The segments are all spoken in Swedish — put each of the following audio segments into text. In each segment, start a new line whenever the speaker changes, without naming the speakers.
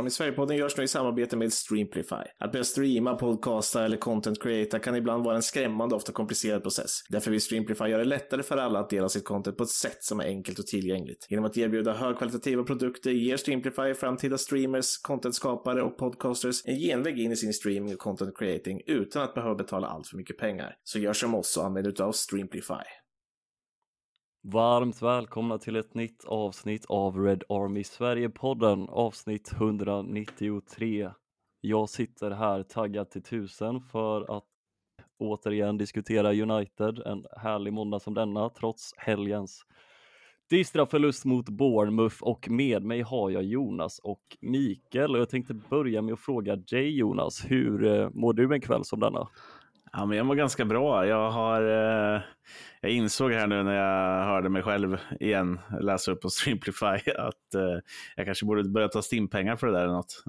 Army Sverigepodden görs nu i samarbete med Streamplify. Att börja streama, podcasta eller content creata kan ibland vara en skrämmande och ofta komplicerad process. Därför vill Streamplify göra det lättare för alla att dela sitt content på ett sätt som är enkelt och tillgängligt. Genom att erbjuda högkvalitativa produkter ger Streamplify framtida streamers, contentskapare och podcasters en genväg in i sin streaming och content creating utan att behöva betala allt för mycket pengar. Så gör som oss och använd utav Streamplify.
Varmt välkomna till ett nytt avsnitt av Red Army Sverige-podden, avsnitt 193. Jag sitter här taggad till tusen för att återigen diskutera United, en härlig måndag som denna, trots helgens dystra förlust mot Bournemouth och med mig har jag Jonas och Mikael och jag tänkte börja med att fråga dig Jonas, hur eh, mår du en kväll som denna?
Ja, men jag mår ganska bra. Jag, har, eh, jag insåg här nu när jag hörde mig själv igen läsa upp på Streamplify att eh, jag kanske borde börja ta Stimpengar för det där eller något.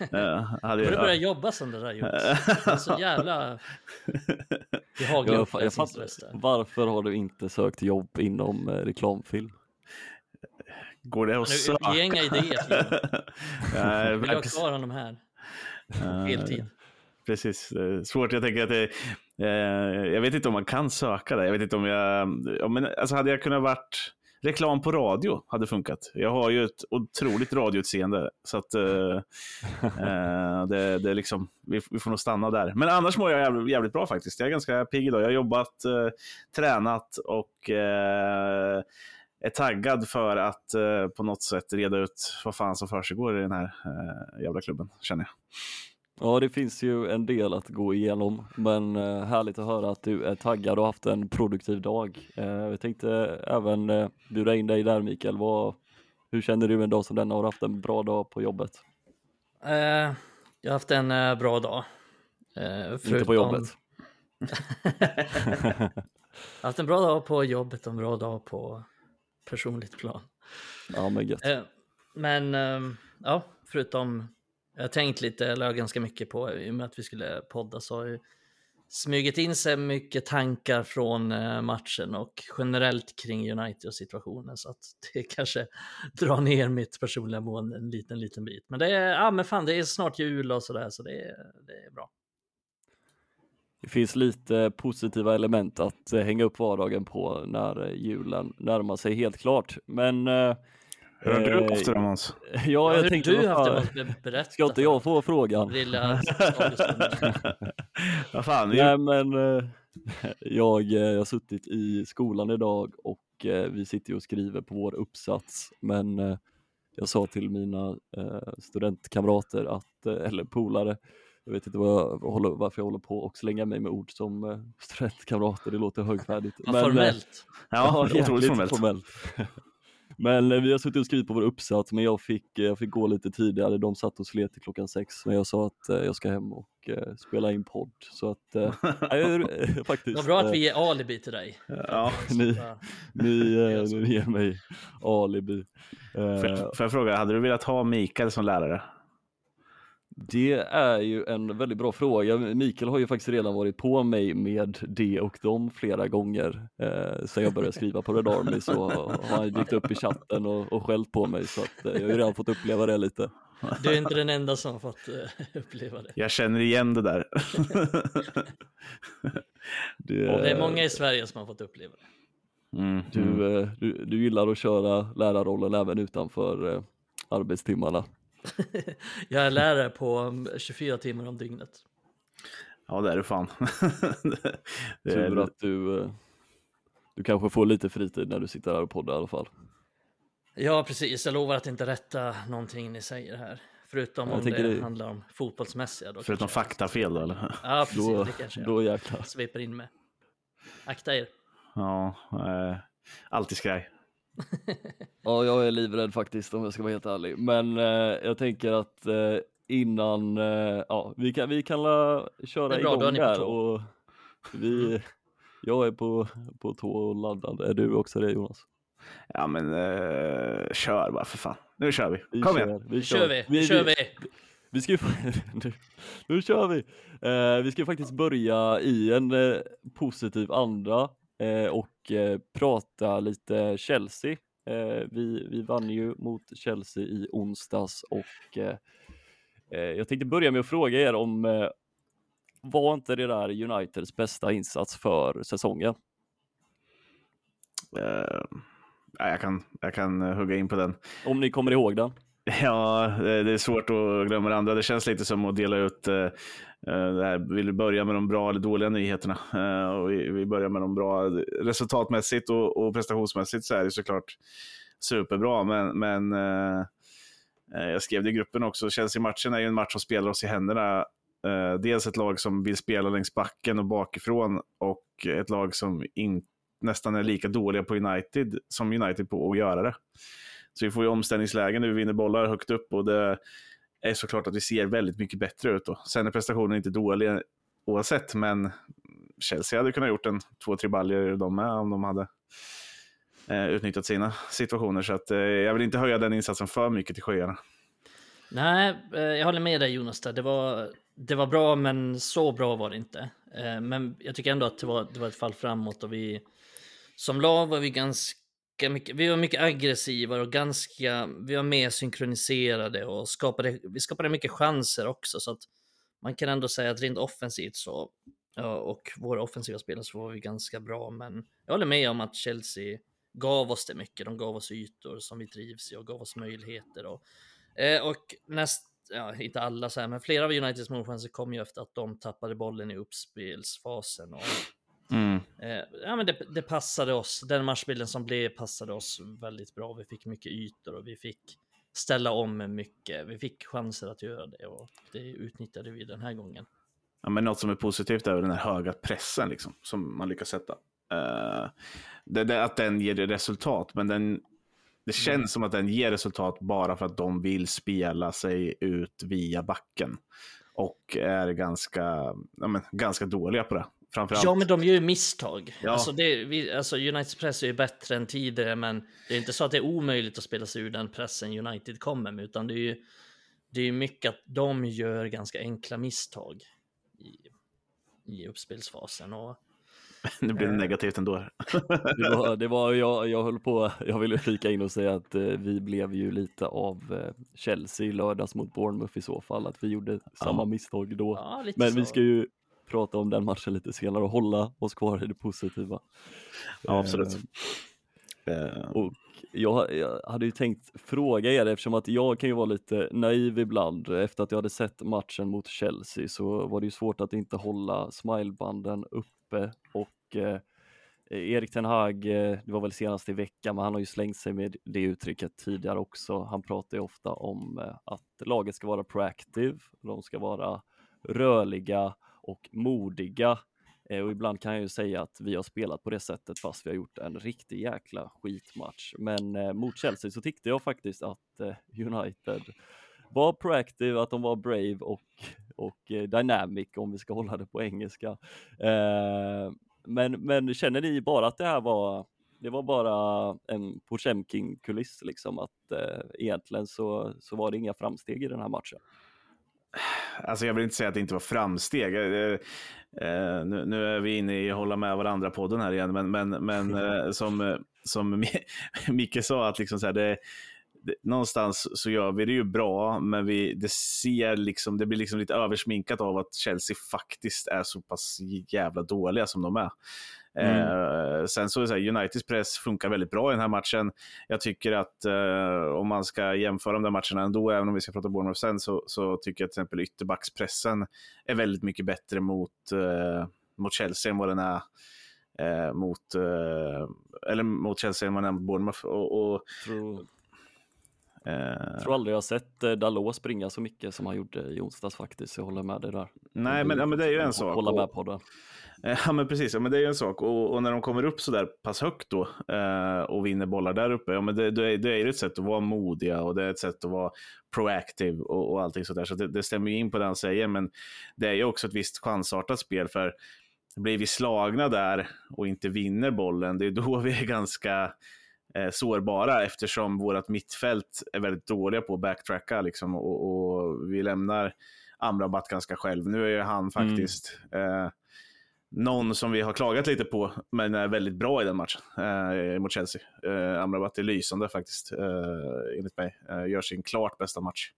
eh, hade, borde börja jobba som det där Jonas. Det är så jävla
jag, jag Varför har du inte sökt jobb inom eh, reklamfilm?
Går det att söka?
Ge inga idéer. Jag vill ha kvar honom här. Heltid
precis. Svårt, jag tänker att det, eh, jag vet inte om man kan söka det. Jag vet inte om jag, men, alltså hade jag kunnat varit reklam på radio hade funkat. Jag har ju ett otroligt radioutseende. Så att eh, eh, det, det är liksom, vi, vi, får nog stanna där. Men annars mår jag jävligt, jävligt bra faktiskt. Jag är ganska pigg idag. Jag har jobbat, eh, tränat och eh, är taggad för att eh, på något sätt reda ut vad fan som försiggår i den här eh, jävla klubben, känner jag.
Ja, det finns ju en del att gå igenom, men eh, härligt att höra att du är taggad och haft en produktiv dag. Eh, jag tänkte även eh, bjuda in dig där Mikael. Vad, hur känner du en dag som denna? Har du haft en bra dag på jobbet?
Jag har haft en bra dag.
Förutom... Inte på jobbet?
jag har haft en bra dag på jobbet och en bra dag på personligt plan.
Ja, men gött.
Men ja, förutom jag har tänkt lite, eller ganska mycket på, i och med att vi skulle podda så har ju smugit in sig mycket tankar från eh, matchen och generellt kring United och situationen så att det kanske drar ner mitt personliga mående en liten, liten bit. Men det är, ja men fan, det är snart jul och sådär så det är, det är bra.
Det finns lite positiva element att eh, hänga upp vardagen på när eh, julen närmar sig helt klart. Men
hur har du haft det Måns?
Ja, jag ja, tänkte, du haft det? Berätta. Ska inte jag få frågan?
Lilla
Vad fan?
Nej, men eh, jag, eh, jag har suttit i skolan idag och eh, vi sitter och skriver på vår uppsats, men jag sa till mina studentkamrater, att, eller polare, jag vet inte vad jag håller, varför jag håller på och slänga mig med ord som studentkamrater, det låter högfärdigt.
Ja, men, formellt.
Ja otroligt formellt. formellt. Men eh, vi har suttit och skrivit på vår uppsats, men jag fick, eh, jag fick gå lite tidigare. De satt och slet till klockan sex, men jag sa att eh, jag ska hem och spela in podd. Så att, äh, faktiskt.
Vad bra att vi ger alibi till dig.
Ja, ni, ni, ni ger mig alibi.
Får jag fråga, hade du velat ha Mikael som lärare?
Det är ju en väldigt bra fråga. Mikael har ju faktiskt redan varit på mig med det och dem flera gånger eh, sen jag började skriva på Red Army så har han dykt upp i chatten och, och skällt på mig så att, eh, jag har ju redan fått uppleva det lite.
Du är inte den enda som har fått eh, uppleva det.
Jag känner igen det där.
det, det, är många i Sverige som har fått uppleva det.
Mm. Du, eh, du, du gillar att köra lärarrollen även utanför eh, arbetstimmarna.
jag är lärare på 24 timmar om dygnet.
Ja, det är du fan.
det är... Tur att du, eh, du kanske får lite fritid när du sitter här och poddar i alla fall.
Ja, precis. Jag lovar att inte rätta någonting ni säger här. Förutom jag om det, det handlar om fotbollsmässiga. Då
Förutom faktafel då, eller?
Ja, precis.
Då,
det kanske
då jag
sveper in med. Akta er.
Ja, eh, alltid skraj.
Ja, jag är livrädd faktiskt om jag ska vara helt ärlig. Men eh, jag tänker att eh, innan, eh, ja, vi kan, vi kan la, köra bra, igång där och vi, jag är på, på tå och laddad. Är du också det Jonas?
Ja men eh, kör bara för fan. Nu kör vi. vi Kom kör, igen.
Vi kör. kör vi. vi, kör vi.
Vi ska ju, nu, nu kör vi! Eh, vi ska faktiskt börja i en eh, positiv anda och eh, prata lite Chelsea. Eh, vi, vi vann ju mot Chelsea i onsdags och eh, eh, jag tänkte börja med att fråga er om eh, var inte det där Uniteds bästa insats för säsongen?
Uh, jag, kan, jag kan hugga in på den.
Om ni kommer ihåg den?
Ja, det är svårt att glömma det andra. Det känns lite som att dela ut eh, eh, det här. Vill du börja med de bra eller dåliga nyheterna? Eh, och vi, börjar med de bra resultatmässigt och, prestationsmässigt så är det såklart superbra. Men, men jag skrev det i gruppen också. Chelsea-matchen är ju en match som spelar oss i händerna dels ett lag som vill spela längs backen och bakifrån och ett lag som in, nästan är lika dåliga på United som United på att göra det. Så vi får ju omställningslägen när vi vinner bollar högt upp och det är såklart att vi ser väldigt mycket bättre ut. Då. Sen är prestationen inte dålig oavsett, men Chelsea hade kunnat gjort en två, tre baljor de med om de hade eh, utnyttjat sina situationer. Så att, eh, jag vill inte höja den insatsen för mycket till skyarna.
Nej, eh, jag håller med dig Jonas. Där. Det, var, det var bra, men så bra var det inte. Eh, men jag tycker ändå att det var, det var ett fall framåt och vi som lag var vi ganska mycket, vi var mycket aggressiva och ganska, vi var mer synkroniserade och skapade, vi skapade mycket chanser också så att man kan ändå säga att rent offensivt så och våra offensiva spelare så var vi ganska bra, men jag håller med om att Chelsea gav oss det mycket. De gav oss ytor som vi trivs i och gav oss möjligheter och eh, och näst, ja, inte alla så här, men flera av Uniteds målchanser kom ju efter att de tappade bollen i uppspelsfasen. Och, mm. eh, ja, men det, det, passade oss, den matchbilden som blev passade oss väldigt bra. Vi fick mycket ytor och vi fick ställa om mycket. Vi fick chanser att göra det och det utnyttjade vi den här gången.
Ja, men något som är positivt är den här höga pressen liksom, som man lyckas sätta. Uh, det, det, att den ger resultat, men den det känns mm. som att den ger resultat bara för att de vill spela sig ut via backen. Och är ganska, ja, men, ganska dåliga på det. Framförallt.
Ja, men de gör ju misstag. Ja. Alltså, det, vi, alltså Uniteds press är ju bättre än tidigare, men det är inte så att det är omöjligt att spela sig ur den pressen United kommer med, utan det är ju det är mycket att de gör ganska enkla misstag i, i uppspelsfasen. Och
nu blir det negativt ändå.
det var, det var jag, jag höll på, jag ville flika in och säga att eh, vi blev ju lite av eh, Chelsea i lördags mot Bournemouth i så fall, att vi gjorde samma misstag då.
Ja,
Men
så.
vi ska ju prata om den matchen lite senare och hålla oss kvar i det positiva.
Ja, absolut.
Eh, och jag, jag, hade ju tänkt fråga er eftersom att jag kan ju vara lite naiv ibland. Efter att jag hade sett matchen mot Chelsea så var det ju svårt att inte hålla smilebanden uppe och eh, Erik Ten Hag, eh, det var väl senast i veckan, men han har ju slängt sig med det uttrycket tidigare också. Han pratar ju ofta om eh, att laget ska vara proactive, de ska vara rörliga och modiga Eh, och ibland kan jag ju säga att vi har spelat på det sättet fast vi har gjort en riktig jäkla skitmatch. Men eh, mot Chelsea så tyckte jag faktiskt att eh, United var proactive, att de var brave och, och eh, dynamic om vi ska hålla det på engelska. Eh, men, men känner ni bara att det här var det var bara en Potemkin-kuliss liksom att eh, egentligen så, så var det inga framsteg i den här matchen.
Alltså jag vill inte säga att det inte var framsteg. Eh, eh, nu, nu, är vi inne i hålla med varandra-podden här igen, men, men, men eh, som, som Micke sa, att liksom så här, det, det, någonstans så gör vi det ju bra, men vi, det, ser liksom, det blir liksom lite översminkat av att Chelsea faktiskt är så pass jävla dåliga som de är. Mm. Eh, sen så det här, Uniteds press funkar väldigt bra i den här matchen. Jag tycker att eh, om man ska jämföra de där matcherna ändå, även om vi ska prata Bournemouth sen, så, så tycker jag till exempel ytterbackspressen är väldigt mycket bättre mot, eh, mot Chelsea än vad den är eh, mot, eh, eller mot Chelsea än vad den är mot Bournemouth. Och, och.
Jag tror aldrig jag sett Dalot springa så mycket som han gjorde i onsdags faktiskt. Jag håller med dig där.
Nej, men, ja, men det är ju en sak.
Hålla med på det.
Ja, men precis. Ja, men det är ju en sak. Och, och när de kommer upp så där pass högt då eh, och vinner bollar där uppe, ja, men det, det, är, det är ett sätt att vara modiga och det är ett sätt att vara proactive och, och allting sådär. Så det, det stämmer ju in på det han säger, men det är ju också ett visst chansartat spel. för blir vi slagna där och inte vinner bollen, det är då vi är ganska eh, sårbara eftersom vårt mittfält är väldigt dåliga på att backtracka liksom, och, och vi lämnar Amrabat ganska själv. Nu är ju han mm. faktiskt mm. eh, någon som vi har klagat lite på, men är väldigt bra i den matchen eh, mot Chelsea. Eh, Amrabat är lysande faktiskt, eh, enligt mig. Eh, gör sin klart bästa match.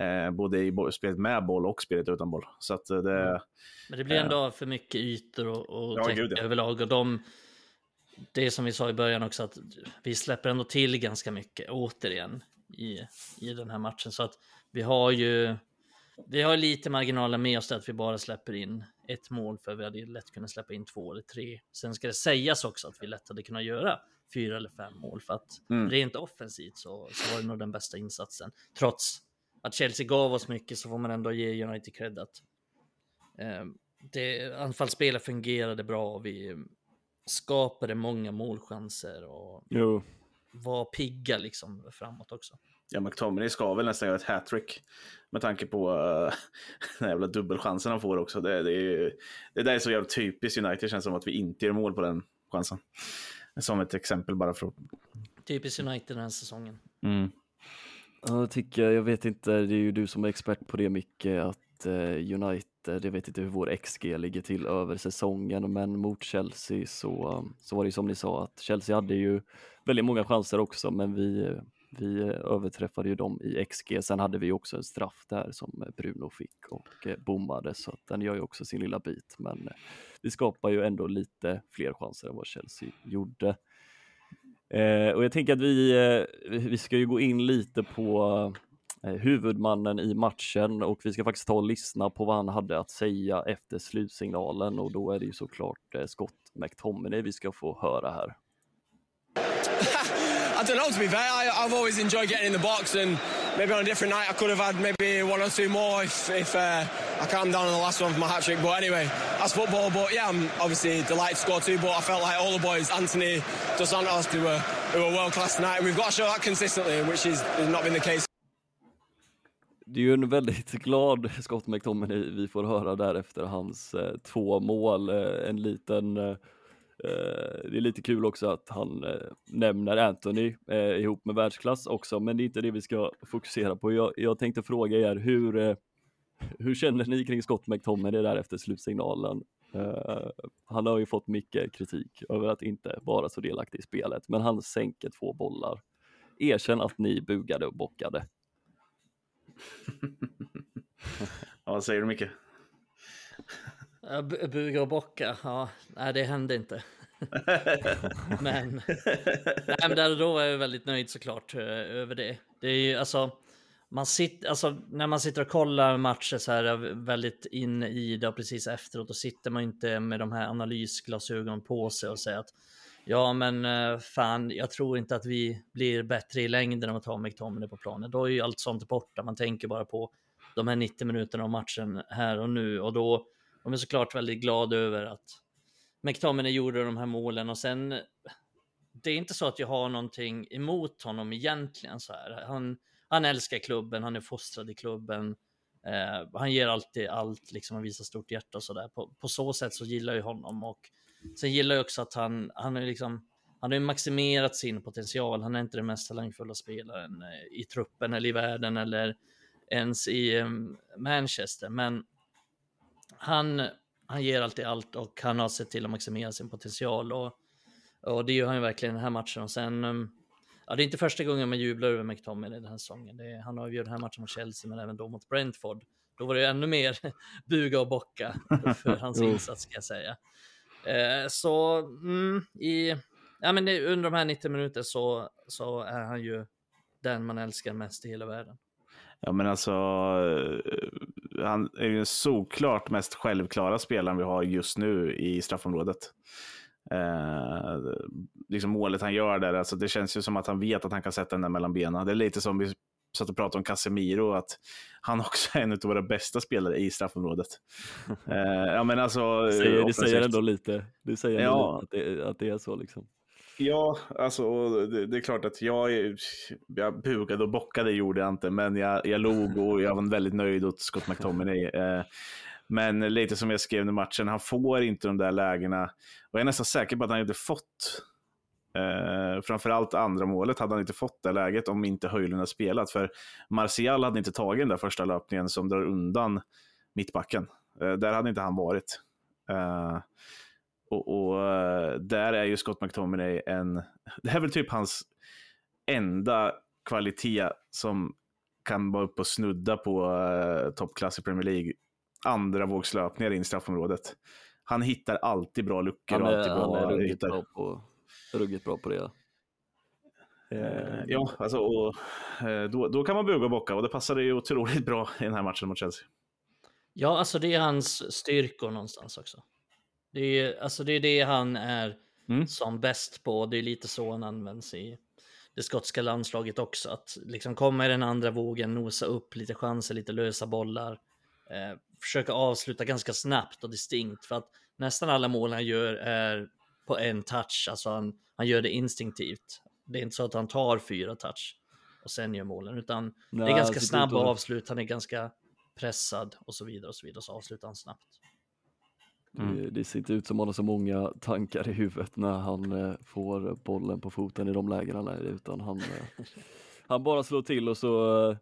Eh, både i spelet med boll och spelet utan boll. Så att det,
mm. Men det blir ändå för mycket ytor och, och ja,
gud, ja.
överlag. Och de, det som vi sa i början också, att vi släpper ändå till ganska mycket återigen i, i den här matchen. Så att vi har ju vi har lite marginaler med oss att vi bara släpper in ett mål för vi hade lätt kunnat släppa in två eller tre. Sen ska det sägas också att vi lätt hade kunnat göra fyra eller fem mål för att mm. rent offensivt så, så var det nog den bästa insatsen. Trots att Chelsea gav oss mycket så får man ändå ge United cred att eh, det, anfallsspelet fungerade bra och vi skapade många målchanser och
jo.
var pigga liksom framåt också.
Ja, McTominay ska väl nästan göra ett hattrick med tanke på uh, den jävla dubbelchansen han får också. Det, det, är, det där är så jävla typiskt United, det känns som att vi inte gör mål på den chansen. Som ett exempel bara för att...
Typiskt United den här säsongen.
Mm.
Ja, jag tycker, jag vet inte, det är ju du som är expert på det mycket, att uh, United, jag vet inte hur vår XG ligger till över säsongen, men mot Chelsea så, så var det som ni sa att Chelsea hade ju väldigt många chanser också, men vi vi överträffade ju dem i XG. Sen hade vi också en straff där som Bruno fick och eh, bommade så att den gör ju också sin lilla bit. Men eh, vi skapar ju ändå lite fler chanser än vad Chelsea gjorde. Eh, och jag tänker att vi, vi ska ju gå in lite på huvudmannen i matchen och vi ska faktiskt ta och lyssna på vad han hade att säga efter slutsignalen och då är det ju såklart Scott McTominay vi ska få höra här.
I don't know, to be fair. I, have always enjoyed getting in the box, and maybe on a different night I could have had maybe one or two more if, if uh, I calmed down on the last one for my hat trick. But anyway, that's football. But yeah, I'm obviously delighted to score two. But I felt like all the boys, Anthony, Dos Santos, who were, who were world class tonight. And we've got to show that consistently, which is, has not been the case.
Det är ju en väldigt glad Scott McTominay vi får höra där efter hans eh, två mål. Eh, en liten eh, Eh, det är lite kul också att han eh, nämner Anthony eh, ihop med världsklass också, men det är inte det vi ska fokusera på. Jag, jag tänkte fråga er, hur, eh, hur känner ni kring Scott McTominay där efter slutsignalen? Eh, han har ju fått mycket kritik över att inte vara så delaktig i spelet, men han sänker två bollar. Erkänn att ni bugade och bockade.
ja, vad säger du Micke?
Buga och bocka, ja, nej det hände inte. men, nej, men där och då är jag väldigt nöjd såklart eh, över det. Det är ju alltså, man sitter, alltså när man sitter och kollar matcher så här eh, väldigt in i det och precis efteråt, då sitter man inte med de här analysglasögonen på sig och säger att ja, men eh, fan, jag tror inte att vi blir bättre i längden om att ha McTominay på planen. Då är ju allt sånt borta. Man tänker bara på de här 90 minuterna av matchen här och nu och då de är såklart väldigt glada över att McTominay gjorde de här målen och sen det är inte så att jag har någonting emot honom egentligen så här. Han, han älskar klubben, han är fostrad i klubben. Eh, han ger alltid allt, liksom, han visar stort hjärta och sådär. På, på så sätt så gillar jag honom och sen gillar jag också att han, han är liksom, han har ju maximerat sin potential. Han är inte den mest talangfulla spelaren eh, i truppen eller i världen eller ens i um, Manchester, men han, han ger alltid allt och han har sett till att maximera sin potential och, och det gör han ju verkligen i den här matchen. Och sen, um, ja, det är inte första gången man jublar över McTominay den här säsongen. Är, han har ju den här matchen mot Chelsea, men även då mot Brentford. Då var det ju ännu mer buga och bocka för hans insats, ska jag säga. Eh, så mm, i, ja, men under de här 90 minuter så, så är han ju den man älskar mest i hela världen.
Ja, men alltså, eh, han är ju såklart mest självklara spelaren vi har just nu i straffområdet. Eh, liksom målet han gör där, alltså det känns ju som att han vet att han kan sätta den där mellan benen. Det är lite som vi satt och pratade om Casemiro, att han också är en av våra bästa spelare i straffområdet. eh, ja, men alltså,
det säger, det säger ändå lite, det säger ja. lite att, det, att det är så. liksom.
Ja, alltså det, det, är klart att jag, jag bugade och bockade gjorde jag inte, men jag, jag log och jag var väldigt nöjd åt Scott McTominay. Eh, men lite som jag skrev under matchen, han får inte de där lägena. Och jag är nästan säker på att han inte fått, eh, framförallt andra målet, hade han inte fått det läget om inte Höjlund hade spelat. För Martial hade inte tagit den där första löpningen som drar undan mittbacken. Eh, där hade inte han varit. Eh, och, och uh, där är ju Scott McTominay en... Det här är väl typ hans enda kvalitet som kan vara uppe och snudda på uh, toppklass i Premier League. Andra vågslöpningar in i straffområdet. Han hittar alltid bra luckor.
Han
och
är,
alltid bra,
han är ruggigt,
hittar...
bra på, ruggigt bra på det.
Eh, ja, alltså, och, eh, då, då kan man buga och bocka och det passade ju otroligt bra i den här matchen mot Chelsea.
Ja, alltså det är hans styrkor någonstans också. Det är, alltså det, är det han är
Mm.
som bäst på. Det är lite så han används i det skotska landslaget också. Att liksom komma i den andra vågen, nosa upp lite chanser, lite lösa bollar. Eh, försöka avsluta ganska snabbt och distinkt. För att nästan alla mål han gör är på en touch. Alltså han, han gör det instinktivt. Det är inte så att han tar fyra touch och sen gör målen. Utan det
Nej,
är
han
ganska snabba
inte och-
avslut. Han är ganska pressad och så vidare och så vidare. Så avslutar han snabbt.
Mm.
Eh, det, ser inte ut som han har så många tankar i huvudet när han eh, får bollen på foten i de lägen han är i, utan han, eh, han bara slår till och så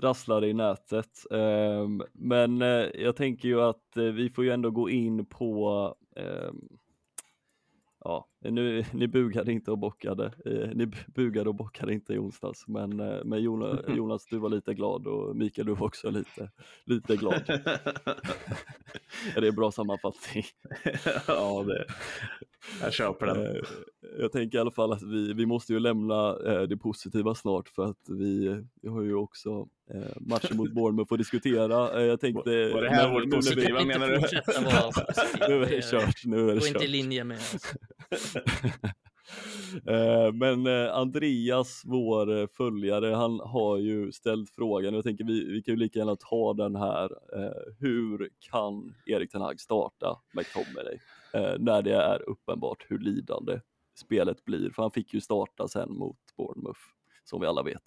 rasslar det i nätet. Ehm, men jag tänker ju att vi får ju ändå gå in på ehm, Ja, nu, ni bugade inte och bockade. Eh, ni bu- bugade och bockade inte i onsdags, men, eh, men Jonas, Jonas, du var lite glad och Mikael, du var också lite, lite glad. Är det en bra sammanfattning?
ja, det, jag köper den.
Eh, Jag tänker i alla fall att vi, vi måste ju lämna eh, det positiva snart för att vi, vi har ju också eh, matchen mot Bournemouth att diskutera. Eh, Jag tänkte...
Var det här
nu-
vårt positiva? Menar du?
Nu är det kört, nu är det
Gå inte i
kört.
linje med oss.
Eh, men eh, Andreas, vår eh, följare, han har ju ställt frågan, jag tänker vi, vi kan ju lika gärna ta den här. Hur kan Erik Ten Hag starta McTominay när det är uppenbart hur lidande spelet blir? För han fick ju starta sen mot Bournemouth, som vi alla vet.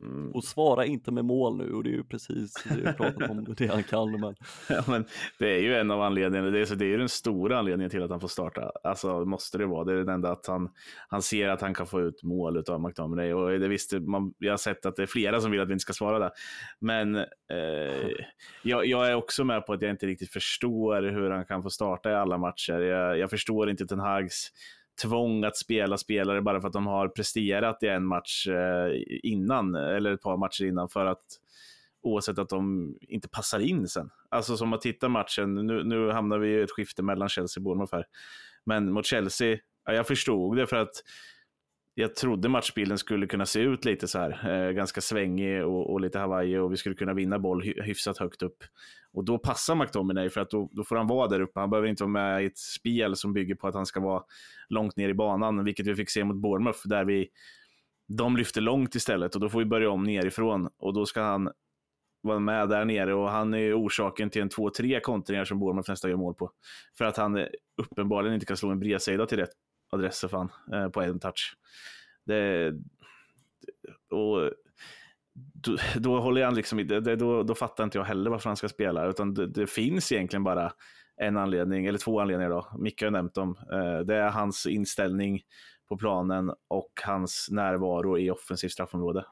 Mm.
Och svara inte med mål nu, och det är ju precis det vi pratat om, det han kan. Men
Ja, men det är ju en av anledningarna. Det är, så det är ju den stora anledningen till att han får starta. Alltså måste det vara. Det är den enda att han, han ser att han kan få ut mål av McTominay. Och det visste man, jag har sett att det är flera som vill att vi inte ska svara där. Men eh, jag, jag är också med på att jag inte riktigt förstår hur han kan få starta i alla matcher. Jag, jag förstår inte Ten Hags tvång att spela spelare bara för att de har presterat i en match eh, innan, eller ett par matcher innan, för att oavsett att de inte passar in sen. Alltså som att titta matchen, nu, nu hamnar vi i ett skifte mellan Chelsea och Bournemouth här. Men mot Chelsea, ja, jag förstod det för att jag trodde matchbilden skulle kunna se ut lite så här, eh, ganska svängig och, och lite Hawaii och vi skulle kunna vinna boll hyfsat högt upp. Och då passar McTominay för att då, då får han vara där uppe. Han behöver inte vara med i ett spel som bygger på att han ska vara långt ner i banan, vilket vi fick se mot Bournemouth där vi de lyfter långt istället och då får vi börja om nerifrån och då ska han vara med där nere och han är orsaken till en 2-3 kontringar som Bournemouth nästa gör mål på. För att han eh, uppenbarligen inte kan slå en bredsida till rätt adresser fan, eh, på en touch. Det, och då, då håller jag liksom, det, det, då, då fattar inte jag heller varför han ska spela, utan det, det finns egentligen bara en anledning, eller två anledningar då. Micke har nämnt dem. Eh, det är hans inställning på planen och hans närvaro i offensivt straffområde.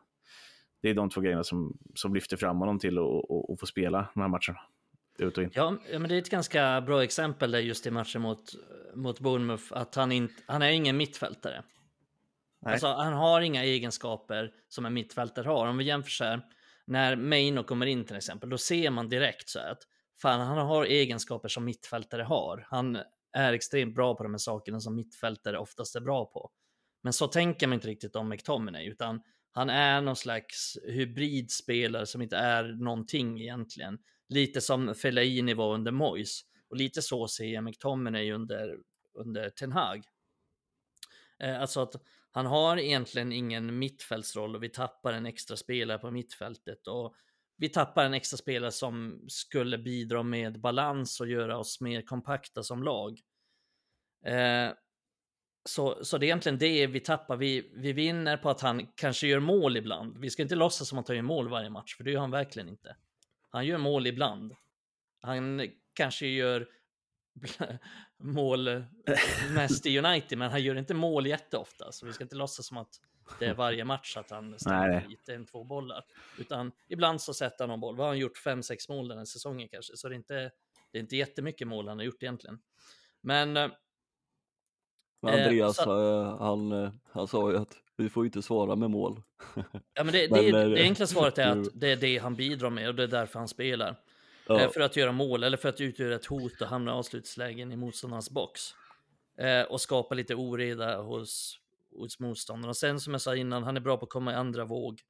Det är de två grejerna som, som lyfter fram honom till att få spela de här matcherna. Ut och in.
Ja, men det är ett ganska bra exempel där just i matchen mot, mot Bournemouth, att han, inte, han är ingen mittfältare.
Nej.
Alltså, han har inga egenskaper som en mittfältare har. Om vi jämför så här, när Maino kommer in till exempel, då ser man direkt så här att fan, han har egenskaper som mittfältare har. Han är extremt bra på de här sakerna som mittfältare oftast är bra på. Men så tänker man inte riktigt om McTominay, utan han är någon slags hybridspelare som inte är någonting egentligen. Lite som Fellaini var under Moyes. Och lite så ser jag McTominay under, under Ten Hag. Eh, alltså att han har egentligen ingen mittfältsroll och vi tappar en extra spelare på mittfältet. Och vi tappar en extra spelare som skulle bidra med balans och göra oss mer kompakta som lag. Eh, så, så det är egentligen det vi tappar. Vi, vi vinner på att han kanske gör mål ibland. Vi ska inte låtsas som att han gör mål varje match, för det gör han verkligen inte. Han gör mål ibland. Han kanske gör mål mest i United, men han gör inte mål jätteofta. Så vi ska inte låtsas som att det är varje match att han stänger
nej.
dit en, två bollar. Utan ibland så sätter han någon boll. Vad har han gjort? Fem, sex mål den här säsongen kanske. Så det är inte, det är inte jättemycket mål han har gjort egentligen. Men eh,
Men
Eh,
Andreas,
så-
eh, han, eh, han sa ju att vi får ju inte svara med mål.
Ja, men det,
Men,
det,
eh,
det enkla svaret är att det är det han bidrar med och det är därför han spelar.
Ja,
Eh, För att göra mål eller för att utgöra ett hot och hamna i avslutslägen i motståndarnas box. Eh, och skapa lite oreda hos, hos motståndarna. Och sen som jag sa innan, han är bra på att komma i andra våg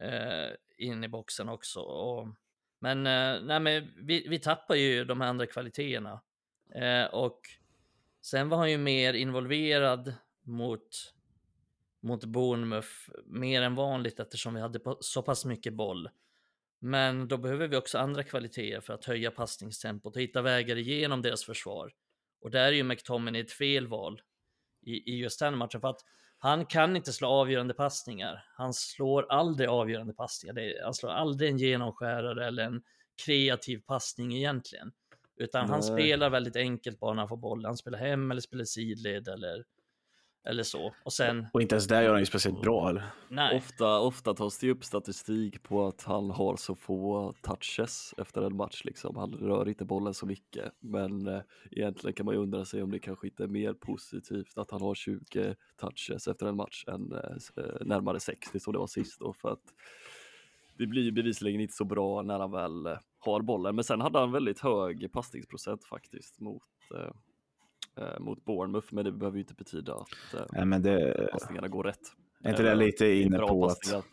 eh, in i boxen också. Och, men eh, nej, men vi, vi tappar ju de här andra kvaliteterna. Eh, och sen var han ju mer involverad mot, mot Bournemouth mer än vanligt eftersom vi hade så pass mycket boll. Men då behöver vi också andra kvaliteter för att höja passningstempot och hitta vägar igenom deras försvar. Och där är ju McTominay ett felval i, i just den matchen för att han kan inte slå avgörande passningar. Han slår aldrig avgörande passningar. Är, han slår aldrig en genomskärare eller en kreativ passning egentligen. Utan han
Nej.
spelar väldigt enkelt bara när han får bollen. Han spelar hem eller spelar sidled eller, eller så. Och sen,
Och inte ens där gör han ju speciellt bra. Eller?
nej.
Ofta, ofta tas det upp statistik på att han har så få touches efter en match. Liksom. Han rör inte bollen så mycket. Men eh, egentligen kan man ju undra sig om det kanske inte är mer positivt att han har 20 touches efter en match än eh, eh, närmare 60 som det var sist. Då, för att det blir ju bevisligen inte så bra när han väl eh, har bollen. Men sen hade han väldigt hög passningsprocent faktiskt mot, eh, eh, mot Bournemouth. Men det behöver ju inte betyda att eh,
Nej, men det,
passningarna går rätt.
är inte det lite inne på att...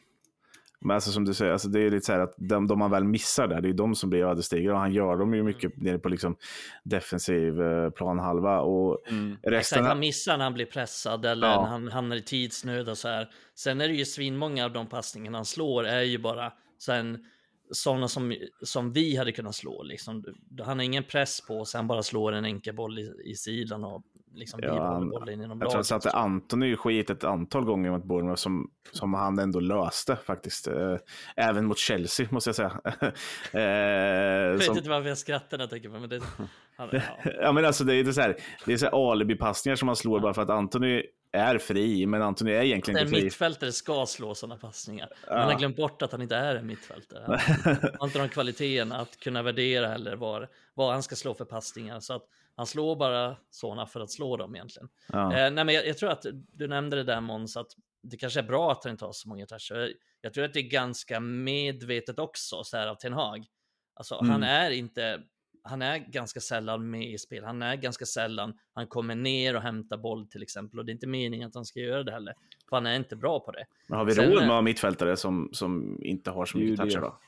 Men alltså som du säger, alltså det är lite så här att de, de man väl missar där, det är de som blir ödesdigra och han gör dem ju mycket nere på liksom defensiv eh, planhalva och
Mm.
resten...
Exakt, han missar när han blir pressad eller
Ja.
när han hamnar i tidsnöd och så här. Sen är det ju svinmånga av de passningarna han slår är ju bara sen sådana som, som vi hade kunnat slå. Liksom. Han har ingen press på sig, han bara slår en enkel boll i, i sidan och liksom
Ja, han-
bollen inom
Jag tror han satte Antoni skit ett antal gånger mot Bournemouth som, som han ändå löste faktiskt. Eh, även mot Chelsea måste jag säga. eh,
Jag vet
som,
inte varför jag skrattar när jag tänker på men det. Han, ja.
ja, men alltså, det är, inte så här, det är så här alibi-passningar som han slår bara för att Antoni är fri, men Antoni är egentligen
En
inte fri.
mittfältare ska slå sådana passningar. Men han har glömt bort att han inte är en mittfältare. Han har inte de kvaliteterna att kunna värdera heller var, vad han ska slå för passningar. Så att han slår bara sådana för att slå dem egentligen.
Ja.
Eh, nej, men jag, jag tror att du nämnde det där Måns, att det kanske är bra att han inte har så många toucher. Jag, jag tror att det är ganska medvetet också, så här av Ten Hag. Alltså,
Mm.
han är inte, han är ganska sällan med i spel. Han är ganska sällan, han kommer ner och hämtar boll till exempel. Och det är inte meningen att han ska göra det heller. För han är inte bra på det.
Men har vi
Sen-
råd med ha mittfältare som, som inte har så
är
mycket toucher
det.
då?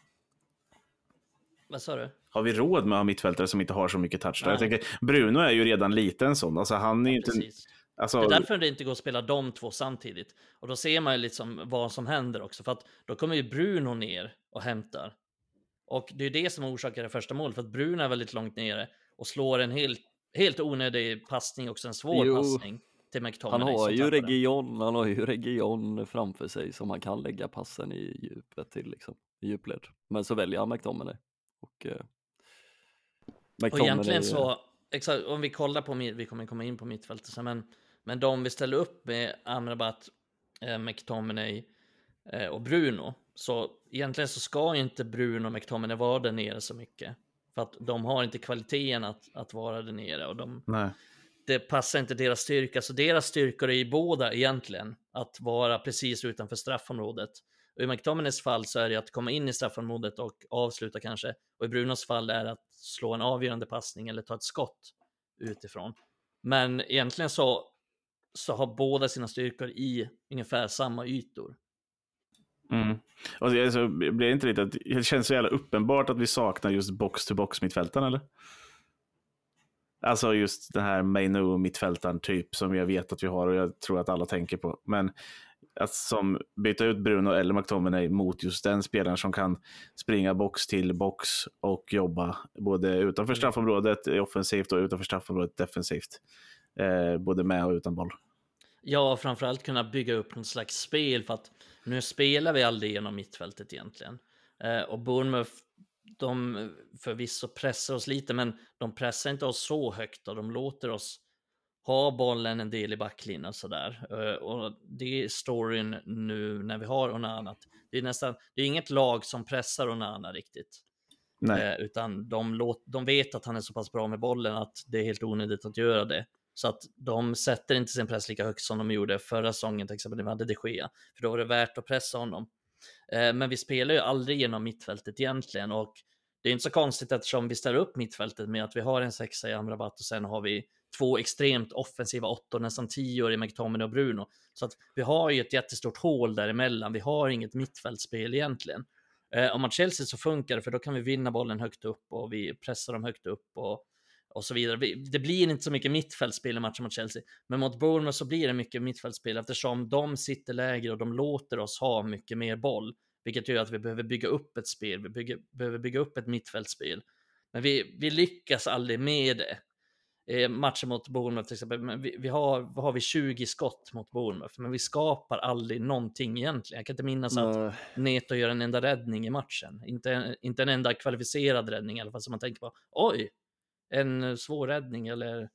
Vad sa du?
Har vi råd med mittfältare som inte har så mycket touch? Då? Jag tänker, Bruno är ju redan liten sån. Alltså, han är ju inte...
Precis.
Alltså,
Det är därför det inte går att spela de två samtidigt. Och då ser man ju liksom vad som händer också. För att då kommer ju Bruno ner och hämtar. Och det är det som orsakar det första målet. För att Bruno är väldigt långt nere och slår en helt, helt onödig passning, också en svår
Jo.
passning till
Han
McTominay.
har
som
ju region, han har ju region framför sig som han kan lägga passen i djupet till liksom, i djupled. Men så väljer han McTominay. Och, eh,
Och
McTominay,
egentligen så, exakt, om vi kollar på, vi kommer komma in på mittfältet sen, men, men de vi ställer upp med Amrabat, eh, McTominay eh, och Bruno, så egentligen så ska inte Bruno och McTominay vara där nere så mycket. För att de har inte kvaliteten att, att vara där nere och de,
Nej.
det passar inte deras styrka. Så deras styrkor är ju båda egentligen att vara precis utanför straffområdet. Och I McTominays fall så är det att komma in i straffområdet och avsluta kanske. Och i Brunos fall är det att slå en avgörande passning eller ta ett skott utifrån. Men egentligen så, så har båda sina styrkor i ungefär samma ytor.
Mm. Och alltså, blir det inte lite att det känns så jävla uppenbart att vi saknar just box-to-box mittfältaren eller? Alltså just den här Mainu mittfältaren typ som jag vet att vi har och jag tror att alla tänker på. Men att som byta ut Bruno eller McTominay mot just den spelaren som kan springa box till box och jobba både utanför straffområdet offensivt och utanför straffområdet defensivt. Eh, både med och utan boll.
Ja, framförallt kunna bygga upp något slags spel för att nu spelar vi aldrig genom mittfältet egentligen. Eh, och Bournemouth, de förvisso pressar oss lite, men de pressar inte oss så högt och de låter oss ha bollen en del i backlinjen och sådär. Eh, och det är storyn nu när vi har Onana. Det är nästan, det är inget lag som pressar Onana riktigt.
Nej.
Eh, utan de, låt, de vet att han är så pass bra med bollen att det är helt onödigt att göra det. Så att de sätter inte sin press lika högt som de gjorde förra säsongen, till exempel när vi hade de Gea. För då var det värt att pressa honom. Eh, men vi spelar ju aldrig genom mittfältet egentligen och det är inte så konstigt eftersom vi ställer upp mittfältet med att vi har en sexa i Amrabat och sen har vi två extremt offensiva åttor, nästan tio i McTominay och Bruno. Så att vi har ju ett jättestort hål däremellan. Vi har inget mittfältspel egentligen. Eh, om man Chelsea så funkar det, för då kan vi vinna bollen högt upp och vi pressar dem högt upp och, och så vidare. Vi, det blir inte så mycket mittfältspel i matchen mot Chelsea, men mot Bournemouth så blir det mycket mittfältspel eftersom de sitter lägre och de låter oss ha mycket mer boll, vilket gör att vi behöver bygga upp ett spel. Vi bygger, behöver bygga upp ett mittfältspel, men vi, vi lyckas aldrig med det. Eh, matchen mot Bournemouth till exempel, men vi, vi, har, vad har vi 20 skott mot Bournemouth, men vi skapar aldrig någonting egentligen. Jag kan inte minnas att
Nej.
Neto gör en enda räddning i matchen. Inte, inte en enda kvalificerad räddning i alla fall som man tänker på. Oj, en svår räddning eller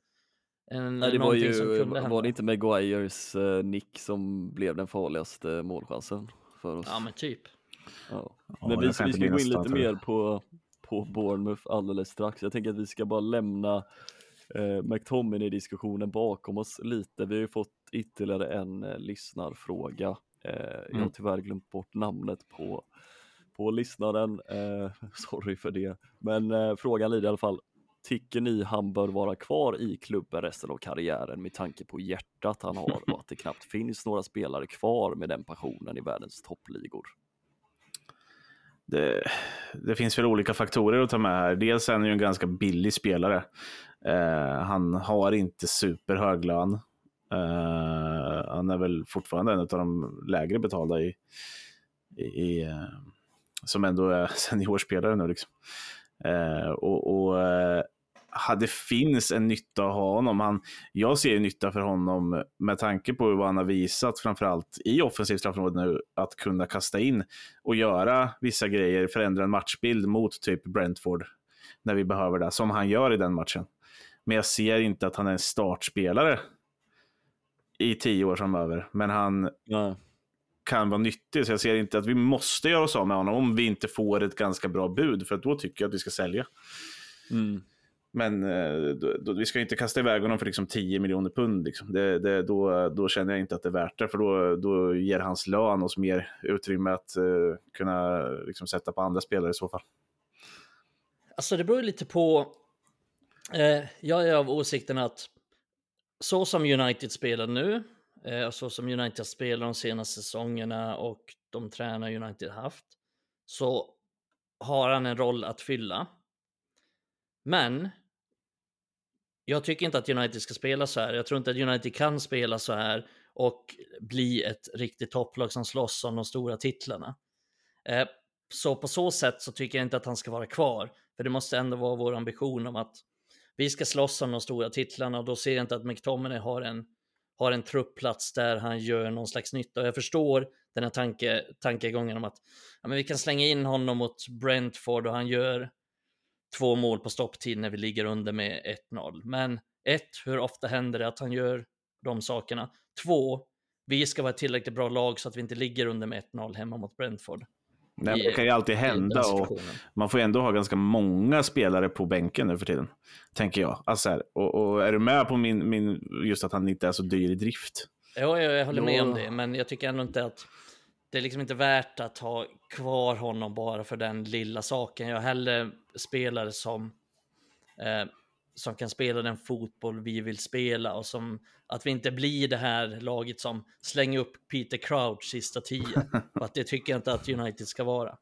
en,
Nej, det var ju,
som kunde hända.
var det inte Maguires eh, nick som blev den farligaste målchansen för oss?
Ja, men typ.
Ja.
Ja,
Men vi, vi ska gå in lite mer på, på Bournemouth alldeles strax. Jag tänker att vi ska bara lämna eh, McTominay-diskussionen bakom oss lite. Vi har ju fått ytterligare en eh, lyssnarfråga. Eh, Jag har
Mm.
tyvärr glömt bort namnet på, på lyssnaren. Eh, sorry för det. Men eh, frågan lyder i alla fall. Tycker ni han bör vara kvar i klubben resten av karriären med tanke på hjärtat han har och att det knappt finns några spelare kvar med den passionen i världens toppligor?
det, det finns väl olika faktorer att ta med här. Dels är han ju en ganska billig spelare. Eh, han har inte superhög lön. Eh, han är väl fortfarande en av de lägre betalda i, i, i eh, som ändå är seniorspelare nu. Liksom. Eh, och och eh, ha- det finns en nytta att ha honom. Han, jag ser nytta för honom med tanke på vad han har visat, framförallt i offensivt straffområde nu, att kunna kasta in och göra vissa grejer, förändra en matchbild mot typ Brentford när vi behöver det, som han gör i den matchen. Men jag ser inte att han är en startspelare i tio år framöver. Men han
Nej
kan vara nyttig, så jag ser inte att vi måste göra oss av med honom om vi inte får ett ganska bra bud, för då tycker jag att vi ska sälja.
Mm.
Men eh, då, då, vi ska inte kasta iväg honom för liksom 10 miljoner pund. Liksom. Det, det, då, då känner jag inte att det är värt det, för då, då ger hans lön oss mer utrymme att eh, kunna liksom, sätta på andra spelare i så fall.
Alltså det beror lite på. Eh, jag är av åsikten att så som United spelar nu, eh, så som United spelar de senaste säsongerna och de tränar United haft, så har han en roll att fylla. Men jag tycker inte att United ska spela så här. Jag tror inte att United kan spela så här och bli ett riktigt topplag som slåss om de stora titlarna. Eh, så på så sätt så tycker jag inte att han ska vara kvar. För det måste ändå vara vår ambition om att vi ska slåss om de stora titlarna och då ser jag inte att McTominay har en, har en truppplats där han gör någon slags nytta. Och jag förstår den här tanke, tankegången om att ja, men vi kan slänga in honom mot Brentford och han gör två mål på stopptid när vi ligger under med 1-0. Men ett, hur ofta händer det att han gör de sakerna? Två, vi ska vara ett tillräckligt bra lag så att vi inte ligger under med 1-0 hemma mot Brentford.
Nej, det kan ju alltid hända och man får ju ändå ha ganska många spelare på bänken nu för tiden. Tänker jag. Alltså här, och, och är du med på min, min, just att han inte är så dyr i drift?
Ja, jag, jag håller med om det, men jag tycker ändå inte att det är liksom inte värt att ha kvar honom bara för den lilla saken. Jag har hellre spelare som, eh, som kan spela den fotboll vi vill spela och som att vi inte blir det här laget som slänger upp Peter Crouch sista tio. för att det tycker jag inte att United ska vara.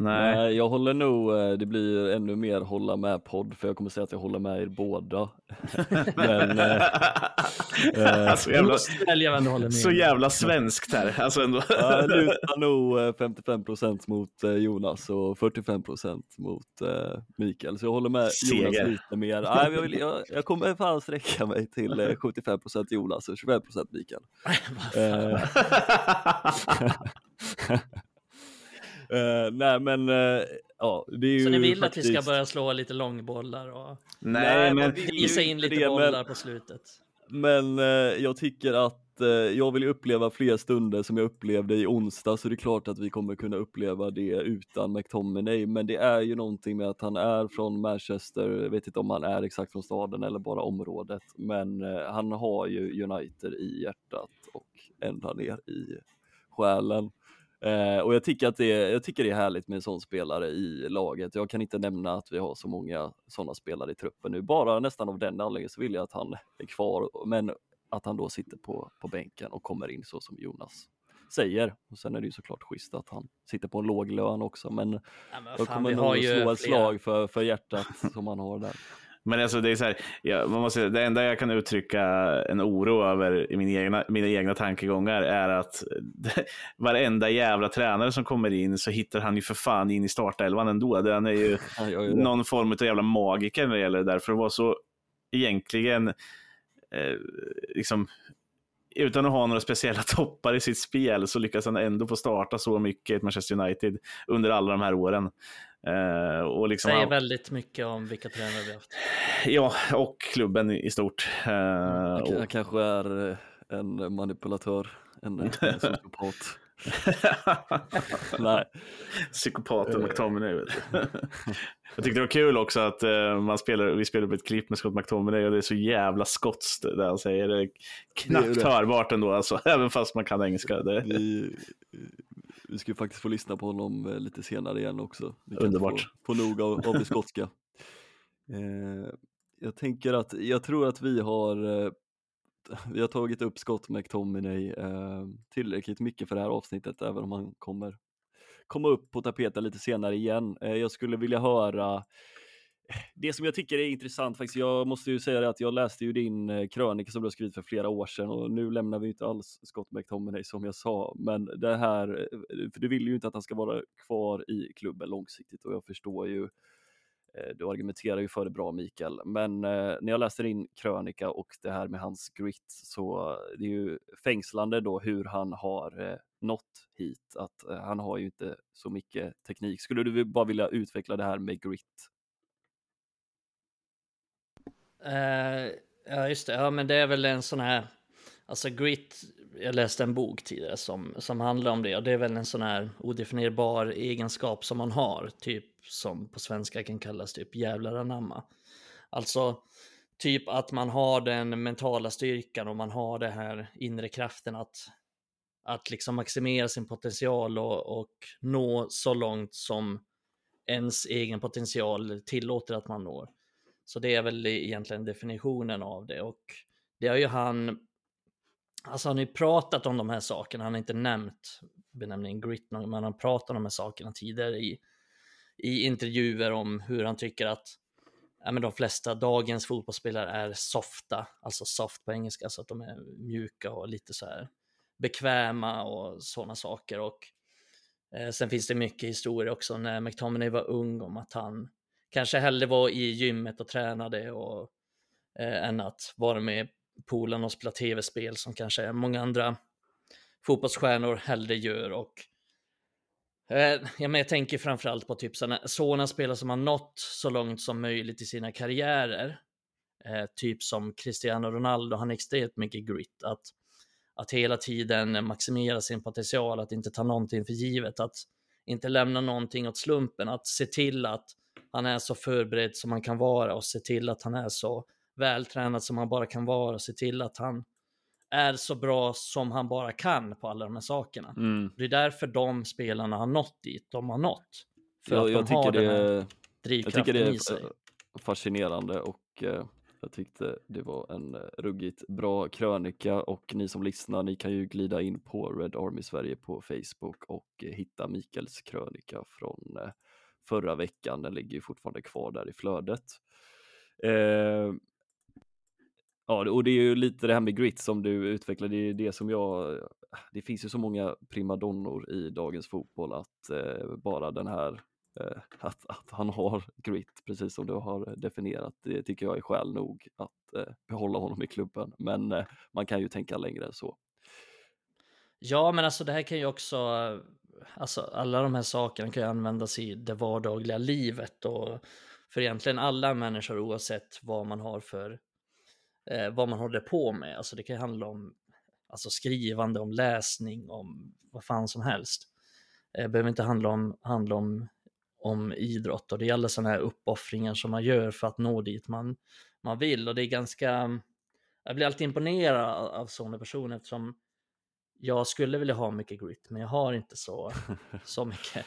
Nej.
Nej, jag håller nog, eh, det blir ännu mer hålla med podd för jag kommer säga att jag håller med er båda. Men, eh,
så, jävla,
med
så jävla svenskt här. Alltså ändå.
jag lutar nog eh, 55% mot eh, Jonas och 45% mot eh, Mikael. Så jag håller med Jonas
Seger.
lite mer. Nej, jag, vill, jag, jag kommer fan sträcka mig till eh, 75% Jonas och 25% Mikael. Eh, nej men, eh, ja det är ju
Så ni vill att vi ska
faktiskt-
börja slå lite långbollar och
Nej, men
gissa in lite
det, men-
bollar på slutet?
Men eh, jag tycker att jag vill uppleva fler stunder som jag upplevde i onsdag så det är klart att vi kommer kunna uppleva det utan McTominay men det är ju någonting med att han är från Manchester, jag vet inte om han är exakt från staden eller bara området men han har ju United i hjärtat och ända ner i själen. Eh, och jag tycker att det är, jag tycker det är härligt med en sån spelare i laget. Jag kan inte nämna att vi har så många sådana spelare i truppen nu. Bara nästan av den anledningen så vill jag att han är kvar, men att han då sitter på, på bänken och kommer in så som Jonas säger. Och sen är det ju såklart schysst att han sitter på en låg lön också, men,
Ja, men
jag kommer nog slå ett slag för, för hjärtat som han har där.
Men alltså det är så här, ja, man måste, det enda jag kan uttrycka en oro över i min egna, mina egna tankegångar är att varenda jävla tränare som kommer in så hittar han ju för fan in i startelvan ändå. Den är ju
det.
någon form av jävla magiker när det gäller det där. För att vara så egentligen, eh, liksom, utan att ha några speciella toppar i sitt spel så lyckas han ändå få starta så mycket i Manchester United under alla de här åren. Eh, och liksom,
Säger väldigt mycket om vilka tränare vi har haft.
Ja, och klubben i stort. Eh,
Han,
och-
han kanske är eh, en manipulatör, en, en sociopat. Nej.
Psykopaten McTominay. Vet du. Jag tyckte det var kul också att man spelar, vi spelade på ett klipp med Scott McTominay och det är så jävla skotskt det han säger. Det är
Det är
knappt
det.
hörbart ändå, alltså, även fast man kan engelska. Det,
Vi, ska ju faktiskt få lyssna på honom eh, lite senare igen också.
Underbart.
Få, få nog av, av det skotska. Eh, jag tänker att, jag tror att vi har eh, vi har tagit upp Scott McTominay eh, tillräckligt mycket för det här avsnittet, även om han kommer komma upp på tapeten lite senare igen. Eh, jag skulle vilja höra det som jag tycker är intressant faktiskt, jag måste ju säga det att jag läste ju din eh, krönika som du har skrivit för flera år sedan och nu lämnar vi inte alls Scott McTominay som jag sa, men det här, eh, för du vill ju inte att han ska vara kvar i klubben långsiktigt och jag förstår ju eh, du argumenterar ju för det bra Mikael, men eh, när jag läste din krönika och det här med hans grit så det är ju fängslande då hur han har eh, nått hit, att eh, han har ju inte så mycket teknik. Skulle du bara vilja utveckla det här med grit?
Uh, ja, just det. Ja, men det är väl en sån här, alltså grit, jag läste en bok tidigare som, som handlar om det och det är väl en sån här odefinierbar egenskap som man har, typ som på svenska kan kallas typ jävlar anamma. Alltså typ att man har den mentala styrkan och man har den här inre kraften att, att liksom maximera sin potential och, och nå så långt som ens egen potential tillåter att man når. Så det är väl egentligen definitionen av det och det har ju han, alltså han har ju pratat om de här sakerna, han har inte nämnt benämningen grit, men han har pratat om de här sakerna tidigare i, i intervjuer om hur han tycker att ja, men de flesta dagens fotbollsspelare är softa, alltså soft på engelska, så att de är mjuka och lite så här bekväma och sådana saker. Och eh, sen finns det mycket historier också när McTominay var ung om att han kanske hellre var i gymmet och tränade och, eh, än att vara med polarna och spela tv-spel som kanske många andra fotbollsstjärnor hellre gör. Och, eh, ja, men jag tänker framförallt på typ sådana, sådana spelare som har nått så långt som möjligt i sina karriärer. Eh, typ som Cristiano Ronaldo, han är extremt mycket grit. Att, att hela tiden maximera sin potential, att inte ta någonting för givet, att inte lämna någonting åt slumpen, att se till att han är så förberedd som han kan vara och se till att han är så vältränad som han bara kan vara och se till att han är så bra som han bara kan på alla de här sakerna.
Mm.
Det är därför de spelarna har nått dit de har nått. För
Jag,
att
jag,
de har
tycker
den här
det, jag
drivkraften
tycker det
i sig.
är fascinerande och eh, jag tyckte det var en eh, ruggigt bra krönika och ni som lyssnar, ni kan ju glida in på Red Army Sverige på Facebook och eh, hitta Mikaels krönika från eh, förra veckan. Den ligger ju fortfarande kvar där i flödet. Eh, ja, och det är ju lite det här med grit som du utvecklade, det är det som jag, det finns ju så många primadonnor i dagens fotboll att eh, bara den här eh, att, att han har grit, precis som du har definierat, det tycker jag är skäl nog att eh, behålla honom i klubben. Men eh, man kan ju tänka längre än så.
Ja, men alltså det här kan ju också, alltså alla de här sakerna kan ju användas i det vardagliga livet och för egentligen alla människor oavsett vad man har för, eh, vad man håller på med. Alltså det kan ju handla om alltså skrivande, om läsning, om vad fan som helst. Eh, det behöver inte handla om, handla om, om idrott och det är alla sådana här uppoffringar som man gör för att nå dit man, man vill och det är ganska, jag blir alltid imponerad av sådana personer eftersom jag skulle vilja ha mycket grit, men jag har inte så, så mycket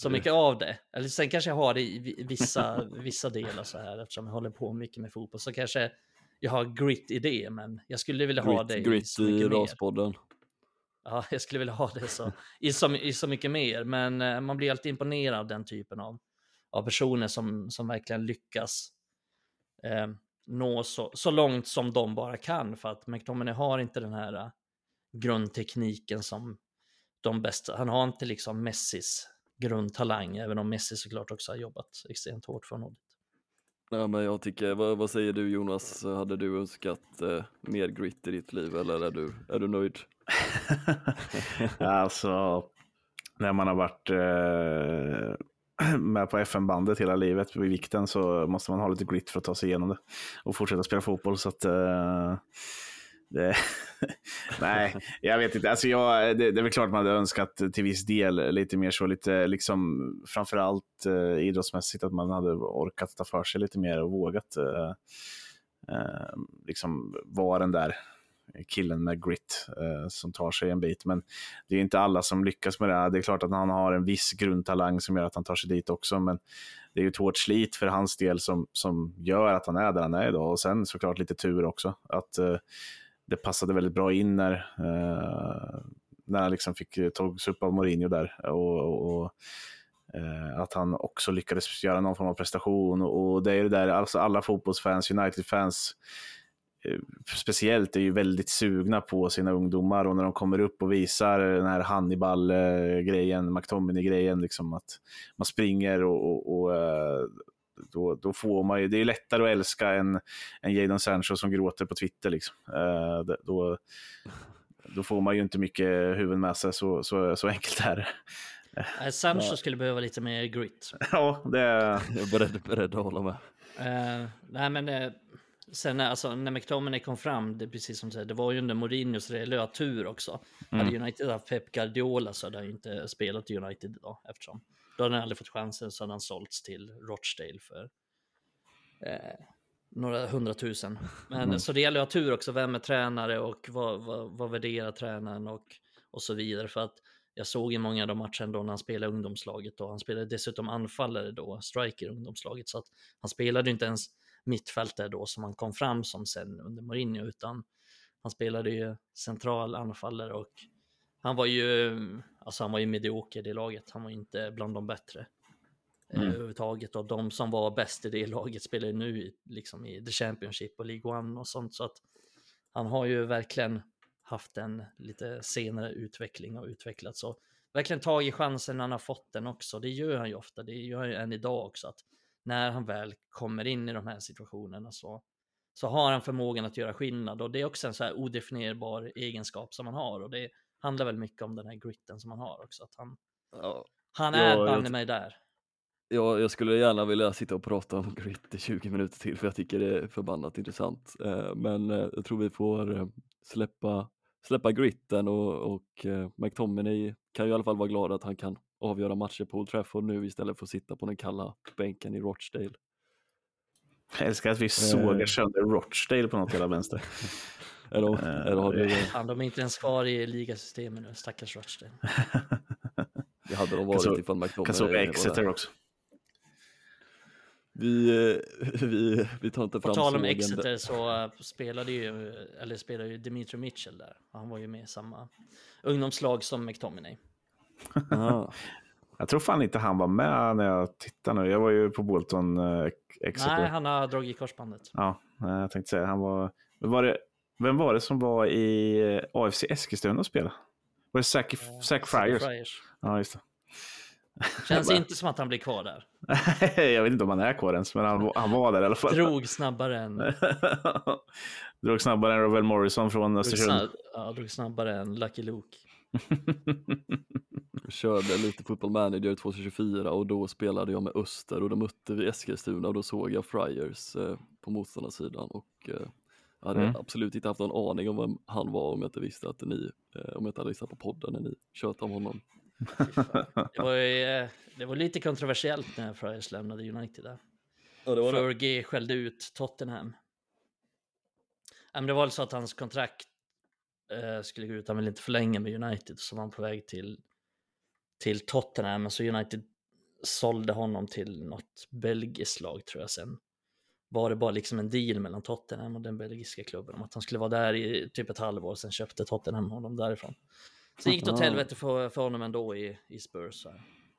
så mycket av det. Eller sen kanske jag har det i vissa, vissa delar så här eftersom jag håller på mycket med fotboll. Så kanske jag har grit i det, men jag skulle vilja
grit,
ha det
grit
i så mycket
i
mer.
raspodden.
Ja, jag skulle vilja ha det så, i, så, i så mycket mer. Men eh, man blir alltid imponerad av den typen av, av personer som, som verkligen lyckas eh, nå så, så långt som de bara kan. För att McTominay har inte den här eh, grundtekniken som de bästa. Han har inte liksom Messis grundtalang, även om Messi såklart också har jobbat extremt hårt för dit.
Nej, men jag tycker, vad, vad säger du Jonas? Hade du önskat eh, mer grit i ditt liv eller är du, är du nöjd?
alltså, när man har varit eh, med på FN-bandet hela livet vid vikten så måste man ha lite grit för att ta sig igenom det och fortsätta spela fotboll. Så att, eh, det, nej, jag vet inte. Alltså jag, det, det, är väl klart man hade önskat till viss del lite mer så, lite liksom framförallt eh, idrottsmässigt att man hade orkat ta för sig lite mer och vågat eh, eh, liksom vara den där killen med grit eh, som tar sig en bit. Men det är inte alla som lyckas med det. Det är klart att han har en viss grundtalang som gör att han tar sig dit också. Men det är ju ett hårt slit för hans del som, som gör att han är där han är idag. Och sen såklart lite tur också. Att eh, det passade väldigt bra in när, eh, när han liksom fick eh, togs upp av Mourinho där. Och, och, och eh, att han också lyckades göra någon form av prestation. Och, och det är det där, alltså alla fotbollsfans, United-fans, eh, speciellt är ju väldigt sugna på sina ungdomar och när de kommer upp och visar den här Hannibal-grejen, eh, McTominay-grejen, liksom att man springer och, och, och då, då får man ju, det är lättare att älska en, en Jadon Sancho som gråter på Twitter. Liksom. Uh, då, då får man ju inte mycket huvud med sig, så, så, så enkelt är det.
Uh, Sancho ja. skulle behöva lite mer grit.
ja, det är...
Jag är beredd, beredd att hålla med.
Uh, nej, men uh, sen alltså, när McTominay kom fram, det precis som du säger, det var ju under Mourinho så det löd tur också. Mm. Hade United haft Pep Guardiola så hade han inte spelat i United idag eftersom då hade han aldrig fått chansen så hade han sålts till Rochdale för eh, några hundratusen. Men mm. så det gäller att ha tur också, vem är tränare och vad, vad, vad värderar tränaren och, och så vidare. För att jag såg i många av de matcherna då när han spelade ungdomslaget och han spelade dessutom anfallare då, striker i ungdomslaget. Så att han spelade inte ens mittfältare då som han kom fram som sen under Mourinho utan han spelade ju central anfallare och han var ju, alltså han var ju medioker i laget. Han var inte bland de bättre eh, mm. överhuvudtaget. Och de som var bäst i det laget spelar ju nu liksom i The Championship och League One och sånt. Så att han har ju verkligen haft en lite senare utveckling och utvecklats. Så verkligen tagit chansen när han har fått den också. Det gör han ju ofta. Det gör han ju än idag också. Att när han väl kommer in i de här situationerna så, så har han förmågan att göra skillnad. Och det är också en så här odefinierbar egenskap som han har. Och det handlar väl mycket om den här gritten som han har också. Att han, ja. han är ja, banne mig där.
Ja, jag skulle gärna vilja sitta och prata om grit i 20 minuter till för jag tycker det är förbannat intressant. Eh, men eh, jag tror vi får eh, släppa, släppa gritten och, och McTominay kan ju i alla fall vara glad att han kan avgöra matcher på Old Trafford nu istället för att sitta på den kalla bänken i Rochdale.
Jag älskar att vi sågar sönder Rochdale på något jävla vänster.
Eller, eller har du...
Fan, de är inte ens kvar i ligasystemet nu, stackars Rochdale.
det hade de varit ifall McDonald
Kan Exeter också.
Vi, eh, vi, vi tar inte fram
På tal om Exeter så eh, spelade ju, eller spelade ju Dimitri Mitchell där. Han var ju med i samma ungdomslag som McTominay.
Jag tror fan inte han var med när jag tittade nu. Jag var ju på Bolton Exeter.
Nej, han har dragit korsbandet.
Ja, jag tänkte säga, han var... Var det vem var det som var i eh, AFC Eskilstuna och spelade? Var det Zac, uh, Zac Friars? Friars? Ja, just det.
Känns bara... inte som att han blir kvar där.
jag vet inte om han är kvar ens, men han, han var där i alla fall.
Drog snabbare än...
drog snabbare än Robert Morrison från Östersund.
Ja, drog snabbare än Lucky Luke.
jag körde lite Football Manager 2024 och då spelade jag med Öster och då mötte vi Eskilstuna och då såg jag Friars eh, på motståndarsidan och eh, Jag hade
Mm.
absolut inte haft någon aning om vem han var om jag inte visste att ni, eh, om jag inte hade lyssnat på podden när ni tjötade om honom.
Det var, ju, eh, det var lite kontroversiellt när Friars lämnade United där.
Ja, det
Fergie skällde ut Tottenham. Men det var väl så att hans kontrakt eh, skulle gå ut, han ville inte förlänga med United, så var han på väg till, till Tottenham, men så United sålde honom till något belgiskt lag tror jag sen. Var det bara liksom en deal mellan Tottenham och den belgiska klubben om att han skulle vara där i typ ett halvår, sen köpte Tottenham honom därifrån. Sen gick det åt helvete för, för honom ändå i, i Spurs. Så.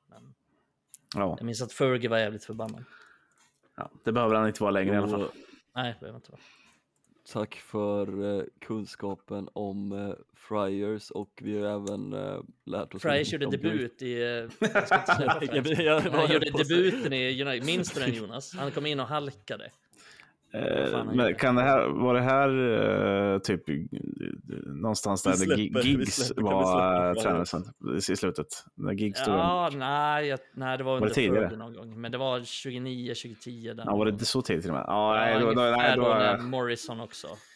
Men
Ja,
jag minns att Fergie var jävligt förbannad.
ja, det behöver han inte vara längre i alla fall.
Nej, det behöver inte vara.
Tack för eh, kunskapen om eh, Friars och vi har även eh, lärt oss
Friars gjorde debut i... Jag ska inte släppa
Jag- jag- jag
gjorde debuten i United. Minns du den Jonas? Han kom in och halkade. Vad fan
Eh,
han
men
gjorde.
kan det här, var det här eh, typ eh, någonstans där
släpper- släpper- vi
var eh, tränare i slutet? När tog över.
Ja, nej, jag, nej, det var
det
under
tidigare?
Fergie någon gång. Men det var 29, 2010. Där
Ja, var det så tidigt till och med? Ja, nej, då, då, nej, då,
då också debuterade.
ja, ju-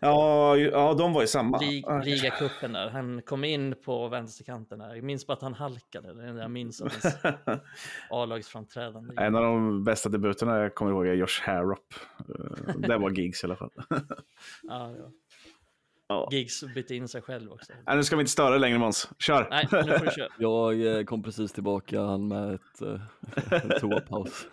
ja, de var ju samma.
Lig,
Ja,
ligacupen där. Han kom in på vänsterkanten där. Jag minns bara att han halkade. Det är det jag minns hans A-lagsframträdande.
En av de bästa debuterna jag kommer ihåg är Josh Harrop. Eh, Det var Giggs i alla fall.
Ja, ja.
Ja.
Giggs bytte in sig själv också.
Nej, nu ska vi inte störa längre Måns. Kör!
Nej, nu får du köra.
Jag eh, kom precis tillbaka han med ett, eh, en toapaus.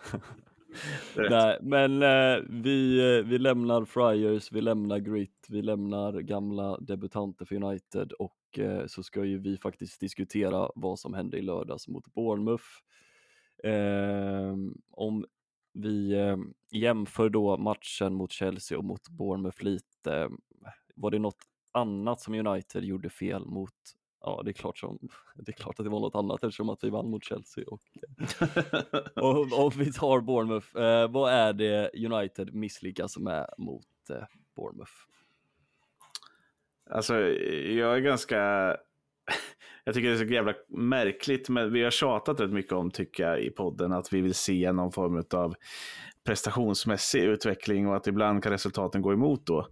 Nej, men eh, vi, eh, vi lämnar Friars, vi lämnar Grit, vi lämnar gamla debutanter för United och eh, så ska ju vi faktiskt diskutera vad som hände i lördags mot Bournemouth. Eh, om vi eh, jämför då matchen mot Chelsea och mot Bournemouth lite, var det något annat som United gjorde fel mot Ja, det är, klart som, det är klart att det var något annat eftersom att vi vann mot Chelsea. Och, och om vi tar Bournemouth, eh, vad är det United misslyckas med mot eh, Bournemouth?
Alltså, jag är ganska... Jag tycker det är så jävla märkligt, men vi har tjatat rätt mycket om, tycker jag, i podden, att vi vill se någon form av prestationsmässig utveckling och att ibland kan resultaten gå emot då.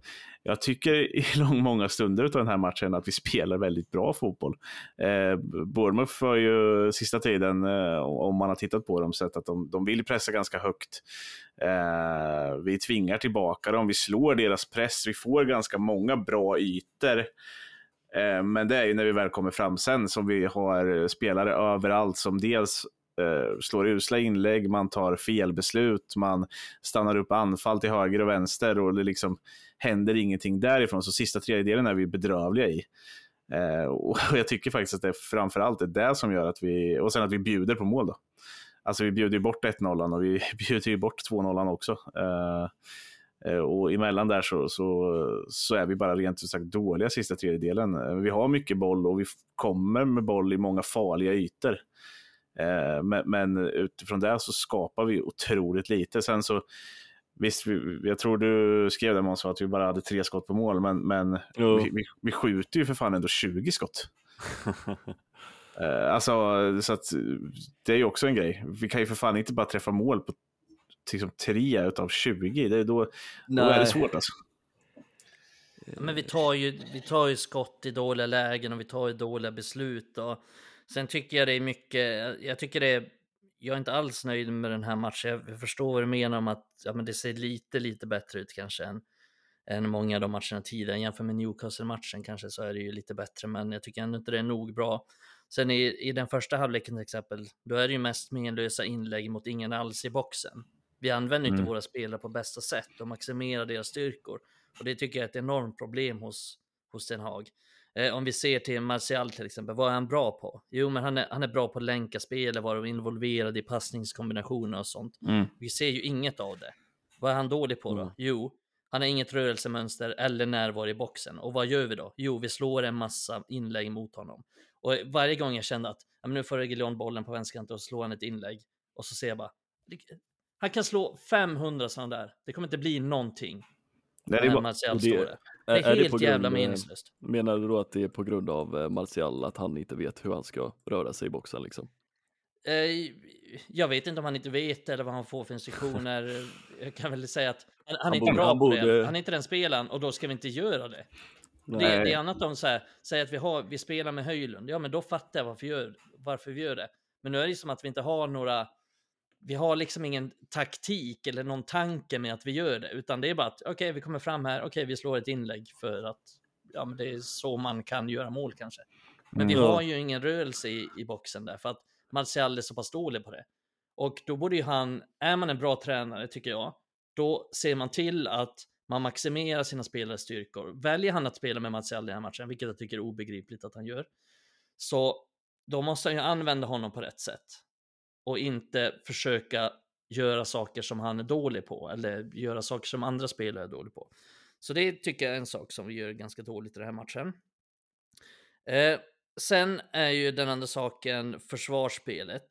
Jag tycker i lång, många stunder av den här matchen att vi spelar väldigt bra fotboll. Eh, Bournemouth har ju sista tiden, eh, om man har tittat på dem, sett att de, de vill pressa ganska högt. Eh, vi tvingar tillbaka dem, vi slår deras press, vi får ganska många bra ytor. Eh, men det är ju när vi väl kommer fram sen som vi har spelare överallt som dels eh, slår usla inlägg, man tar felbeslut, man stannar upp anfall till höger och vänster och det liksom händer ingenting därifrån. Så sista tredjedelen är vi bedrövliga i. Eh, och jag tycker faktiskt att det framförallt är det som gör att vi, och sen att vi bjuder på mål då. Alltså vi bjuder ju bort 1-0 och vi bjuder ju bort 2-0 också. Eh, eh, och emellan där så, så, så är vi bara rent ut sagt dåliga sista tredjedelen. Eh, vi har mycket boll och vi kommer med boll i många farliga ytor. Eh, Men, men utifrån det så skapar vi otroligt lite. Sen så, visst, vi, jag tror du skrev det Måns, att vi bara hade tre skott på mål, men, men vi, vi, vi skjuter ju för fan ändå 20 skott. Eh, Alltså, så att det är ju också en grej. Vi kan ju för fan inte bara träffa mål på liksom, tre utav 20. Det, är då, då är det svårt alltså.
Men vi tar, ju, vi tar ju skott i dåliga lägen och vi tar ju dåliga beslut. Och sen tycker jag det är mycket, jag tycker det är, jag är inte alls nöjd med den här matchen. Jag förstår vad du menar om att ja, men det ser lite, lite bättre ut kanske än, än många av de matcherna tidigare. Jämfört med Newcastle-matchen kanske så är det ju lite bättre, men jag tycker ändå inte det är nog bra. Sen i, i den första halvleken till exempel, då är det ju mest menlösa inlägg mot ingen alls i boxen. Vi använder inte
Mm.
våra spelare på bästa sätt och maximerar deras styrkor. Och det tycker jag är ett enormt problem hos, hos Den Haag. Eh, om vi ser till Martial till exempel, vad är han bra på? Jo, men han är, han är bra på att länka spel, vara involverad i passningskombinationer och sånt.
Mm.
Vi ser ju inget av det. Vad är han dålig på då?
Mm.
Jo, han har inget rörelsemönster eller närvaro i boxen. Och vad gör vi då? Jo, vi slår en massa inlägg mot honom. Och varje gång jag kände att ja, men nu får Reguilon bollen på vänsterkanten och slår han ett inlägg. Och så ser jag bara, han kan slå 500 sådana där. Det kommer inte bli någonting.
Det är
när
bara,
Martial
det-
står där. Det är,
är det
helt
på
jävla
eh,
meningslöst.
Menar du då att det är på grund av eh, Martial att han inte vet hur han ska röra sig i boxen liksom?
Eh, jag vet inte om han inte vet eller vad han får för instruktioner. Jag kan väl säga att Han, han är
Han
inte
borde-
bra
han
på det. Han är inte den spelaren och då ska vi inte göra det. Det,
Nej.
det är annat om så här, säger att vi, har, vi spelar med Höjlund. Ja, men då fattar jag varför, gör, varför vi gör det. Men nu är det som att vi inte har några... Vi har liksom ingen taktik eller någon tanke med att vi gör det, utan det är bara att okej, vi kommer fram här, okej, vi slår ett inlägg för att ja, men det är så man kan göra mål kanske. Men vi
Mm.
har ju ingen rörelse i, i boxen där för att Martial är så pass dålig på det. Och då borde ju han, är man en bra tränare tycker jag, då ser man till att man maximerar sina spelares styrkor. Väljer han att spela med Martial i den här matchen, vilket jag tycker är obegripligt att han gör, så då måste han ju använda honom på rätt sätt. Och inte försöka göra saker som han är dålig på, eller göra saker som andra spelare är dåliga på. Så det tycker jag är en sak som vi gör ganska dåligt i den här matchen. Eh, sen är ju den andra saken försvarsspelet.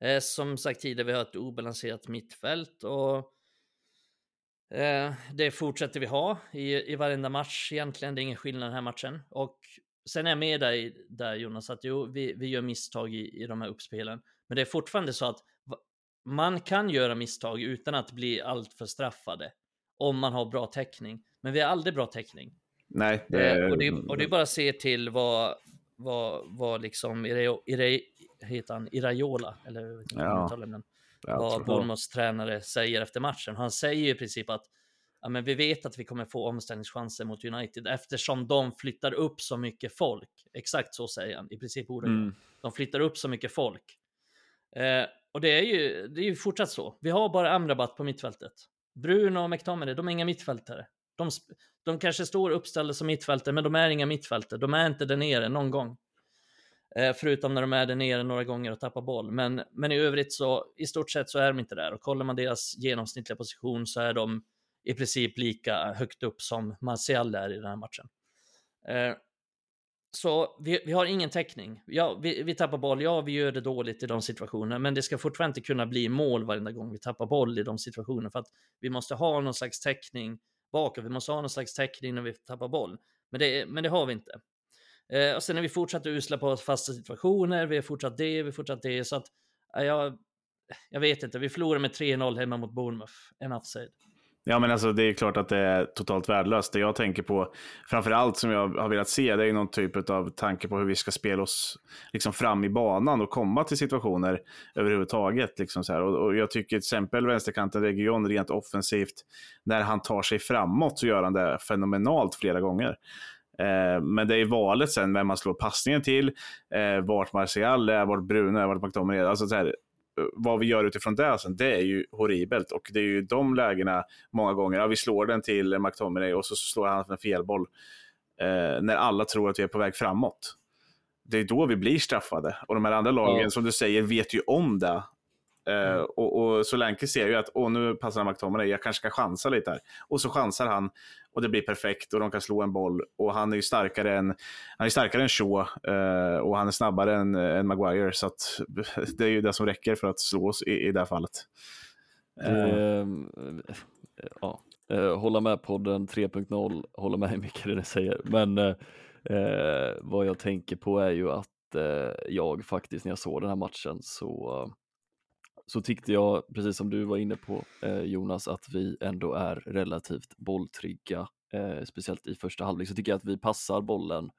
Eh, som sagt tidigare, vi har ett obalanserat mittfält och eh, det fortsätter vi ha i, i varenda match egentligen. Det är ingen skillnad den här matchen. Och sen är jag med dig där Jonas, att jo, vi, vi gör misstag i, i de här uppspelen. Men det är fortfarande så att man kan göra misstag utan att bli alltför straffade. Om man har bra täckning. Men vi har aldrig bra täckning.
Nej, det,
Eh, och, det, och det är bara att se till vad, vad, vad liksom Ire, Ire, heter han, Iraiola, eller hur
Ja.
uttalar den,
jag
vad
tror-
Bournemouths tränare säger efter matchen. Han säger ju i princip att ja, men vi vet att vi kommer få omställningschanser mot United eftersom de flyttar upp så mycket folk. Exakt så säger han, i princip ordagrant.
Mm.
De flyttar upp så mycket folk. Eh, och det är, ju, det är ju fortsatt så. Vi har bara Amrabat på mittfältet. Bruno och McTominay, de är inga mittfältare. De, de kanske står uppställda som mittfältare, men de är inga mittfältare. De är inte där nere någon gång. Eh, förutom när de är där nere några gånger och tappar boll. Men, men i övrigt så, i stort sett så är de inte där. Och kollar man deras genomsnittliga position så är de i princip lika högt upp som Martial är i den här matchen. Eh, så vi, vi har ingen täckning. Ja, vi, vi tappar boll, ja vi gör det dåligt i de situationerna, men det ska fortfarande inte kunna bli mål varenda gång vi tappar boll i de situationerna för att vi måste ha någon slags täckning bakåt, vi måste ha någon slags täckning när vi tappar boll. Men det, men det har vi inte. Eh, och sen är vi fortsatt usla på fasta situationer, vi har fortsatt det, vi har fortsatt det, så att ja, jag, jag vet inte, vi förlorar med 3-0 hemma mot Bournemouth, en said.
Ja, men alltså det är klart att det är totalt värdelöst. Det jag tänker på, framför allt som jag har velat se, det är någon typ av tanke på hur vi ska spela oss liksom fram i banan och komma till situationer överhuvudtaget. Liksom så här. Och, och jag tycker till exempel vänsterkanten Region rent offensivt, när han tar sig framåt så gör han det fenomenalt flera gånger. Eh, men det är valet sen vem man slår passningen till, eh, vart Martial är, vart Bruno är, vart McDominay är. Alltså så här, vad vi gör utifrån det sen, det är ju horribelt. Och det är ju de lägena många gånger, ja, vi slår den till McTominay och så slår han en felboll. Eh, när alla tror att vi är på väg framåt. Det är då vi blir straffade. Och de här andra lagen,
Ja.
som du säger, vet ju om det. Eh, och, och Solanke ser ju att åh, nu passar han McTominay, jag kanske ska chansa lite här. Och så chansar han och det blir perfekt och de kan slå en boll. Och han är ju starkare än, han är starkare än Shaw eh, och han är snabbare än, än Maguire. Så att, det är ju det som räcker för att slå oss i, i det här fallet. Eh,
ja, eh, hålla med podden 3.0, hålla med mycket det ni säger. Men eh, eh, vad jag tänker på är ju att eh, jag faktiskt när jag såg den här matchen så, så tyckte jag, precis som du var inne på eh, Jonas, att vi ändå är relativt bolltrygga. Eh, speciellt i första halvlek. Så tycker jag att vi passar bollen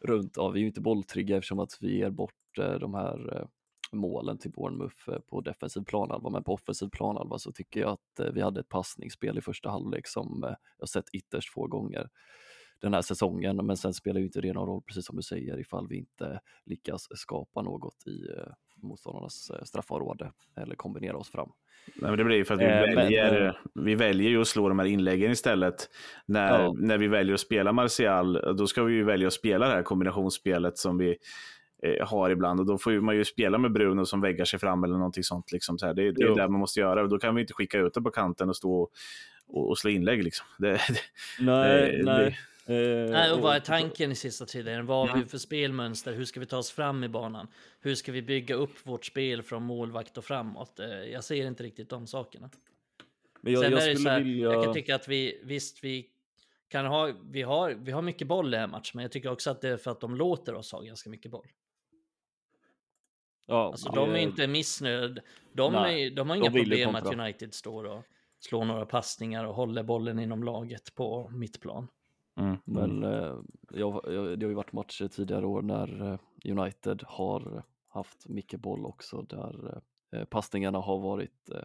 runt, ja vi är ju inte bolltrygga eftersom att vi ger bort eh, de här eh, målen till Bournemouth eh, på defensiv planhalva, men på offensiv planhalva så tycker jag att eh, vi hade ett passningsspel i första halvlek som eh, jag sett ytterst få gånger den här säsongen, men sen spelar ju inte det någon roll, precis som du säger, ifall vi inte lyckas skapa något i eh, motståndarnas eh, straffområde eller kombinera oss fram.
Nej, men det blir ju för att vi,
Eh, men,
väljer,
eh,
vi väljer ju att slå de här inläggen istället. När,
Ja.
när vi väljer att spela Martial, då ska vi ju välja att spela det här kombinationsspelet som vi eh, har ibland. Och då får man ju spela med Bruno som väggar sig fram eller någonting sånt. Liksom, så här. Det, det är det man måste göra. Och då kan vi inte skicka ut det på kanten och stå och, och, slå inlägg. Liksom. Det, det,
Nej,
Eh,
nej. Eh,
Nej, och vad är tanken i sista tiden? Vad har vi för spelmönster? Hur ska vi ta oss fram i banan? Hur ska vi bygga upp vårt spel från målvakt och framåt? Eh, Jag ser inte riktigt de sakerna.
Men jag,
Sen
jag
är det så här,
vilja...
jag kan tycka att vi, visst, vi kan ha, vi har, vi har mycket boll i den här matchen, men jag tycker också att det är för att de låter oss ha ganska mycket boll.
ja,
Alltså de är inte missnöjda. De,
Nej,
är, de har
de
inga
ju
problem med att. United står och slår några passningar och håller bollen inom laget på mittplan.
Mm.
Men eh, jag, jag, det har ju varit matcher tidigare år när eh, United har haft mycket boll också där eh, passningarna har varit eh,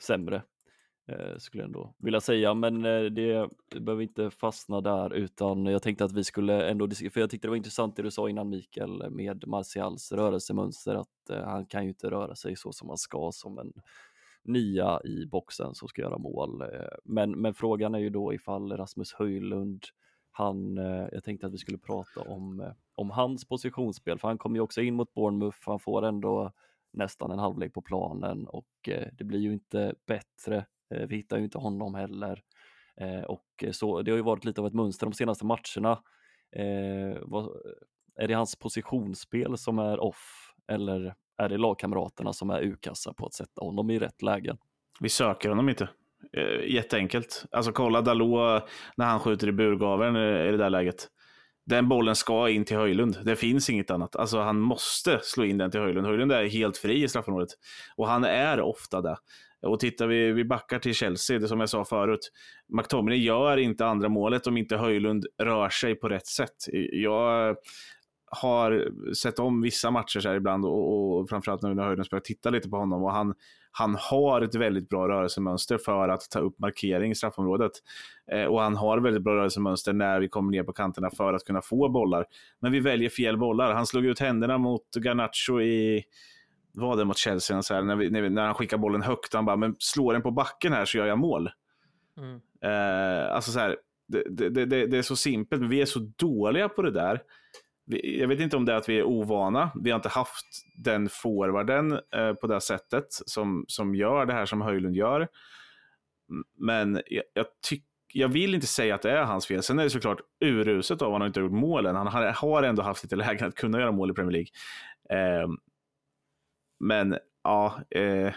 sämre eh, skulle jag ändå vilja säga. Men eh, det, behöver inte fastna där utan jag tänkte att vi skulle ändå, för jag tyckte det var intressant det du sa innan Mikael med Martials rörelsemönster att han kan ju inte röra sig så som han ska som en nia i boxen som ska göra mål. Eh, men, men frågan är ju då ifall Rasmus Höjlund, han, eh, jag tänkte att vi skulle prata om, eh, om hans positionsspel, för han kommer ju också in mot Bournemouth, han får ändå nästan en halvlek på planen och det blir ju inte bättre. Vi hittar ju inte honom heller. Och så, det har ju varit lite av ett mönster de senaste matcherna. Eh, vad, är det hans positionsspel som är off eller är det lagkamraterna som är ukassa på att sätta honom i rätt lägen?
Vi söker honom inte. Eh, jätteenkelt. Alltså kolla Dalot eh, när han skjuter i burgaveln eh, i det där läget. Den bollen ska in till Höjlund. Det finns inget annat. Alltså han måste slå in den till Höjlund. Höjlund är helt fri i straffområdet. Och han är ofta det. Och tittar vi, vi backar till Chelsea, det som jag sa förut. McTominay gör inte andra målet om inte Höjlund rör sig på rätt sätt. Jag har sett om vissa matcher så ibland och, och framförallt nu när Höjlund börjar titta lite på honom och han, han har ett väldigt bra rörelsemönster för att ta upp markering i straffområdet. Eh, och han har väldigt bra rörelsemönster när vi kommer ner på kanterna för att kunna få bollar. Men vi väljer fel bollar. Han slog ut händerna mot Garnacho i var det mot Chelsea, så här, när, vi, när, vi, när han skickar bollen högt, han bara, men slår den på backen här så gör jag mål.
Mm.
Eh, alltså så här, det, det, det, det är så simpelt, men vi är så dåliga på det där. Jag vet inte om det är att vi är ovana. Vi har inte haft den forwarden eh, på det sättet som, som gör det här som Höjlund gör. Men jag, jag, tyck, jag vill inte säga att det är hans fel. Sen är det såklart uruset av att han inte har gjort målen. Han har, har ändå haft lite lägen att kunna göra mål i Premier League. Eh, men ja, eh,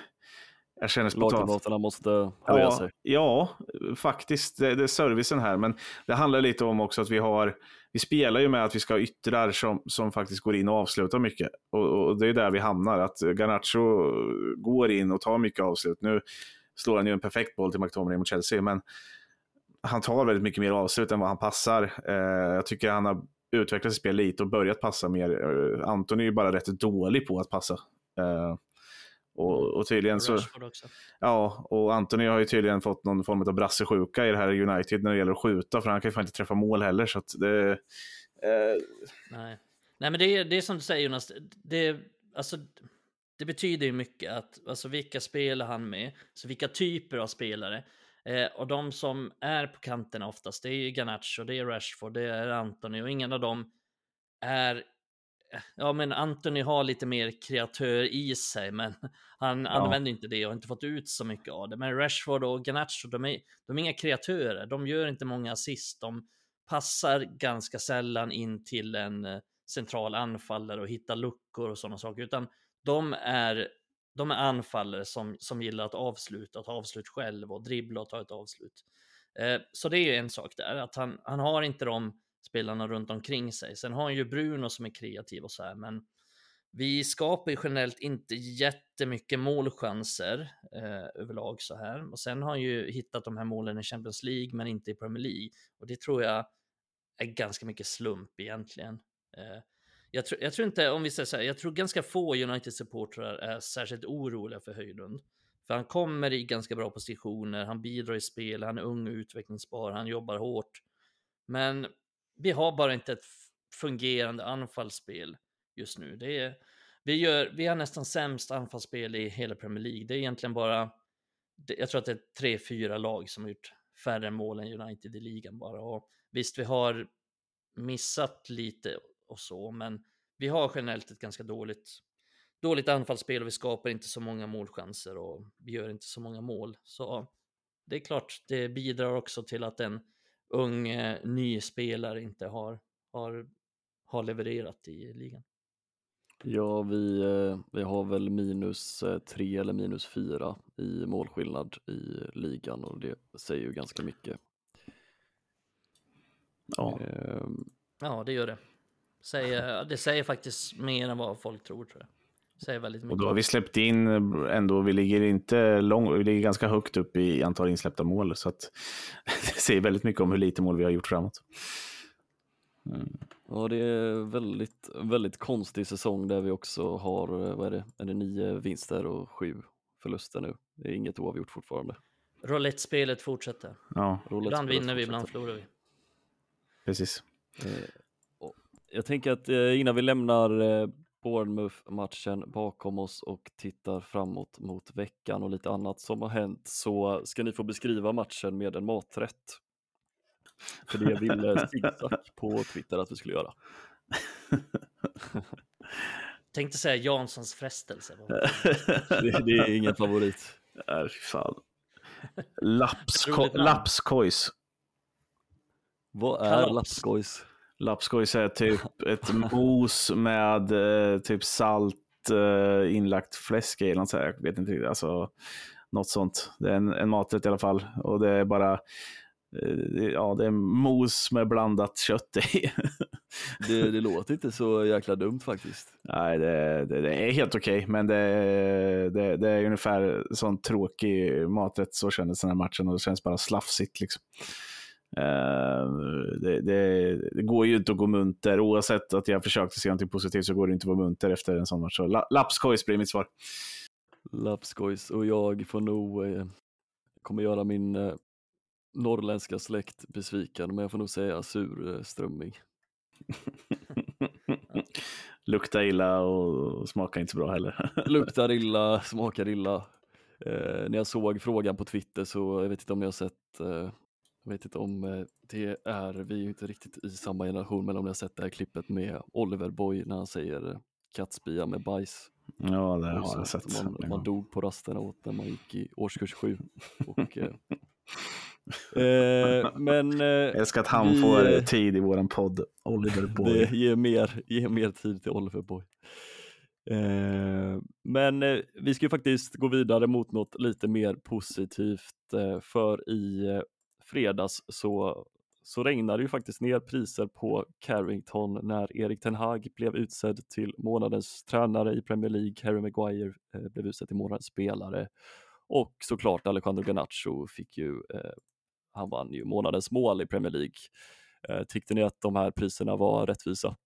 jag känner spontant.
Lagkamraterna måste höja
Ja,
sig.
ja, faktiskt. Det, det är servicen här. Men det handlar lite om också att vi har, vi spelar ju med att vi ska ha yttrar som, som faktiskt går in och avslutar mycket. Och, och det är där vi hamnar. Att Garnacho går in och tar mycket avslut. Nu slår han ju en perfekt boll till McTominay mot Chelsea, men han tar väldigt mycket mer avslut än vad han passar. Eh, jag tycker han har utvecklat sitt spel lite och börjat passa mer. Eh, Anton är ju bara rätt dålig på att passa. Eh, och, och tydligen så... Ja, och Anthony har ju tydligen fått någon form av brassesjuka i det här United när det gäller att skjuta, för han kan ju fan inte träffa mål heller. Så att det, eh,
Nej. Nej, men det är, det är som du säger Jonas, det, alltså, det betyder ju mycket att, alltså vilka spelar han med, så vilka typer av spelare. Eh, och de som är på kanterna oftast, det är ju Garnacho, det är Rashford, det är Anthony och ingen av dem är Ja, men Anthony har lite mer kreatör i sig, men han
Ja.
använder inte det och har inte fått ut så mycket av det. Men Rashford och Garnacho, de är, de är inga kreatörer. De gör inte många assist. De passar ganska sällan in till en eh, central anfallare och hittar luckor och sådana saker, utan de är, de är anfallare som, som gillar att avsluta, ta avslut själv och dribbla och ta ett avslut. Eh, så det är ju en sak där, att han, han har inte de spelarna runt omkring sig. Sen har han ju Bruno som är kreativ och så här, men vi skapar ju generellt inte jättemycket målchanser eh, överlag så här. Och sen har han ju hittat de här målen i Champions League, men inte i Premier League. Och det tror jag är ganska mycket slump egentligen. Eh, jag, tror, jag tror inte, om vi säger så här, jag tror ganska få United-supportrar är särskilt oroliga för Höjlund. För han kommer i ganska bra positioner, han bidrar i spel, han är ung och utvecklingsbar, han jobbar hårt. Men vi har bara inte ett fungerande anfallsspel just nu. Det är, vi, gör, vi har nästan sämst anfallsspel i hela Premier League. Det är egentligen bara, jag tror att det är tre, fyra lag som har gjort färre mål än United i ligan bara. Och visst, vi har missat lite och så, men vi har generellt ett ganska dåligt, dåligt anfallsspel och vi skapar inte så många målchanser och vi gör inte så många mål. Så det är klart, det bidrar också till att en ung eh, ny spelare inte har, har, har levererat i ligan.
Ja, vi, eh, vi har väl minus eh, tre eller minus fyra i målskillnad i ligan och det säger ju ganska mycket.
ja.
Ehm,
Ja, det gör det. Säger, det säger faktiskt mer än vad folk tror, tror jag. Säger väldigt
Och
mycket.
då har vi släppt in ändå, vi ligger inte lång, vi ligger ganska högt upp i antal insläppta mål. Så att det säger väldigt mycket om hur lite mål vi har gjort framåt.
Ja, det är väldigt, väldigt konstig säsong där vi också har, eh, vad är det, är det nio vinster och sju förluster nu. Det är inget oavgjort fortfarande.
Roulette-spelet fortsätter.
Ja,
Roulette
Ibland vinner vi, ibland förlorar vi.
precis.
Eh, och Jag tänker att eh, innan vi lämnar Bournemouth-matchen bakom oss och tittar framåt mot veckan och lite annat som har hänt så ska ni få beskriva matchen med en maträtt. För det ville Zigzag på Twitter att vi skulle göra.
Tänkte säga Janssons frestelse.
Det, det är ingen favorit.
Fy fan. Lapsko, lapskojs.
Vad är lapskojs?
Lapskojs är typ ett mos med eh, typ salt, eh, inlagt fläsk i. eller något så här. Jag vet inte riktigt. Alltså, något sånt. Det är en, en maträtt i alla fall. Och det är bara eh, ja, det är mos med blandat kött i.
Det, det låter inte så jäkla dumt faktiskt.
Nej, det, det, det är helt okej, men det, det, det är ungefär sån tråkig maträtt. Så kändes den här matchen och det känns bara slafsigt. Liksom. Eh, det, det, det går ju inte att gå munter. Oavsett att jag försökte se någonting positivt så går det inte att vara munter efter en sån match. Så la, lapskojs blir mitt svar.
Lapskojs och jag får nog, eh, kommer göra min eh, norrländska släkt besviken men jag får nog säga surströmming.
Luktar illa och smakar inte så bra heller.
Luktar illa, smakar illa. Eh, när jag såg frågan på Twitter så jag vet inte om ni har sett, eh, jag vet inte om eh, det är, vi är ju inte riktigt i samma generation, men om ni har sett det här klippet med Oliver Boy när han säger kattspya med bajs.
ja, det har jag sett.
Man, man dog på rasterna åt när man gick i årskurs sju. Och, eh, eh, men eh,
Jag älskar att han
vi,
får
eh,
tid i våran podd. Oliver Boy.
det ger mer, ger mer tid till Oliver Boy. Eh, men eh, vi ska ju faktiskt gå vidare mot något lite mer positivt eh, för i fredags så, så regnade det ju faktiskt ner priser på Carrington när Erik Ten Hag blev utsedd till månadens tränare i Premier League, Harry Maguire eh, blev utsedd till månadens spelare och såklart Alejandro Garnacho fick ju, eh, han vann ju månadens mål i Premier League. Eh, tyckte ni att de här priserna var rättvisa?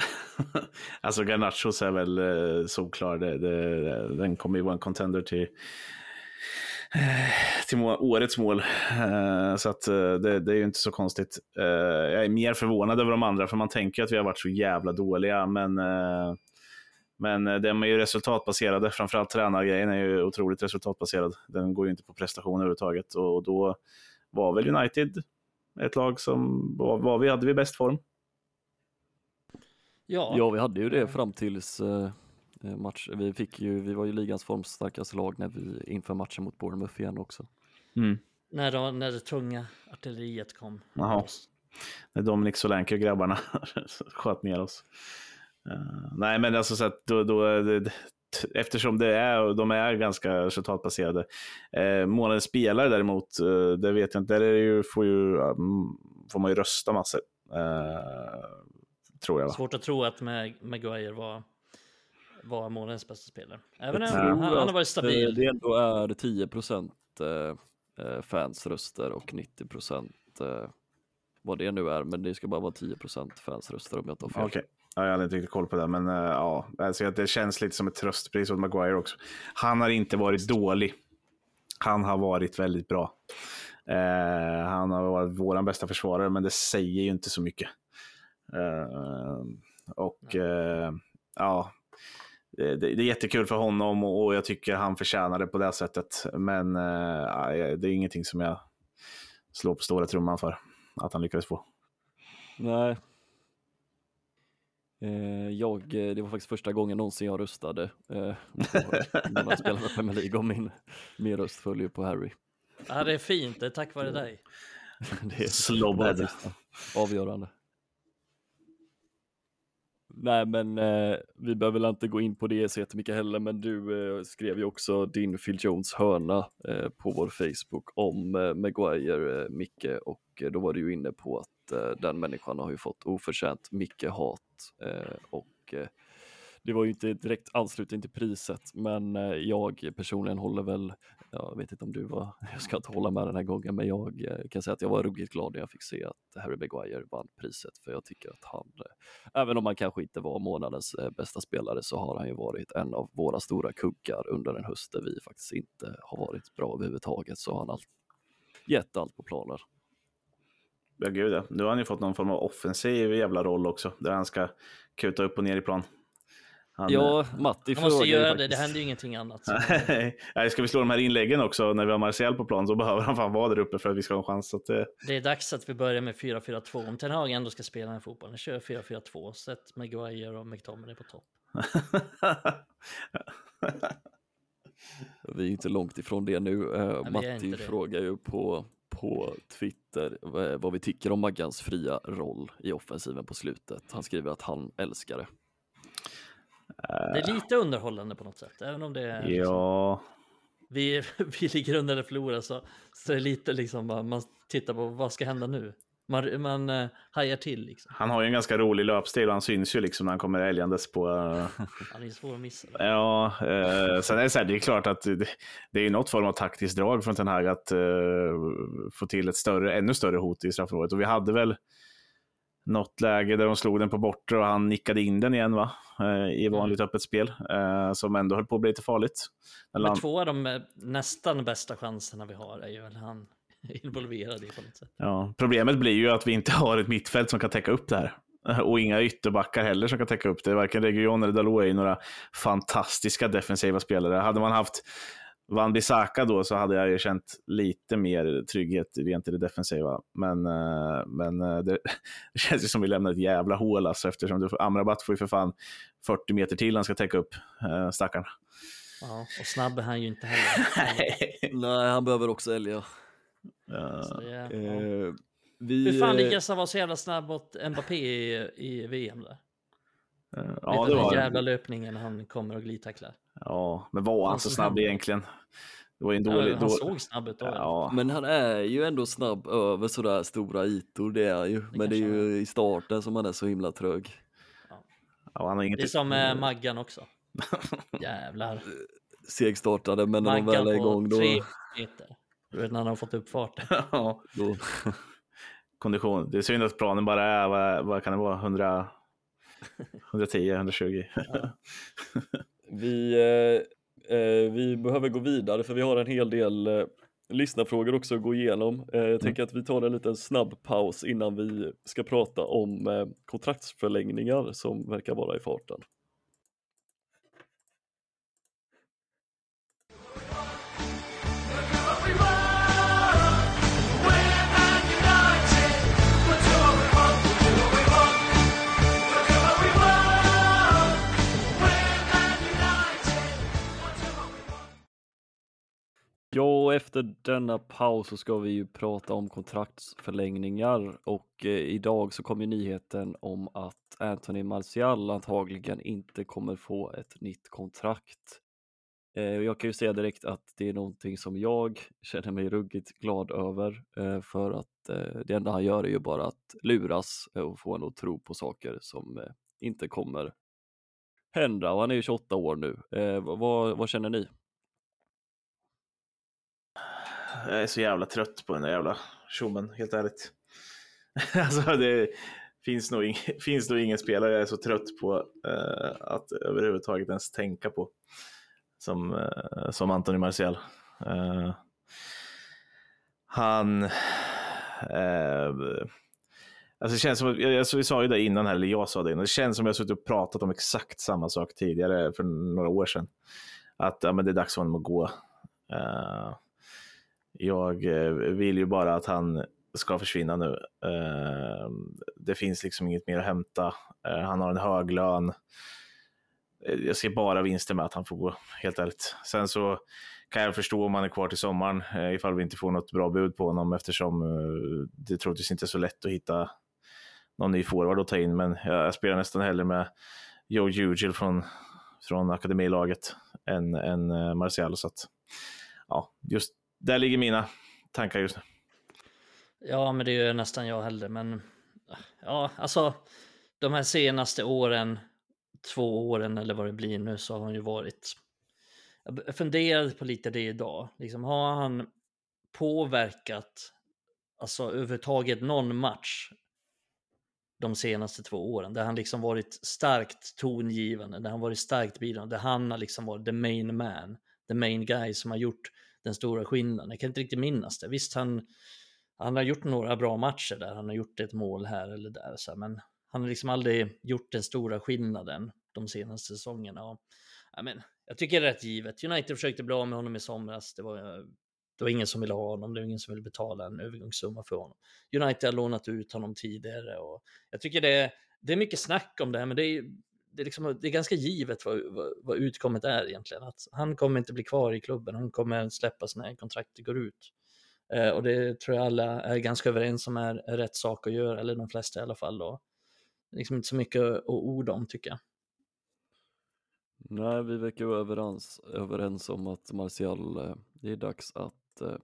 alltså Garnachos är väl eh, solklar. Det, det, den kommer ju vara en contender till, till må- årets mål. Eh, så att eh, det, det är ju inte så konstigt. Eh, jag är mer förvånad över de andra, för man tänker att vi har varit så jävla dåliga. Men, eh, men eh, de är ju resultatbaserade. Framförallt tränargrejen är ju otroligt resultatbaserad. Den går ju inte på prestation överhuvudtaget. Och då var väl United ett lag som var, var vi hade vi bäst form.
Ja,
Ja, vi hade ju det fram tills eh, eh, match. Vi, fick ju, vi var ju ligans formstarkaste lag när vi inför matchen mot Bournemouth igen också.
Mm.
när, de, när det tunga artilleriet kom.
Jaha. När Dominic Solanke och grabbarna sköt ner oss. Eh, nej, men alltså så att då, då, det, eftersom det är, de är ganska resultatbaserade. Uh, månadens spelare däremot, eh, det vet jag inte, där är det ju, får, ju, um, får man ju rösta massor. Eh, tror jag va?
Svårt att tro att Mag- Maguire var, var månadens bästa spelare. Även om han, han har varit stabil.
eh, Det ändå är 10 eh, eh, fansröster och 90 eh, vad det nu är, men det ska bara vara 10% fansröster om jag inte har fel.
Okej. Ja, jag hade inte riktigt koll på det, men eh, ja, alltså, det känns lite som ett tröstpris åt Maguire också. Han har inte varit dålig. Han har varit väldigt bra. Eh, han har varit vår bästa försvarare, men det säger ju inte så mycket. Eh, och eh, ja, det, det är jättekul för honom och, och jag tycker han förtjänar det på det sättet. Men eh, det är ingenting som jag slår på stora trumman för att han lyckades få.
Nej. Eh, jag, eh, det var faktiskt första gången någonsin jag röstade eh, när man spelar med Premier League och min, min röst följer på Harry.
Ja, det är fint, det är tack vare dig.
Det är
Slobbad.
Avgörande. Nej men eh, vi behöver väl inte gå in på det så jättemycket heller men du eh, skrev ju också din Phil Jones hörna eh, på vår Facebook om eh, Maguire, eh, Micke och eh, då var du ju inne på att eh, den människan har ju fått oförtjänt mycket hat eh, och eh, det var ju inte direkt anslutning till priset, men eh, jag personligen håller väl, jag vet inte om du var, jag ska inte hålla med den här gången, men jag eh, kan säga att jag var ruggigt glad när jag fick se att Harry Maguire vann priset, för jag tycker att han, eh, även om han kanske inte var månadens eh, bästa spelare, så har han ju varit en av våra stora kuggar under en höst där vi faktiskt inte har varit bra överhuvudtaget, så har han allt, gett allt på planer.
Ja, gud ja. Nu har han ju fått någon form av offensiv jävla roll också, där han ska kuta upp och ner i plan.
Han, ja, Matti
Han måste göra det, det händer ju ingenting annat.
Nej, ska vi slå de här inläggen också när vi har Martial på plan så behöver han fan vara där uppe för att vi ska ha en chans. Att,
det... det är dags att vi börjar med 4-4-2. Om Ten Hag ändå ska spela den här fotbollen, kör 4-4-2. Sätt Maguire och McTominay på topp.
vi är inte långt ifrån det nu. Uh, Matti frågar ju på på Twitter vad vi tycker om Maggans fria roll i offensiven på slutet. Han skriver att han älskar det.
Det är lite underhållande på något sätt, även om det är...
Liksom, ja.
Vi, vi ligger under eller förlorar så, så är det lite liksom man tittar på vad ska hända nu. Man, man uh, hajar till. Liksom.
Han har ju en ganska rolig löpstil och han syns ju liksom när han kommer älgandes på... Uh...
han är svår att missa.
Ja, uh, sen är det, så här, det är klart att det, det är något form av taktiskt drag från Ten Hag att uh, få till ett större, ännu större hot i straffområdet. Och vi hade väl något läge där de slog den på bortre och han nickade in den igen va? i vanligt mm. öppet spel, som ändå höll på att bli lite farligt.
Men två av de nästan bästa chanserna vi har är ju väl han involverad i på något sätt.
Ja, problemet blir ju att vi inte har ett mittfält som kan täcka upp det här. Och inga ytterbackar heller som kan täcka upp det. Varken Region eller Dalot är några fantastiska defensiva spelare. Hade man haft Van Bissaka då så hade jag ju känt lite mer trygghet rent i det defensiva. Men, eh, men eh, det, det känns ju som vi lämnar ett jävla hål alltså, eftersom du, Amrabat får ju för fan 40 meter till han ska täcka upp, äh, stackarn.
Ja, och snabb är han ju inte heller.
Nej, han behöver också älga.
Ja. Eh, vi, Hur fan lyckades han vara så jävla snabb mot Mbappé i, i VM där?
Ja, det var
den jävla löpningen han kommer och glidtacklar.
Ja, men var han så snabb egentligen? Det var en dålig...
Ja, han såg snabb ut då.
Ja. Men han är ju ändå snabb över sådär stora ytor, det är ju. Det men det är ju i starten som han är så himla trög.
Ja. Ja, han har inget...
Det är som med Maggan också. Jävlar.
Segstartade, men när de väl är igång då... Tre
meter. Du vet när han har fått upp farten.
ja, då. Kondition. Det är synd att planen bara är, vad, vad kan det vara, 100, 110, 120.
vi, eh, eh, vi behöver gå vidare för vi har en hel del eh, lyssnarfrågor också att gå igenom. Eh, jag mm. tänker att vi tar en liten snabb paus innan vi ska prata om eh, kontraktsförlängningar som verkar vara i farten. Ja, och efter denna paus så ska vi ju prata om kontraktsförlängningar och eh, idag så kom ju nyheten om att Anthony Martial antagligen inte kommer få ett nytt kontrakt. Eh, jag kan ju säga direkt att det är någonting som jag känner mig ruggigt glad över eh, för att eh, det enda han gör är ju bara att luras eh, och få en att tro på saker som eh, inte kommer hända och han är ju 28 år nu. Eh, vad, vad känner ni?
Jag är så jävla trött på den där jävla tjommen, helt ärligt. alltså det finns nog, ing, finns nog ingen spelare jag är så trött på uh, att överhuvudtaget ens tänka på som, uh, som Anthony Martial. Uh, han... Alltså det känns som, jag, jag, vi sa ju det innan här, eller jag sa det innan, det känns som jag suttit och pratat om exakt samma sak tidigare för några år sedan. Att ja, men det är dags för honom att gå. Uh, jag eh, vill ju bara att han ska försvinna nu. Ehm, det finns liksom inget mer att hämta. Eh, han har en hög lön. Eh, jag ser bara vinster med att han får gå, helt ärligt. Sen så kan jag förstå om han är kvar till sommaren ifall vi inte får något bra bud på honom eftersom det troligtvis inte är så lätt att hitta någon ny forward att ta in. Men jag spelar nästan hellre med Joe Ugil från, från akademilaget än, än Marcial. Så att, ja, just där ligger mina tankar just nu.
Ja, men det gör nästan jag heller, men ja, alltså de här senaste åren två åren eller vad det blir nu så har han ju varit... Jag funderade på lite det idag. Liksom, har han påverkat, alltså överhuvudtaget någon match de senaste två åren, där han liksom varit starkt tongivande, där han varit starkt bidragande, där han har liksom varit the main man, the main guy som har gjort den stora skillnaden. Jag kan inte riktigt minnas det. Visst, han, han har gjort några bra matcher där, han har gjort ett mål här eller där, så här, men han har liksom aldrig gjort den stora skillnaden de senaste säsongerna. Och, ja, men, jag tycker det är rätt givet. United försökte bli av med honom i somras. Det var, det var ingen som ville ha honom, det var ingen som ville betala en övergångssumma för honom. United har lånat ut honom tidigare och jag tycker det är, det är mycket snack om det här, men det är, det är, liksom, det är ganska givet vad, vad, vad utkommet är egentligen. Att han kommer inte bli kvar i klubben, han kommer släppas när kontraktet går ut. Eh, och det tror jag alla är ganska överens om är, är rätt sak att göra, eller de flesta i alla fall. Då. liksom inte så mycket att orda om tycker jag.
Nej, vi verkar vara överens, överens om att Martial, eh, det är dags att, eh,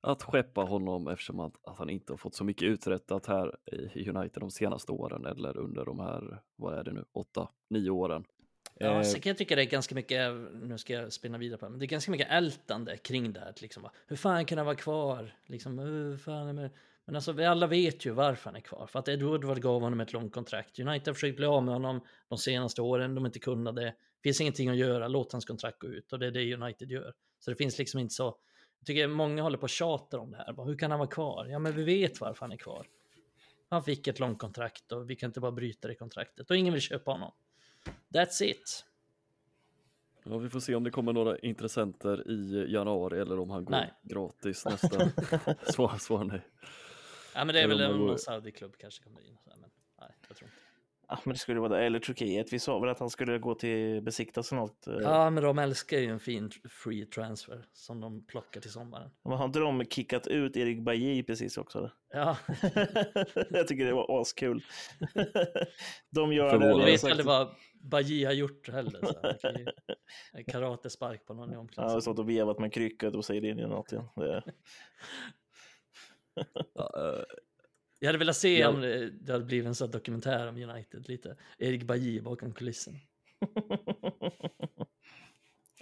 att skeppa honom eftersom att, att han inte har fått så mycket uträttat här i United de senaste åren eller under de här, vad är det nu, åtta, nio åren.
Ja,
Eh,
sen kan jag tycka det är ganska mycket, nu ska jag spinna vidare på det, men det är ganska mycket ältande kring det här. Liksom, va, hur fan kan han vara kvar? Liksom, hur fan är? Men alltså, vi alla vet ju varför han är kvar. För att Ed Woodward gav honom ett långt kontrakt. United har försökt bli av med honom de senaste åren, de inte kunnat det. finns ingenting att göra, låt hans kontrakt gå ut. Och det är det United gör. Så det finns liksom inte så... Jag tycker många håller på och tjatar om det här. Bara, hur kan han vara kvar? Ja, men vi vet varför han är kvar. Han fick ett långt kontrakt och vi kan inte bara bryta det kontraktet. Och ingen vill köpa honom. That's it.
Ja, vi får se om det kommer några intressenter i januari eller om han går
Nej.
gratis nästa. svar, svar nej.
Ja, men det är
Eller
väl
om går-
Saudi-klubb kanske kommer in. Men nej, jag tror inte.
Ja, men det skulle vara det. Eller Turkiet. Vi sa väl att han skulle gå till besiktas eller något. eh.
Ja, men de älskar ju en fin free transfer som de plockar till sommaren.
Men har inte de kickat ut Erik Bajy precis också? eller?
Ja,
jag tycker det var askul. de gör det. har
vet aldrig vad Baji har gjort heller. Så. Det ju- en karatespark på någon i
Ja, jag
omklädningsrummet.
stått och vevat med krycka och säger in i något igen. Det...
Ja, eh,
Jag hade velat se om det, det hade blivit en sån här dokumentär om United, lite Erik Baji bakom kulissen.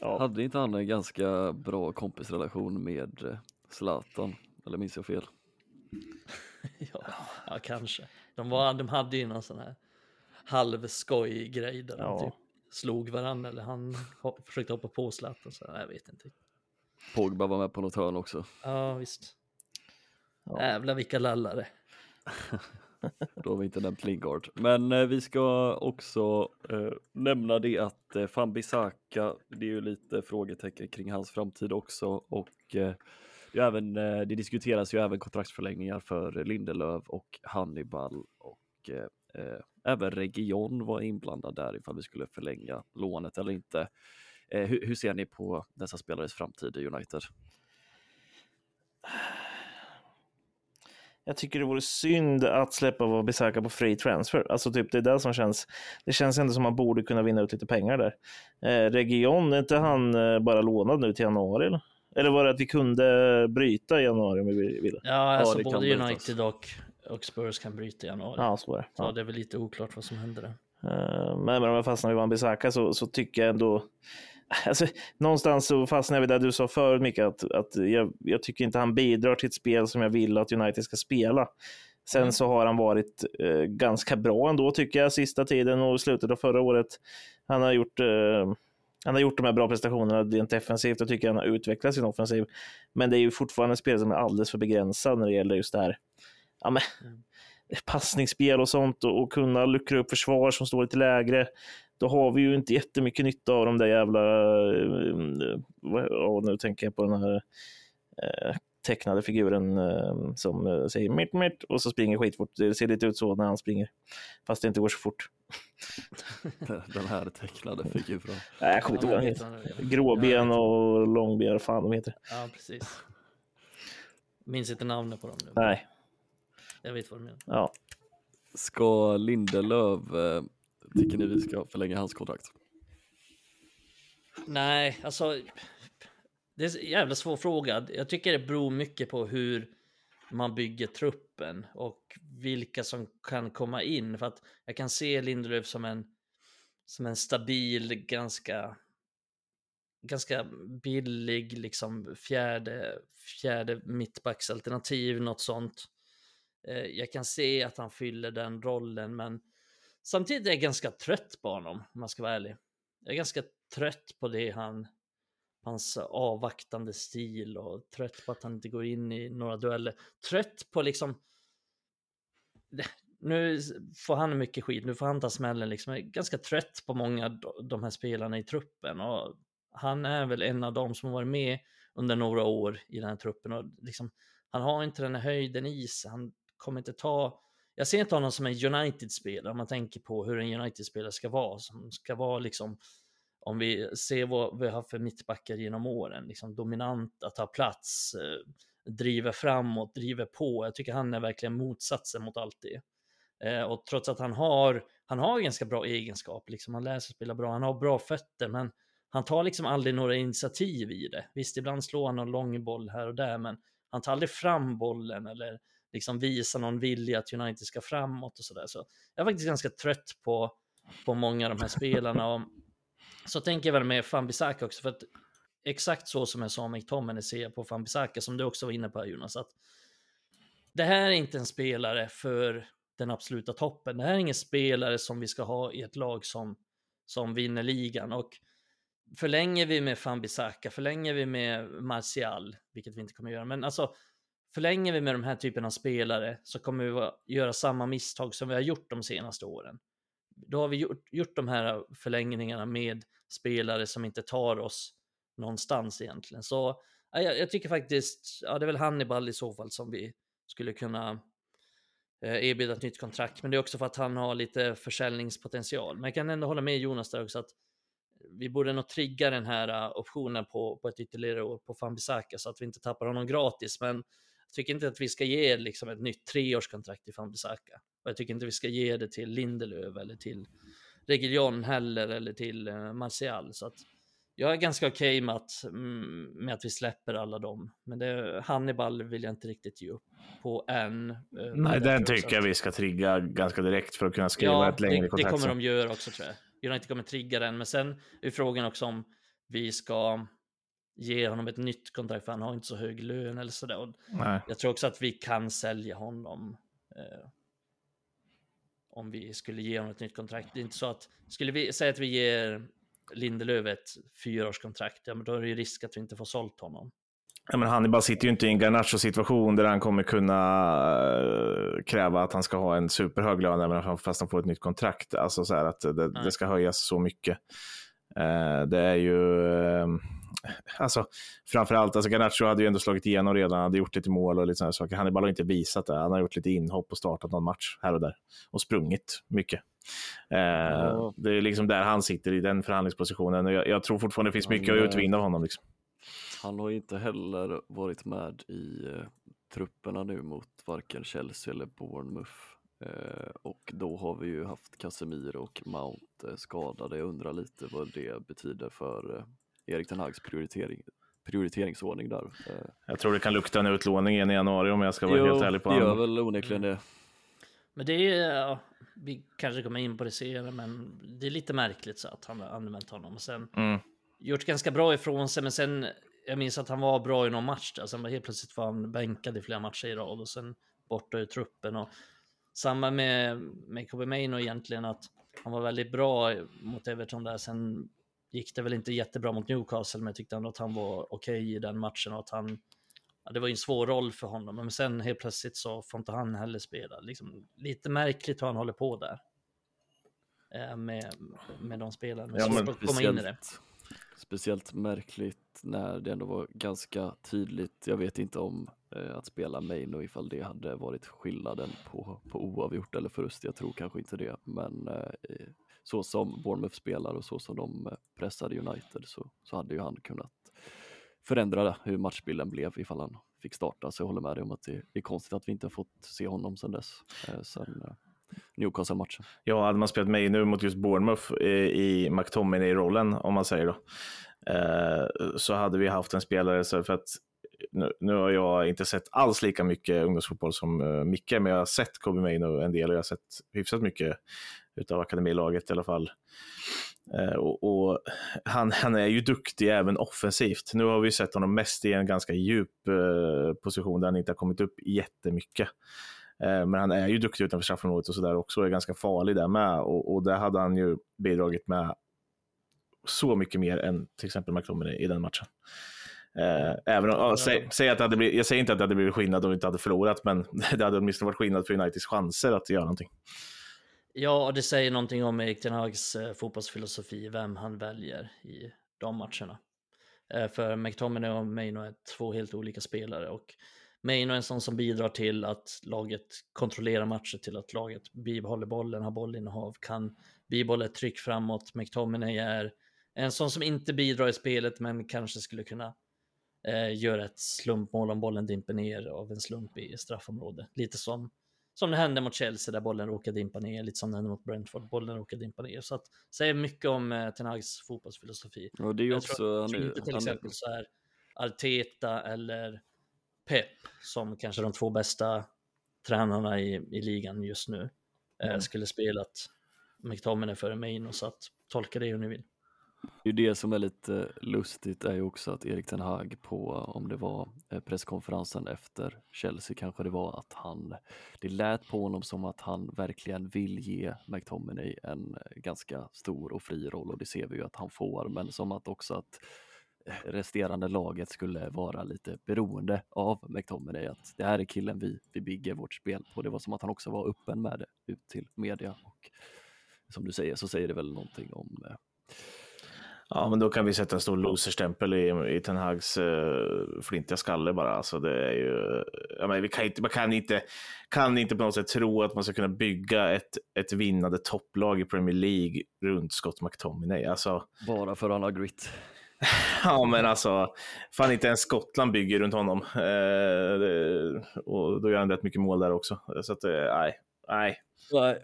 ja.
hade inte han en ganska bra kompisrelation med eh, Zlatan? Eller minns jag fel?
ja, ja, kanske. De, var, de hade ju någon sån här halvskoj grej där de
Ja.
typ slog varandra eller han försökte hoppa på Zlatan. Så jag vet inte.
Pogba var med på något hörn också.
Ja, visst.
Ja.
Jävlar vilka lallare.
Då har vi inte nämnt Lingard. Men eh, vi ska också eh, nämna det att eh, Fambisaka, det är ju lite frågetecken kring hans framtid också och eh, det, är även, eh, det diskuteras ju även kontraktsförlängningar för Lindelöf och Hannibal och eh, eh, även Region var inblandad där ifall vi skulle förlänga lånet eller inte. Eh, hur, hur ser ni på dessa spelares framtid i United?
Jag tycker det vore synd att släppa Wan-Bissaka på free transfer. Alltså typ det är det som känns. Det känns ändå som man borde kunna vinna ut lite pengar där. Eh, Region, är inte han eh, bara lånad nu till januari eller? Eller var det att vi kunde bryta i januari om vi ville?
Ja, alltså
kan
både. United och, och Spurs kan bryta i januari.
Ja, så var det.
Så
Ja.
det är väl lite oklart vad som händer där.
Eh, Men om jag fastnar vid Wan-Bissaka så, så tycker jag ändå... Alltså, någonstans så fastnar jag vid det du sa förut, Micke, att, att jag, jag tycker inte han bidrar till ett spel som jag vill att United ska spela. Sen så har han varit eh, ganska bra ändå, tycker jag, sista tiden och slutet av förra året. Han har gjort, eh, han har gjort de här bra prestationerna rent defensivt och tycker han har utvecklat sin offensiv. Men det är ju fortfarande en spel som är alldeles för begränsad när det gäller just det här. Ja, men,
Mm.
passningsspel och sånt och, och kunna luckra upp försvar som står lite lägre. Då har vi ju inte jättemycket nytta av de där jävla... eh, Ja, nu tänker jag på den här eh, tecknade figuren eh, som säger mitt, mitt och så springer skitfort. Det ser lite ut så när han springer, fast det inte går så fort.
Den här tecknade figuren.
Nej, jag kommer inte ihåg vad han heter. Gråben och långben, vad fan de heter.
Ja, precis. Minns inte namnet på dem nu.
Nej,
Jag vet vad du menar.
ja.
Ska Lindelöf, tycker ni vi ska förlänga hans kontrakt?
Nej, alltså. Det är en jävla svår fråga. Jag tycker det beror mycket på hur man bygger truppen och vilka som kan komma in. För att jag kan se Lindelöf som en, som en stabil, ganska ganska billig liksom fjärde, fjärde mittbacksalternativ, något sånt. Eh, jag kan se att han fyller den rollen, men samtidigt är jag ganska trött på honom, om man ska vara ärlig. Jag är ganska trött på det han, hans avvaktande stil och trött på att han inte går in i några dueller. Trött på liksom, nu får han mycket skit, nu får han ta smällen liksom. Jag är ganska trött på många av de här spelarna i truppen och han är väl en av dem som har varit med under några år i den här truppen och liksom, han har inte den här höjden i sig. Han kommer inte ta... Jag ser inte honom som en United-spelare om man tänker på hur en United-spelare ska vara. Som ska vara liksom, om vi ser vad vi har för mittbackar genom åren, liksom dominant, att ta plats, eh, driver framåt, driver på. Jag tycker han är verkligen motsatsen mot allt det. Eh, och trots att han har, han har ganska bra egenskap, liksom han lär sig spela bra, han har bra fötter, men han tar liksom aldrig några initiativ i det. Visst, ibland slår han någon lång boll här och där, men han tar aldrig fram bollen eller liksom visa någon vilja att United ska framåt och sådär. Så jag är faktiskt ganska trött på, på många av de här spelarna. Och så tänker jag väl med Fambisaka också, för att exakt så som jag sa med McTominay ser jag på Fambisaka, som du också var inne på Jonas, att det här är inte en spelare för den absoluta toppen. Det här är ingen spelare som vi ska ha i ett lag som, som vinner ligan. Och förlänger vi med Fambisaka, förlänger vi med Martial, vilket vi inte kommer göra, men alltså förlänger vi med de här typen av spelare så kommer vi göra samma misstag som vi har gjort de senaste åren. Då har vi gjort, gjort de här förlängningarna med spelare som inte tar oss någonstans egentligen. Så jag, jag tycker faktiskt, ja det är väl Hannibal i så fall som vi skulle kunna eh, erbjuda ett nytt kontrakt, men det är också för att han har lite försäljningspotential. Men jag kan ändå hålla med Jonas där också att vi borde nog trigga den här eh, optionen på, på ett ytterligare år på Fambisaka så att vi inte tappar honom gratis. Men jag tycker inte att vi ska ge liksom ett nytt treårskontrakt till Fambisaka. Och jag tycker inte vi ska ge det till Lindelöf eller till Reguljon heller eller till uh, Martial. Så att jag är ganska okej okay med, att, mm, med att vi släpper alla dem. Men det, Hannibal vill jag inte riktigt ge upp på än.
Uh, Nej, den tycker jag vi ska trigga ganska direkt för att kunna skriva ja, ett längre kontrakt.
Det kommer de göra också tror jag. United kommer trigga den, men sen är frågan också om vi ska ge honom ett nytt kontrakt, för han har inte så hög lön eller sådär. Jag tror också att vi kan sälja honom. Eh, om vi skulle ge honom ett nytt kontrakt. Det är inte så att, skulle vi säga att vi ger Lindelöf ett fyraårskontrakt, ja men då är det ju risk att vi inte får sålt honom.
Ja, men Hannibal sitter ju inte i en Garnacho-situation där han kommer kunna uh, kräva att han ska ha en superhög lön även fast han får ett nytt kontrakt. Alltså så här att det, det ska höjas så mycket. Uh, det är ju, uh, alltså framförallt, alltså Garnacho hade ju ändå slagit igenom redan, hade gjort lite mål och lite sådana saker. Hannibal har inte visat det. Han har gjort lite inhopp och startat någon match här och där och sprungit mycket. Uh, Det är liksom där han sitter i den förhandlingspositionen. Jag, jag tror fortfarande det finns mycket att utvinna av honom. Liksom.
Han har inte heller varit med i eh, trupperna nu mot varken Chelsea eller Bournemouth. Eh, och då har vi ju haft Casemiro och Mount eh, skadade. Jag undrar lite vad det betyder för eh, Erik Ten Hags prioritering, prioriteringsordning där. Eh,
jag tror det kan lukta en utlåning igen i januari om jag ska vara jo, helt ärlig på
det. gör väl onekligen det.
Men det är, ja, vi kanske kommer in på det senare, men det är lite märkligt så att han har använt honom. Och sen mm. gjort ganska bra ifrån sig, men sen jag minns att han var bra i någon match där, sen helt plötsligt var han bänkad i flera matcher i rad och sen borta ur truppen. Och samma med, med Kobe Maino egentligen, att han var väldigt bra mot Everton där, sen gick det väl inte jättebra mot Newcastle, men jag tyckte ändå att han var okej okay i den matchen och att han Ja, det var ju en svår roll för honom, men sen helt plötsligt så får inte han heller spela. Liksom, lite märkligt hur han håller på där. Eh, med, med de spelarna. Ja, men komma in i det.
Speciellt märkligt när det ändå var ganska tydligt. Jag vet inte om eh, att spela Maino ifall det hade varit skillnaden på, på oavgjort eller förlust. Jag tror kanske inte det, men eh, så som Bournemouth spelar och så som de eh, pressade United så, så hade ju han kunnat förändra det, hur matchbilden blev ifall han fick starta. Så jag håller med dig om att det är konstigt att vi inte har fått se honom sedan dess. Eh, Sen, eh, Newcastle-matchen.
Ja, hade man spelat mig nu mot just Bournemouth i, i McTominay-rollen, om man säger då, eh, så hade vi haft en spelare, så för att nu, nu, har jag inte sett alls lika mycket ungdomsfotboll som uh, Micke, men jag har sett Kobe Maino en del och jag har sett hyfsat mycket utav akademilaget i alla fall. Eh, och, och han, han, är ju duktig även offensivt. Nu har vi sett honom mest i en ganska djup eh, position där han inte har kommit upp jättemycket. Eh, men han är ju duktig utanför straffområdet och sådär också och är ganska farlig där med. Och, och där hade han ju bidragit med så mycket mer än till exempel McTominay i den matchen. Eh, även om, säg, säg, att det hade blivit, jag säger inte att det hade blivit skillnad om vi inte hade förlorat, men det hade åtminstone varit skillnad för Uniteds chanser att göra någonting.
Ja, det säger någonting om Erik Ten Hags eh, fotbollsfilosofi, vem han väljer i de matcherna. Eh, för McTominay och Maino är två helt olika spelare och Maino är en sån som bidrar till att laget kontrollerar matcher, till att laget bibehåller bollen, har bollinnehav, kan bibehålla ett tryck framåt. McTominay är en sån som inte bidrar i spelet men kanske skulle kunna eh, göra ett slumpmål om bollen dimper ner av en slump i straffområdet. Lite som, som det hände mot Chelsea där bollen råkade dimpa ner, lite som det hände mot Brentford, bollen råkade dimpa ner. Så att säger mycket om eh, Ten Hags fotbollsfilosofi.
Och det är också,
tror, jag tror inte till exempel så är Arteta eller Pep som kanske de två bästa tränarna i, i ligan just nu eh, mm. skulle spelat McTominay före Maino så att tolka det hur ni vill.
Det är det som är lite lustigt är ju också att Erik Ten Hag på, om det var eh, presskonferensen efter Chelsea kanske det var, att han, det lät på honom som att han verkligen vill ge McTominay en eh, ganska stor och fri roll. Och det ser vi ju att han får, men som att också att resterande laget skulle vara lite beroende av McTominay, att det här är killen vi, vi bygger vårt spel på. Det var som att han också var öppen med det ut till media. Och som du säger så säger det väl någonting om eh,
Ja, men då kan vi sätta en stor loserstämpel i, i Ten Hags uh, flintiga skalle bara. Alltså, det är ju, ja, men vi kan inte, man kan inte, kan inte på något sätt tro att man ska kunna bygga ett, ett vinnande topplag i Premier League runt Scott McTominay. Alltså,
Bara för att han har grit.
ja, men alltså, fan inte ens Skottland bygger runt honom. Det, och då gör han rätt mycket mål där också. Så att, nej, nej.
Nej,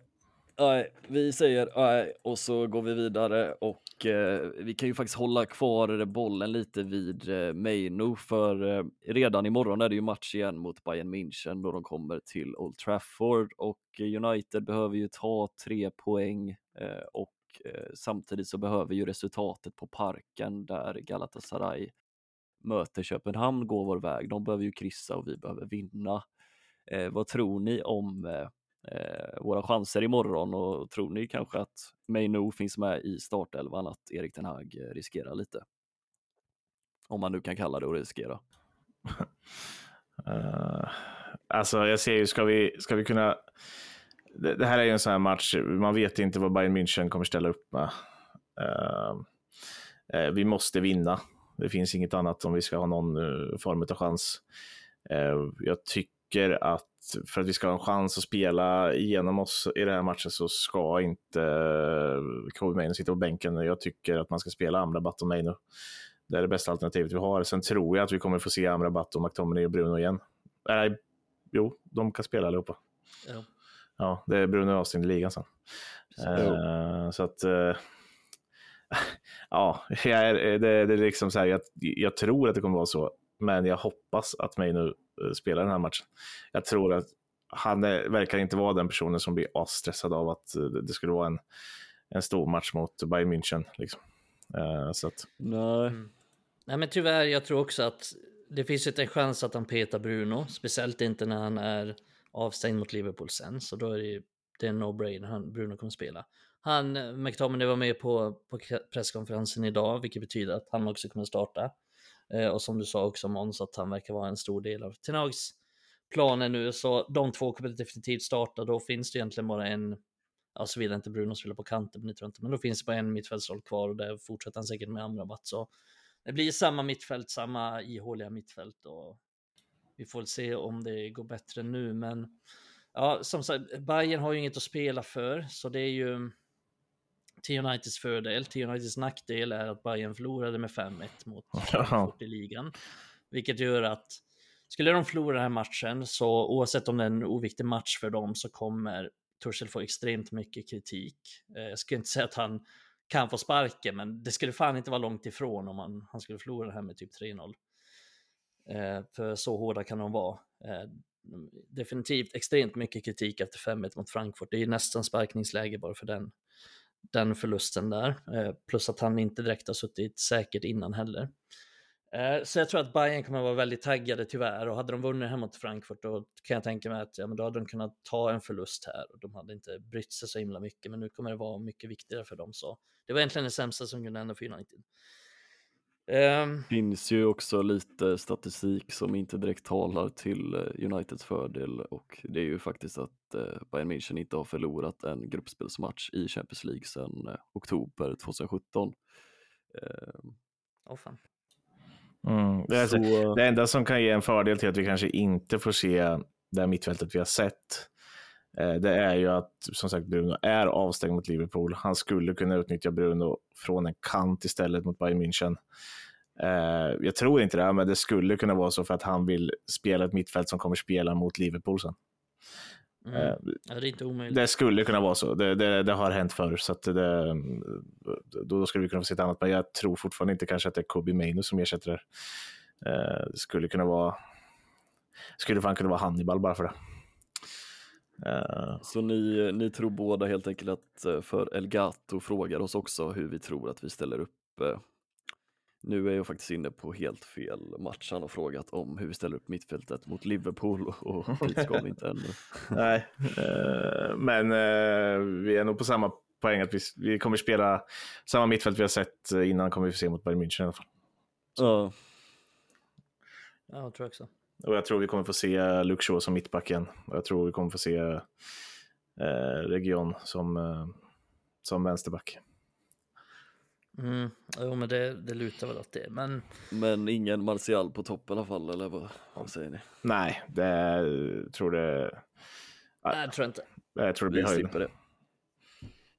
Nej, vi säger nej och så går vi vidare och eh, vi kan ju faktiskt hålla kvar bollen lite vid eh, Maino för eh, redan imorgon är det ju match igen mot Bayern München då de kommer till Old Trafford och United behöver ju ta tre poäng eh, och eh, samtidigt så behöver ju resultatet på parken där Galatasaray möter Köpenhamn gå vår väg. De behöver ju kryssa och vi behöver vinna. Eh, vad tror ni om eh, eh, våra chanser imorgon och tror ni kanske att Maino finns med i startelvan att Erik Ten Hag eh, riskerar lite? Om man nu kan kalla det att riskera.
uh, alltså jag ser ju, ska vi, ska vi kunna det, det, här är ju en sån här match, man vet inte vad Bayern München kommer ställa upp med. Uh, uh, vi måste vinna. Det finns inget annat om vi ska ha någon form av chans. jag tycker att för att vi ska ha en chans att spela igenom oss i den här matchen så ska inte Kobe Maino sitta på bänken. Jag tycker att man ska spela Amrabat och Maino. Det är det bästa alternativet vi har. Sen tror jag att vi kommer få se Amrabat och McTominay och Bruno igen. Nej, jo, de kan spela allihopa. Ja. ja, det är Bruno och Austin i ligan sen. Så, uh, så att... Uh, ja, är, det, det, är liksom så här, jag, jag tror att det kommer vara så, men jag hoppas att Eh, spela den här matchen. Jag tror att han är, verkar inte vara den personen som blir asstressad av att eh, det skulle vara en, en stor match mot Bayern München. Liksom. Uh, så att...
Nej. Mm. Nej, men tyvärr, jag tror också att det finns inte en chans att han petar Bruno, speciellt inte när han är avstängd mot Liverpool sen, så då är det, det är en no-brainer, Bruno kommer spela. Han, McTominay var med på, på presskonferensen idag, vilket betyder att han också kommer starta. Eh, och som du sa också Måns, att han verkar vara en stor del av Tenags planer nu. Så de två kommer definitivt starta. Då finns det egentligen bara en, ja vill inte Bruno spela på kanten, men det tror jag inte. Men då finns det bara en mittfältsroll kvar och där fortsätter han säkert med Amrabat. Så det blir samma mittfält, samma ihåliga mittfält och vi får väl se om det går bättre nu. Men ja, som sagt, Bayern har ju inget att spela för, så det är ju till Uniteds fördel. Till Uniteds nackdel är att Bayern förlorade med 5-1 mot Frankfurt i ligan. Vilket gör att skulle de förlora den här matchen så oavsett om det är en oviktig match för dem så kommer Tuchel få extremt mycket kritik. Eh, jag skulle inte säga att han kan få sparken, men det skulle fan inte vara långt ifrån om han, han skulle förlora det här med typ 3-0. Eh, för så hårda kan de vara. Eh, definitivt extremt mycket kritik efter 5-1 mot Frankfurt. Det är nästan sparkningsläge bara för den, den förlusten där. Eh, plus att han inte direkt har suttit säkert innan heller. Eh, så jag tror att Bayern kommer att vara väldigt taggade tyvärr och hade de vunnit hemma mot Frankfurt då kan jag tänka mig att ja, men då hade de kunnat ta en förlust här och de hade inte brytt sig så himla mycket men nu kommer det vara mycket viktigare för dem så det var egentligen det sämsta som kunde hända för United.
Um, finns ju också lite statistik som inte direkt talar till eh, Uniteds fördel och det är ju faktiskt att uh, Bayern München inte har förlorat en gruppspelsmatch i Champions League sedan uh, oktober 2017. Uh,
oh, fan.
Mm. Det, alltså, så... det enda som kan ge en fördel till att vi kanske inte får se det här mittfältet vi har sett, eh, det är ju att som sagt Bruno är avstängd mot Liverpool. Han skulle kunna utnyttja Bruno från en kant istället mot Bayern München. Eh, jag tror inte det, men det skulle kunna vara så för att han vill spela ett mittfält som kommer spela mot Liverpool sen.
Mm. Eh, det.
Det skulle kunna vara så. Det, det, det har hänt förr, så det, då, skulle vi kunna få se ett annat. Men jag tror fortfarande inte kanske att det är Kobe Mainu som ersätter det. Eh, det skulle kunna vara skulle fan kunna vara Hannibal bara för det.
Uh. Så ni, ni tror båda helt enkelt att för Elgato frågar oss också hur vi tror att vi ställer upp nu är jag faktiskt inne på helt fel match. Han har frågat om hur vi ställer upp mittfältet mot Liverpool och dit ska vi inte ännu.
Nej, uh, men uh, vi är nog på samma poäng att vi, vi kommer spela samma mittfält vi har sett innan kommer vi få se mot Bayern München i alla fall.
Ja. Ja, jag tror också.
Och jag tror vi kommer få se Luke Shaw som mittback igen. Och jag tror vi kommer få se uh, Region som, som vänsterback.
Mm, jo, men det, det lutar väl åt det. Men...
men ingen Martial på topp i alla fall, eller vad, vad säger ni?
Nej, det tror det...
Nej, jag tror inte.
Jag tror det blir höjden. det.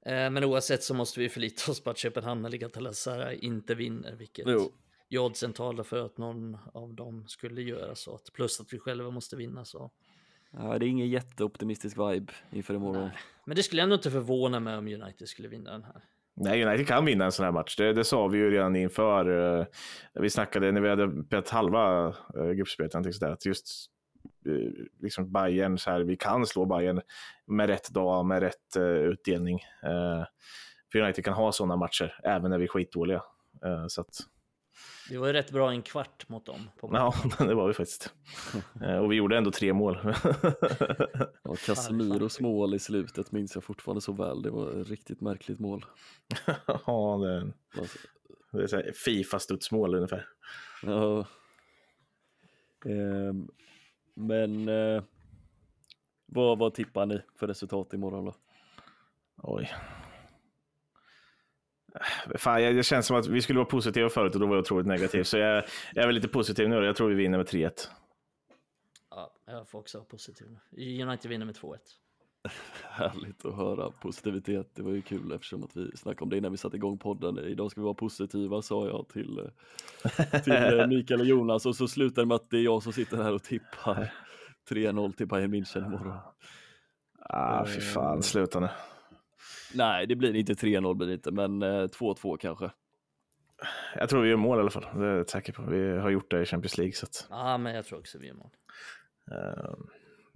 Eh, men oavsett så måste vi förlita oss på att Köpenhamn eller Galatasaray inte vinner, vilket jo. Oddsen talar för att någon av dem skulle göra så. Plus att vi själva måste vinna så.
Ja, det är ingen jätteoptimistisk vibe inför imorgon. Nej.
Men det skulle ändå inte förvåna mig om United skulle vinna den här.
Nej, United kan vinna en sån här match. Det, det sa vi ju redan inför. Uh, vi snackade när vi hade spelat halva uh, gruppspelet, att just uh, liksom Bayern, så här, vi kan slå Bayern med rätt dag, med rätt uh, utdelning. För United kan ha sådana matcher, även när vi är skitdåliga. Så att,
vi var ju rätt bra en kvart mot dem.
ja, det var vi faktiskt. Eh, och vi gjorde ändå tre mål.
ja, Casemiros mål i slutet minns jag fortfarande så väl. Det var ett riktigt märkligt mål.
ja, det är, alltså. det är så Fifa-studsmål ungefär.
Ja. Eh, men eh, vad, vad tippar ni för resultat imorgon då?
Oj, Fan, jag, det känns som att vi skulle vara positiva förut och då var jag otroligt negativ. Så jag, jag är väl lite positiv nu. Jag tror vi vinner med 3-1.
Ja, jag får också vara positiv. United vinner med 2-1.
Härligt att höra positivitet. Det var ju kul eftersom att vi snackade om det innan vi satte igång podden. Idag ska vi vara positiva sa jag till, till eh, Mikael och Jonas och så slutar det med att det är jag som sitter här och tippar 3-0 till Bayern München imorgon.
Ah, fy fan, sluta nu.
Nej, det blir inte 3-0 blir det inte, men 2-2 eh, kanske.
Jag tror vi gör mål i alla fall. Det är jag säker på. Vi har gjort det i Champions League. Så att...
Ja, men jag tror också vi gör mål.
Uh,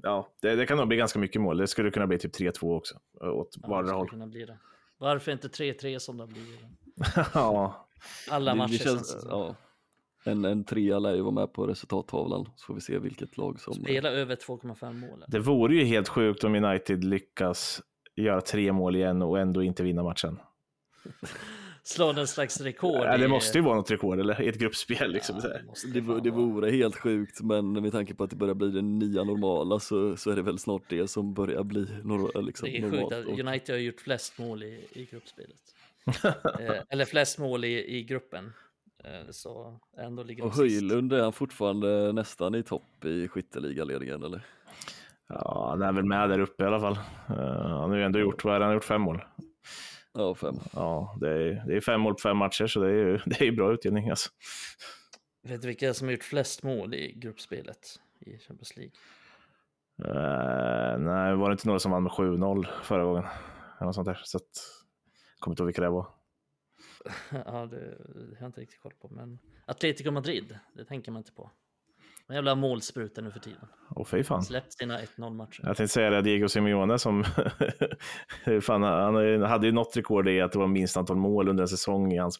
ja, det, det, kan nog bli ganska mycket mål. Det skulle kunna bli typ 3-2 också. Åt
ja,
vardera håll.
Kunna bli det. Varför inte 3-3 som det blir?
ja.
Alla matcher det, det känns,
ja. En, en trea lär ju vara med på resultattavlan, så får vi se vilket lag som...
Spela över 2,5 mål.
Det vore ju helt sjukt om United lyckas göra tre mål igen och ändå inte vinna matchen.
Slå någon slags rekord.
Ja, det måste ju vara något rekord eller i ett gruppspel. Liksom. Ja,
det, det, det vore helt sjukt, men med tanke på att det börjar bli det nya normala så, så är det väl snart det som börjar bli nor liksom,
Det är sjukt att United har gjort flest mål i, i gruppspelet. eh, eller flest mål i, i gruppen. Eh, så ändå ligger
Och Höjlund är han fortfarande nästan i topp i skytteligaledningen eller?
Ja, han är väl med där uppe i alla fall. Uh, han har ju ändå gjort, vad är han har gjort fem mål.
Ja, fem.
Ja, det är, det är fem mål på fem matcher, så det är ju det är bra utdelning alltså.
Vet du vilka som har gjort flest mål i gruppspelet i Champions League?
Uh, nej, var det inte några som vann med 7-0 förra gången? Eller något sånt där. Så att, kommer inte ihåg vilka det var.
ja, det, det har jag inte riktigt koll på. Men Atletico Madrid, det tänker man inte på. En jävla målspruta nu för tiden.
Åh fy fan.
Släppt sina 1-0 matcher.
Jag tänkte säga det, Diego Simeone som fan, han hade ju något rekord i att det var minst antal mål under en säsong i hans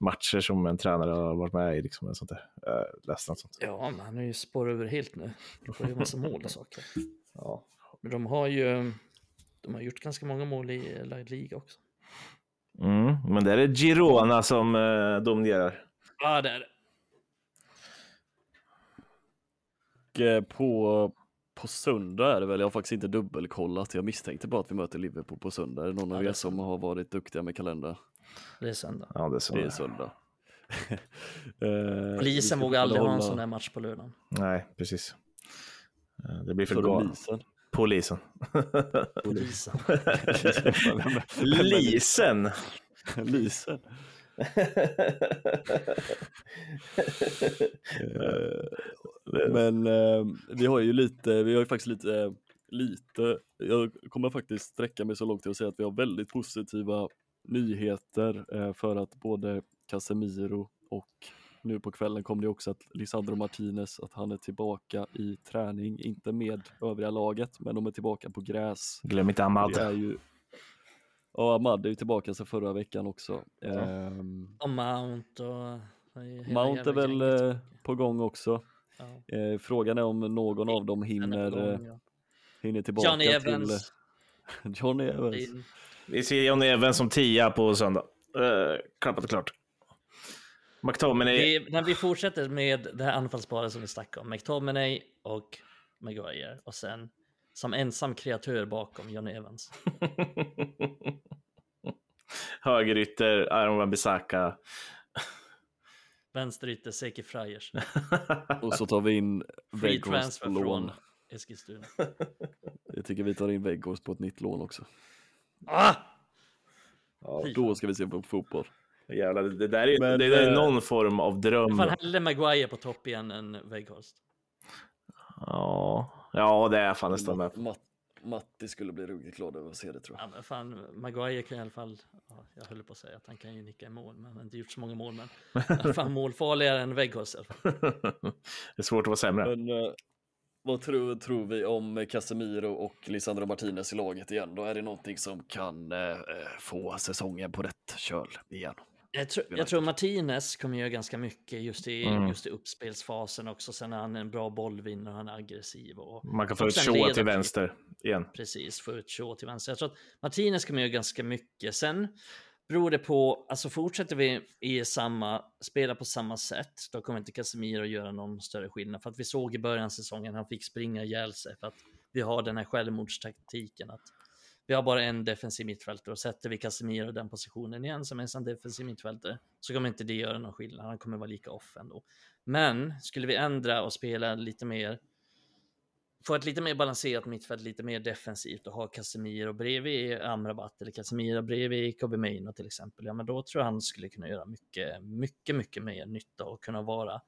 matcher som en tränare har varit med i. Liksom, sånt där. Jag läste något sånt.
Ja, men han är ju spår över helt nu. De får ju massa mål och saker. Ja. Men de har ju de har gjort ganska många mål i La Liga också.
Mm, men där är det Girona som eh, dominerar.
Ja, det är det.
Och eh, på, på söndag är det väl, jag har faktiskt inte dubbelkollat, jag misstänkte bara att vi möter Liverpool på söndag. Är det någon
Ja,
av er som har varit duktiga med kalendrar?
Det är söndag.
Ja, det är så.
Det är söndag. Eh,
Polisen vågar aldrig ha en
hålla-
sån här match på lördagen.
Nej, precis. Eh, Det blir för
du
galet.
Lisen?
Polisen.
Polisen.
Lisen.
Lisen. Eh, Men eh, vi har ju lite, vi har ju faktiskt lite, lite, jag kommer faktiskt sträcka mig så långt till att säga att vi har väldigt positiva nyheter eh, för att både Casemiro och nu på kvällen kom det också att Lisandro Martinez, att han är tillbaka i träning, inte med övriga laget, men de är tillbaka på gräs.
Glöm inte Ahmad.
Det är ju, ja, Ahmad är ju tillbaka sedan förra veckan också. Ehm,
Och Mount och... hela
Mount är väl eh, på gång också.
Ja.
Eh, frågan är om någon av dem hinner,
på
eh,
gång, ja.
hinner tillbaka
Johnny
till
Evans.
Johnny Evans.
Vi ser Johnny Evans som tia på söndag. Uh, klappat och klart. McTominay.
Vi, när vi fortsätter med det här anfallsparet som vi snackade om, McTominay och Maguire och sen som ensam kreatör bakom Johnny Evans.
Högerytter, Aaron Wan-Bissaka.
Vänsterytter Seki Friars.
Och så tar vi in Weghorst på lån.
från Eskilstuna.
Jag tycker vi tar in Weghorst på ett nytt lån också.
Ah!
Ja,
Då ska vi se på fotboll.
jävlar, det där är,
Men,
det där är
eh,
någon form av dröm.
Fan hellre Maguire på topp igen än Weghorst.
Ja, ja, det är jag fan nästan med på.
Matt, Matti skulle bli ruggigt glad över att se det tror jag.
Ja, men fan, Maguire kan i alla fall, ja, jag höll på att säga att han kan ju nicka i mål, men han har inte gjort så många mål, men fan målfarligare än Weghorst i alla fall.
det är svårt att vara sämre.
Men eh, vad tror, tror vi om Casemiro och Lisandro Martinez i laget igen? Då är det någonting som kan eh, få säsongen på rätt köl igen.
Jag, tror- jag tror Martinez kommer göra ganska mycket just i,
Mm.
just i uppspelsfasen också. Sen är han en bra bollvinnare och han är aggressiv. Och
Man kan få ett show
leder
till
till-
vänster igen.
Precis, få ut Shaw till vänster. Jag tror att Martinez kommer göra ganska mycket. Sen beror det på, alltså fortsätter vi i samma, spela på samma sätt, då kommer inte Casemiro göra någon större skillnad. För att vi såg i början av säsongen, han fick springa ihjäl sig för att vi har den här självmordstaktiken att vi har bara en defensiv mittfältare och sätter vi Casemiro i den positionen igen som ensam defensiv mittfältare så kommer inte det göra någon skillnad. Han kommer vara lika off ändå. Men skulle vi ändra och spela lite mer få ett lite mer balanserat mittfält, lite mer defensivt och ha Casemiro bredvid Amrabat eller Casemiro bredvid Kobe Maino till exempel, ja men då tror jag han skulle kunna göra mycket, mycket, mycket mer nytta och kunna vara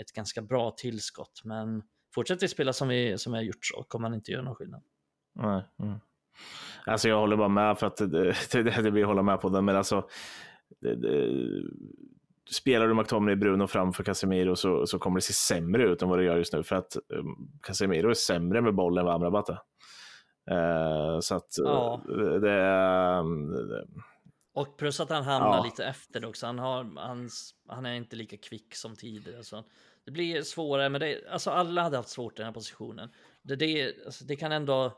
ett ganska bra tillskott. Men fortsätter vi spela som vi, som vi har gjort så kommer han inte göra någon skillnad.
Nej. Mm. Alltså jag håller bara med för att det, det, det, jag hålla med på den, men alltså det, det, spelar du McTominay Bruno framför Casemiro så, så kommer det se sämre ut än vad det gör just nu för att um, Casemiro är sämre med bollen än vad Amrabat är. Eh, så att
Ja.
eh, det är... det-
Och plus att han hamnar
Ja.
lite efter också. Han, har, hans, han är inte lika kvick som tidigare. Så det blir svårare, men det, alltså alla hade haft svårt i den här positionen. Det, det, alltså det kan ändå,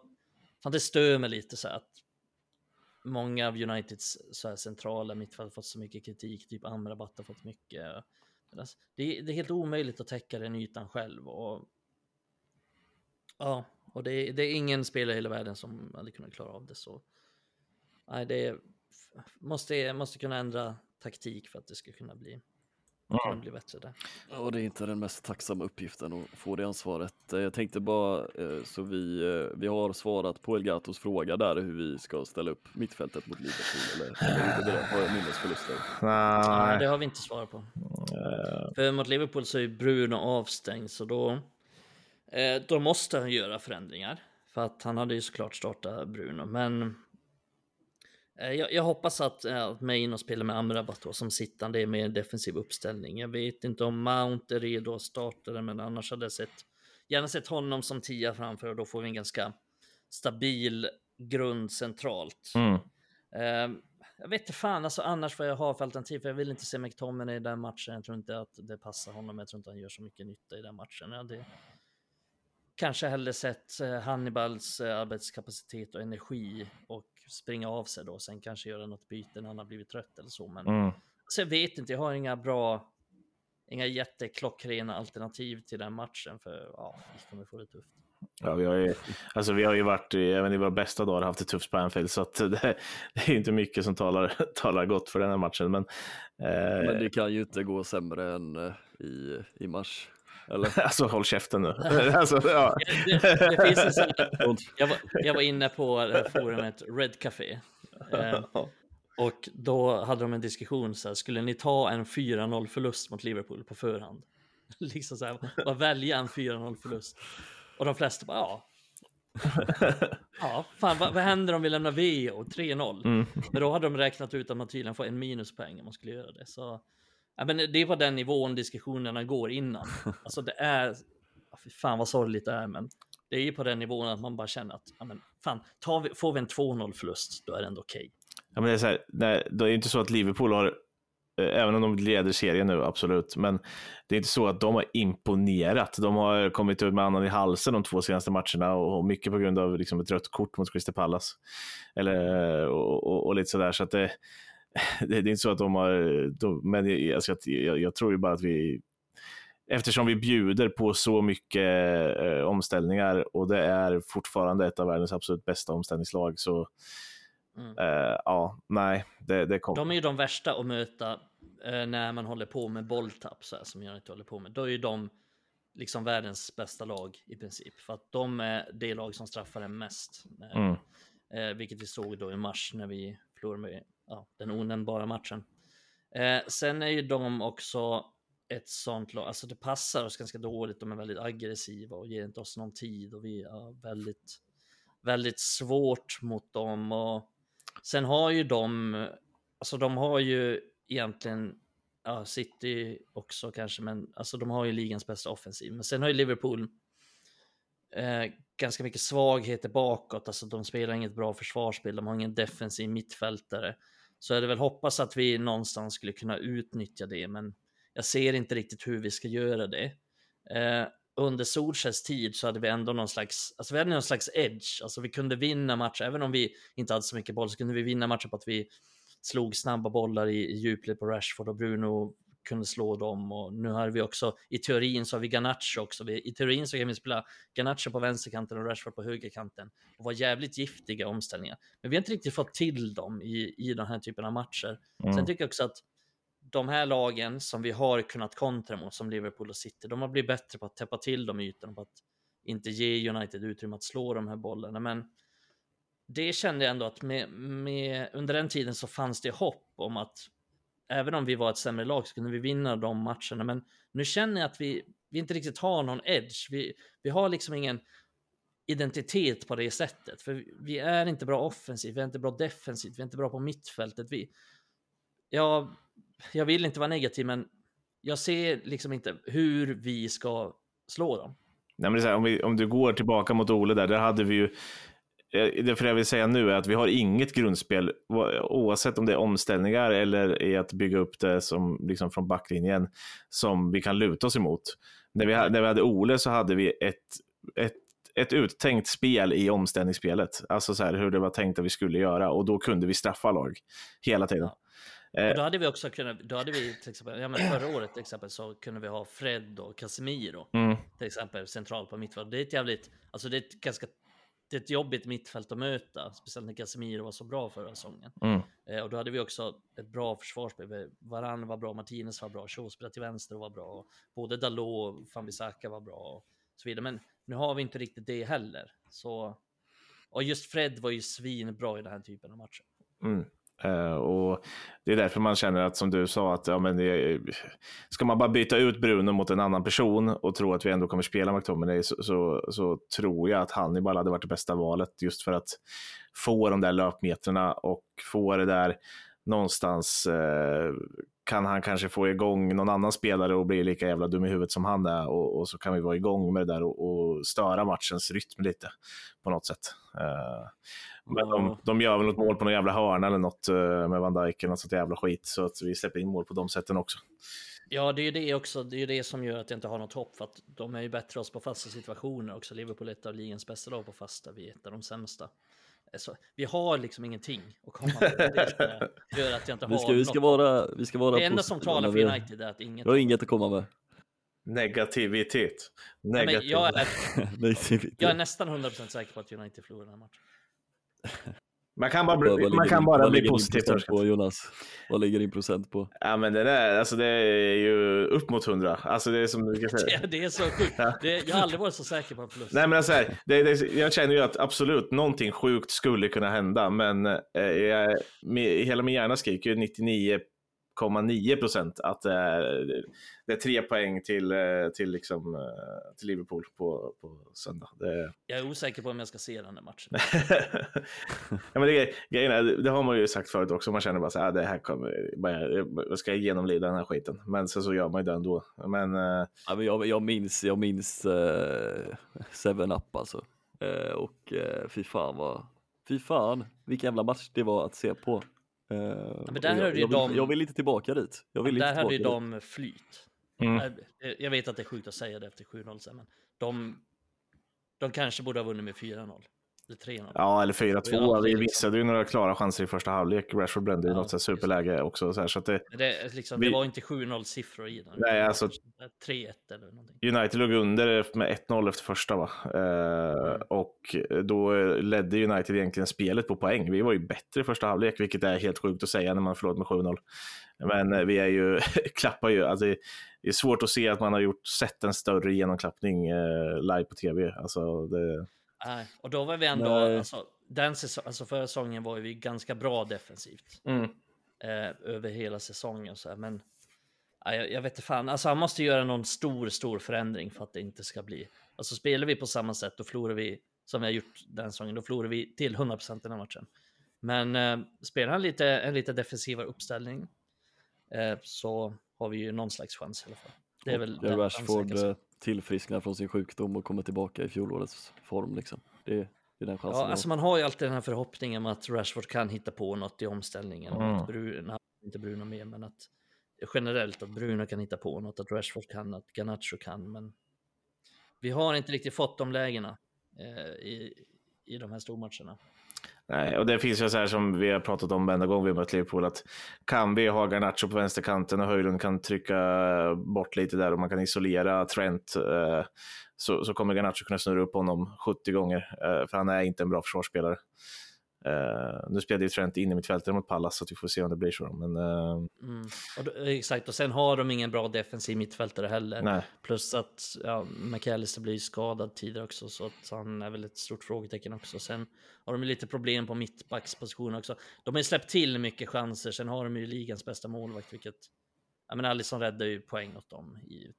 fan det stör mig lite så att många av Uniteds så här centrala mittfält har fått så mycket kritik, typ Amrabat har fått mycket. Alltså, det, är- det är helt omöjligt att täcka den ytan själv. Och, ja, och det, det är ingen spelare i hela världen som hade kunnat klara av det så. Nej, det är, måste, måste kunna ändra taktik för att det ska kunna bli, kunna bli bättre där.
Ja, det är inte den mest tacksamma uppgiften att få det ansvaret. Eh, Jag tänkte bara, eh, så vi, eh, vi har svarat på Elgatos fråga där hur vi ska ställa upp mittfältet mot Liverpool, eller, eller inte det, har jag minnesförluster?
Ja,
Nej.
det har vi inte svarat på.
Eh,
För mot Liverpool så är Bruno avstängd, så då, då måste han göra förändringar. För att han hade ju såklart startat Bruno, men jag, jag, hoppas att, eh, att Maino spelar med Amrabat då, som sittande är med defensiv uppställning. Jag vet inte om Mount är redo att starta men annars hade jag sett, gärna sett honom som tia framför och då får vi en ganska stabil grund centralt. Mm. Uh, jag vet inte fan alltså annars vad jag har för alternativ, för jag vill inte se McTominay i den matchen. Jag tror inte att det passar honom, jag tror inte han gör så mycket nytta i den matchen. Ja, det, kanske hellre sett Hannibals arbetskapacitet och energi och springa av sig då, sen kanske göra något byte när han har blivit trött eller så. Men mm. alltså, jag vet inte, jag har inga bra, inga jätteklockrena alternativ till den matchen, för ja, vi kommer få det tufft.
Ja, vi har ju, alltså vi har ju varit, även i våra bästa dagar, haft det tufft på Anfield, så att det, det är inte mycket som talar, talar gott för den här matchen. Men,
eh... men det kan ju inte gå sämre än eh, i, i mars. Eller?
Alltså håll käften nu. alltså,
ja. det, det, det, finns en sån, jag, var, jag var inne på forumet Red Café. Eh, och då hade de en diskussion så här, skulle ni ta en 4-0 förlust mot Liverpool på förhand? liksom så här, bara välja en 4-0 förlust. Och de flesta bara, ja. ja, fan vad, vad händer om vi lämnar VO 3-0? Mm. Men då hade de räknat ut att man tydligen får en minuspoäng om man skulle göra det. Så Ja, men det är på den nivån diskussionerna går innan. Alltså det är, fan vad sorgligt det är, men det är ju på den nivån att man bara känner att, ja, men, fan, tar vi, får vi en 2-0 förlust, då är det ändå okej. Okay.
Ja, men det är så här, nej, det är inte så att Liverpool har, eh, även om de leder serien nu, absolut, men det är inte så att de har imponerat. De har kommit ut med annan i halsen de två senaste matcherna och mycket på grund av liksom, ett rött kort mot Crystal Palace. Eller, och, och, och lite sådär, så att det det, är inte så att de har, de, men jag, jag, jag, tror ju bara att vi, eftersom vi bjuder på så mycket eh, omställningar och det är fortfarande ett av världens absolut bästa omställningslag så mm. eh, ja, nej, det, det kommer.
De är ju de värsta att möta eh, när man håller på med bolltapp så här, som jag inte håller på med. Då är ju de liksom världens bästa lag i princip för att de är det lag som straffar en mest. Eh, mm. Eh, vilket vi såg då i mars när vi förlorade med ja, den onämnbara matchen. Eh, sen är ju de också ett sånt lag, alltså det passar oss ganska dåligt, de är väldigt aggressiva och ger inte oss någon tid och vi har väldigt, väldigt svårt mot dem och sen har ju de, alltså de har ju egentligen, ja, City också kanske, men alltså de har ju ligans bästa offensiv, men sen har ju Liverpool eh, ganska mycket svagheter bakåt, alltså de spelar inget bra försvarsspel, de har ingen defensiv mittfältare. Så jag hade väl hoppats att vi någonstans skulle kunna utnyttja det, men jag ser inte riktigt hur vi ska göra det. Eh, under Solskjaers tid så hade vi ändå någon slags, alltså vi hade någon slags edge, alltså vi kunde vinna matcher, även om vi inte hade så mycket boll så kunde vi vinna matcher på att vi slog snabba bollar i, i djupled på Rashford och Bruno kunde slå dem och nu har vi också i teorin så har vi Ganacho också. Vi, I teorin så kan vi spela Ganacho på vänsterkanten och Rashford på högerkanten och vara jävligt giftiga omställningar. Men vi har inte riktigt fått till dem i, i den här typen av matcher. Mm. Sen tycker jag också att de här lagen som vi har kunnat kontra mot, som Liverpool och City, de har blivit bättre på att täppa till de ytorna, på att inte ge United utrymme att slå de här bollarna. Men det kände jag ändå att med, med, under den tiden så fanns det hopp om att även om vi var ett sämre lag så kunde vi vinna de matcherna. Men nu känner jag att vi, vi inte riktigt har någon edge. Vi, vi har liksom ingen identitet på det sättet. För vi är inte bra offensivt, vi är inte bra defensivt, vi är inte bra på mittfältet. Vi, jag, jag vill inte vara negativ, men jag ser liksom inte hur vi ska slå dem.
Nej, men det är här, om, vi, om du går tillbaka mot Ole där, där hade vi ju det för jag vill säga nu är att vi har inget grundspel, oavsett om det är omställningar eller i att bygga upp det som, liksom från backlinjen, som vi kan luta oss emot. När vi, när vi hade Ole så hade vi ett, ett, ett uttänkt spel i omställningsspelet. Alltså så här, hur det var tänkt att vi skulle göra och då kunde vi straffa lag hela tiden.
Och då hade vi också kunnat, då hade vi till exempel, ja men förra året till exempel så kunde vi ha Fred och Casemiro mm. till exempel centralt på mittfältet. Det är ett jävligt, alltså det är ett ganska det är ett jobbigt mittfält att möta, speciellt när Casemiro var så bra förra säsongen. Mm. Eh, och då hade vi också ett bra försvarsspel. Varann var bra, Martinez var bra, Shaw spelade till vänster och var bra. Både Dalot och Fanbisaka var bra och så vidare. Men nu har vi inte riktigt det heller. Så... Och just Fred var ju svinbra i den här typen av matcher.
Mm. Uh, och det är därför man känner att, som du sa, att ja, men det, ska man bara byta ut Bruno mot en annan person och tro att vi ändå kommer spela McTominay så, så, så tror jag att Hannibal hade varit det bästa valet just för att få de där löpmetrarna och få det där någonstans uh, kan han kanske få igång någon annan spelare och bli lika jävla dum i huvudet som han är och, och så kan vi vara igång med det där och, och störa matchens rytm lite på något sätt. Uh, men de, de gör väl något mål på någon jävla hörna eller något uh, med Van Dijk eller något sånt jävla skit så att vi släpper in mål på de sätten också.
Ja, det är ju det också. Det är ju det som gör att jag inte har något hopp för att de är ju bättre oss på fasta situationer också. Liverpool är ett av ligans bästa lag på fasta. Vi är ett av de sämsta. Så, vi har liksom ingenting att komma med. Det gör att jag inte har
vi ska, vi ska
något.
vara, vi ska vara
Det enda som talar för United är att inget...
Vi har inget att komma med.
Negativitet.
Nej, men
Negativ.
jag, är,
Negativitet.
jag är nästan 100% säker på att United förlorar den här matchen.
Man kan bara bli,
vad
man
ligger
kan bara bli
procent på. Jonas? Vad ligger din procent på?
Ja, men det där, alltså det är ju upp mot hundra. Alltså det är som du kan säga.
Det, det är så sjukt. Det, jag har aldrig varit så säker på en förlust.
Nej men alltså, här, det, det, jag känner ju att absolut någonting sjukt skulle kunna hända, men eh, jag, med, hela min hjärna skriker ju 99,9 procent att eh, det är tre poäng till, eh, till, liksom, eh, till Liverpool på, på söndag. Det,
Jag är osäker på om jag ska se den här matchen.
ja, men det, grejen är, det har man ju sagt förut också, man känner bara så här, "Ah, det här kommer, bara, jag ska genomlida den här skiten. Men sen så gör man ju det ändå. Men
Ja, men jag, jag minns, jag minns eh, Seven Up alltså. Eh, och eh, fy fan vad, fy fan vilken jävla match det var att se på. Eh,
men där
jag, jag, vill,
de-
jag vill inte tillbaka dit. Jag vill
Där hade ju de flyt.
Mm.
Jag- Jag vet att det är sjukt att säga det efter 7-0 sen, men de, de kanske borde ha vunnit med 4-0. Eller 3-0.
Ja, eller 4-2.
Ja,
vi missade ju några klara chanser i första halvlek. Rashford brände ju
Ja,
något så superläge också. Så, här, så att det,
Det, liksom,
Vi-
det var inte 7-0 siffror i den.
Nej, alltså-
3-1 eller någonting.
United låg under med 1-0 efter första. Va? Eh, och då ledde United egentligen spelet på poäng. Vi var ju bättre i första halvlek, vilket är helt sjukt att säga när man förlorat med 7-0. Men eh, vi är ju, klappar ju. Alltså, det är svårt att se att man har gjort, sett en större genomklappning eh, live på tv. Alltså, det,
Nej, och då var vi ändå,
Nej.
alltså, den säsong, alltså förra säsongen var vi ganska bra defensivt.
mm.
eh, över hela säsongen. Så här. Men ja, jag, jag vet inte fan, alltså han måste göra någon stor, stor förändring för att det inte ska bli. Alltså spelar vi på samma sätt, då förlorar vi som vi har gjort den säsongen, då förlorar vi till 100% den här matchen. Men eh, spelar han lite, en lite defensivare uppställning eh, så har vi ju någon slags chans i alla fall. Det är väl den
Rashford tillfrisknar från sin sjukdom och kommer tillbaka i fjolårets form liksom. Det, det är den chansen.
Ja, alltså man har ju alltid den här förhoppningen att Rashford kan hitta på något i omställningen.
Mm.
Att Bruno, inte Bruno med, men att generellt att Bruno kan hitta på något, att Rashford kan, att Garnacho kan. Men vi har inte riktigt fått de lägena eh, i, i de här stormatcherna.
Nej, och det finns ju så här som vi har pratat om varenda gång vi har mött Liverpool, att kan vi ha Garnacho på vänsterkanten och Höjlund kan trycka bort lite där och man kan isolera Trent eh, så, så kommer Garnacho kunna snurra upp honom 70 gånger, eh, för han är inte en bra försvarsspelare. Eh, nu spelade ju Trent in i mitt fält mot Pallas så vi får se om det blir så. Men eh,
Mm. Och då, exakt, och sen har de ingen bra defensiv mittfältare heller.
nej,
Plus att ja, McAllister blir skadad tidigare också, så att han är väl ett stort frågetecken också. Sen har de ju lite problem på mittbackspositionen också. De har ju släppt till mycket chanser, sen har de ju ligans bästa målvakt, vilket... Ja, men Alisson räddar ju poäng åt dem i,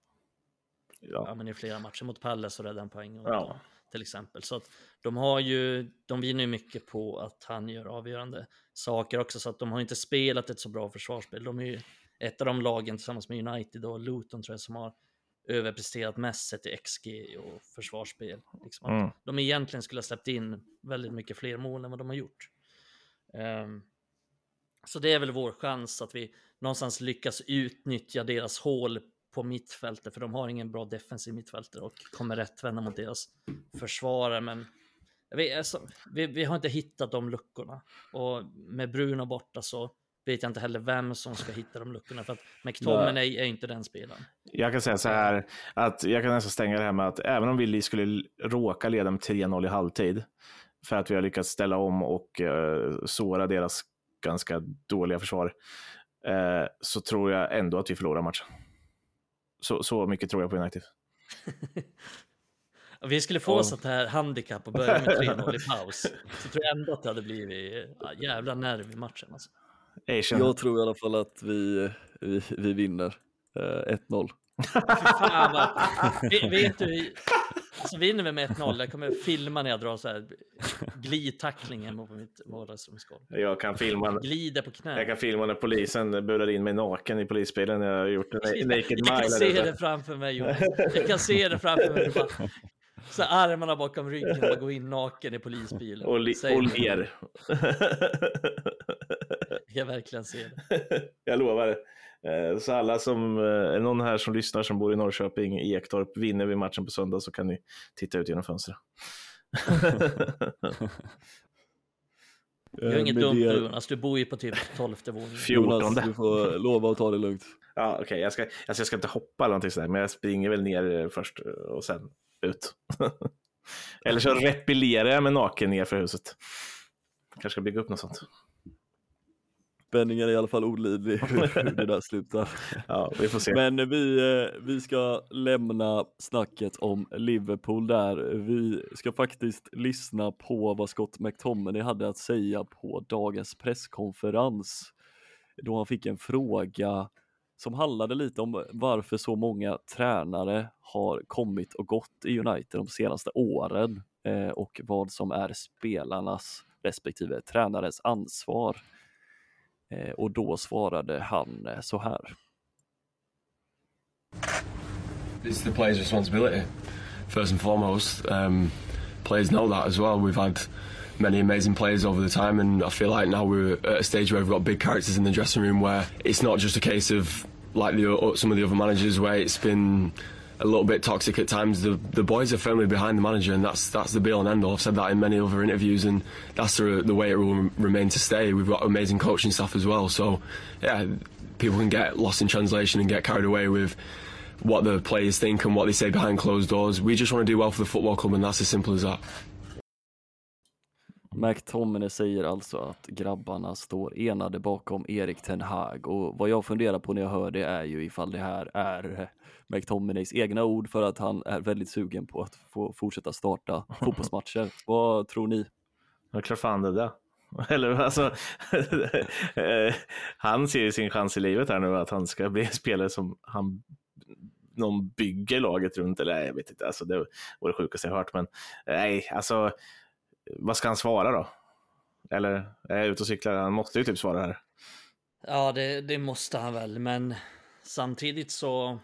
ja,
ja.
men i flera matcher. Mot Palace så räddade han poäng åt
Ja.
Till exempel. Så att de har ju, de vinner ju mycket på att han gör avgörande saker också, så att de har inte spelat ett så bra försvarsspel. De är ju ett av de lagen tillsammans med United och Luton tror jag som har överpresterat mest sett i XG och försvarsspel. Liksom
Mm.
De egentligen skulle ha släppt in väldigt mycket fler mål än vad de har gjort. Ehm, så det är väl vår chans att vi någonstans lyckas utnyttja deras hål på mittfältet, för de har ingen bra defensiv mittfältare och kommer rätt vända mot deras försvarare. Men vet, alltså, vi, vi har inte hittat de luckorna och med Bruno borta så vet jag inte heller vem som ska hitta de luckorna för att McTominay är inte den spelaren.
Jag kan säga så här, att jag kan nästan stänga det här med att även om vi skulle råka leda med 3-0 i halvtid, för att vi har lyckats ställa om och uh, såra deras ganska dåliga försvar, eh, så tror jag ändå att vi förlorar matchen. Så, så mycket tror jag på United.
vi skulle få
Ja.
sånt här handikapp och börja med 3-0 i paus. Så tror jag ändå att det hade blivit ja, jävla nerv i matchen. Alltså.
Jag tror i alla fall att vi, vi, vi vinner eh, 1-0.
Fy fan vad... Vet du, alltså vinner vi med 1-0, jag kommer filma när jag drar så här glidtackling hemma på mitt vardagsrumsgolv.
Jag kan filma
Glider på knä.
Jag kan filma när polisen burar in mig naken i polisbilen när jag har gjort en naked mile.
Jag kan se det framför mig Jonas. Jag kan se det framför mig. Bara, så armarna bakom ryggen, bara gå in naken i polisbilen.
Och, li- och ler.
Jag kan verkligen se det.
jag lovar. Eh, Så alla som, eh, är någon här som lyssnar som bor i Norrköping, i Ektorp, vinner vi matchen på söndag så kan ni titta ut genom fönstret.
Jag är inget
Eh, med
dumt
det-
Jonas, du bor ju på typ 12 våningen.
Fjortonde.
Jonas, du får lova att ta det lugnt.
Ja, okej. Jag, ska, alltså jag ska inte hoppa eller någonting sådär, men jag springer väl ner först och sen ut. eller så repellerar jag mig naken ner för huset. Kanske ska bygga upp något sånt.
Spänningen är i alla fall olidlig hur, hur det där slutar.
Ja, vi får se.
Men vi, eh, vi ska lämna snacket om Liverpool där. Vi ska faktiskt lyssna på vad Scott McTominay hade att säga på dagens presskonferens. Då han fick en fråga som handlade lite om varför så många tränare har kommit och gått i United de senaste åren eh, och vad som är spelarnas respektive tränares ansvar. Eh, och då svarade han eh, så här.
It's the players' responsibility, first and foremost. Um, players know that as well. We've had many amazing players over the time, and I feel like now we're at a stage where we've got big characters in the dressing room where it's not just a case of like the, some of the other managers where it's been a little bit toxic at times. The the boys are firmly behind the manager, and that's that's the be all and end all. I've said that in many other interviews, and that's the, the way it will remain to stay. We've got amazing coaching staff as well, so yeah, people can get lost in translation and get carried away with what the players think and what they say behind closed doors. We just want to do well for the football club, and that's as simple as that.
McTominay säger alltså att grabbarna står enade bakom Erik Ten Hag och vad jag funderar på när jag hör det är ju ifall det här är McTominays egna ord för att han är väldigt sugen på att få fortsätta starta fotbollsmatcher. Vad tror ni?
Ja, klart fan det där. Eller alltså, han ser ju sin chans i livet här nu att han ska bli en spelare som han någon bygger laget runt eller jag vet inte, alltså det var det sjukaste jag hört men nej, alltså vad ska han svara då? Eller är jag ute och cyklar? Han måste ju typ svara här.
Ja, det, det måste han väl, men samtidigt så...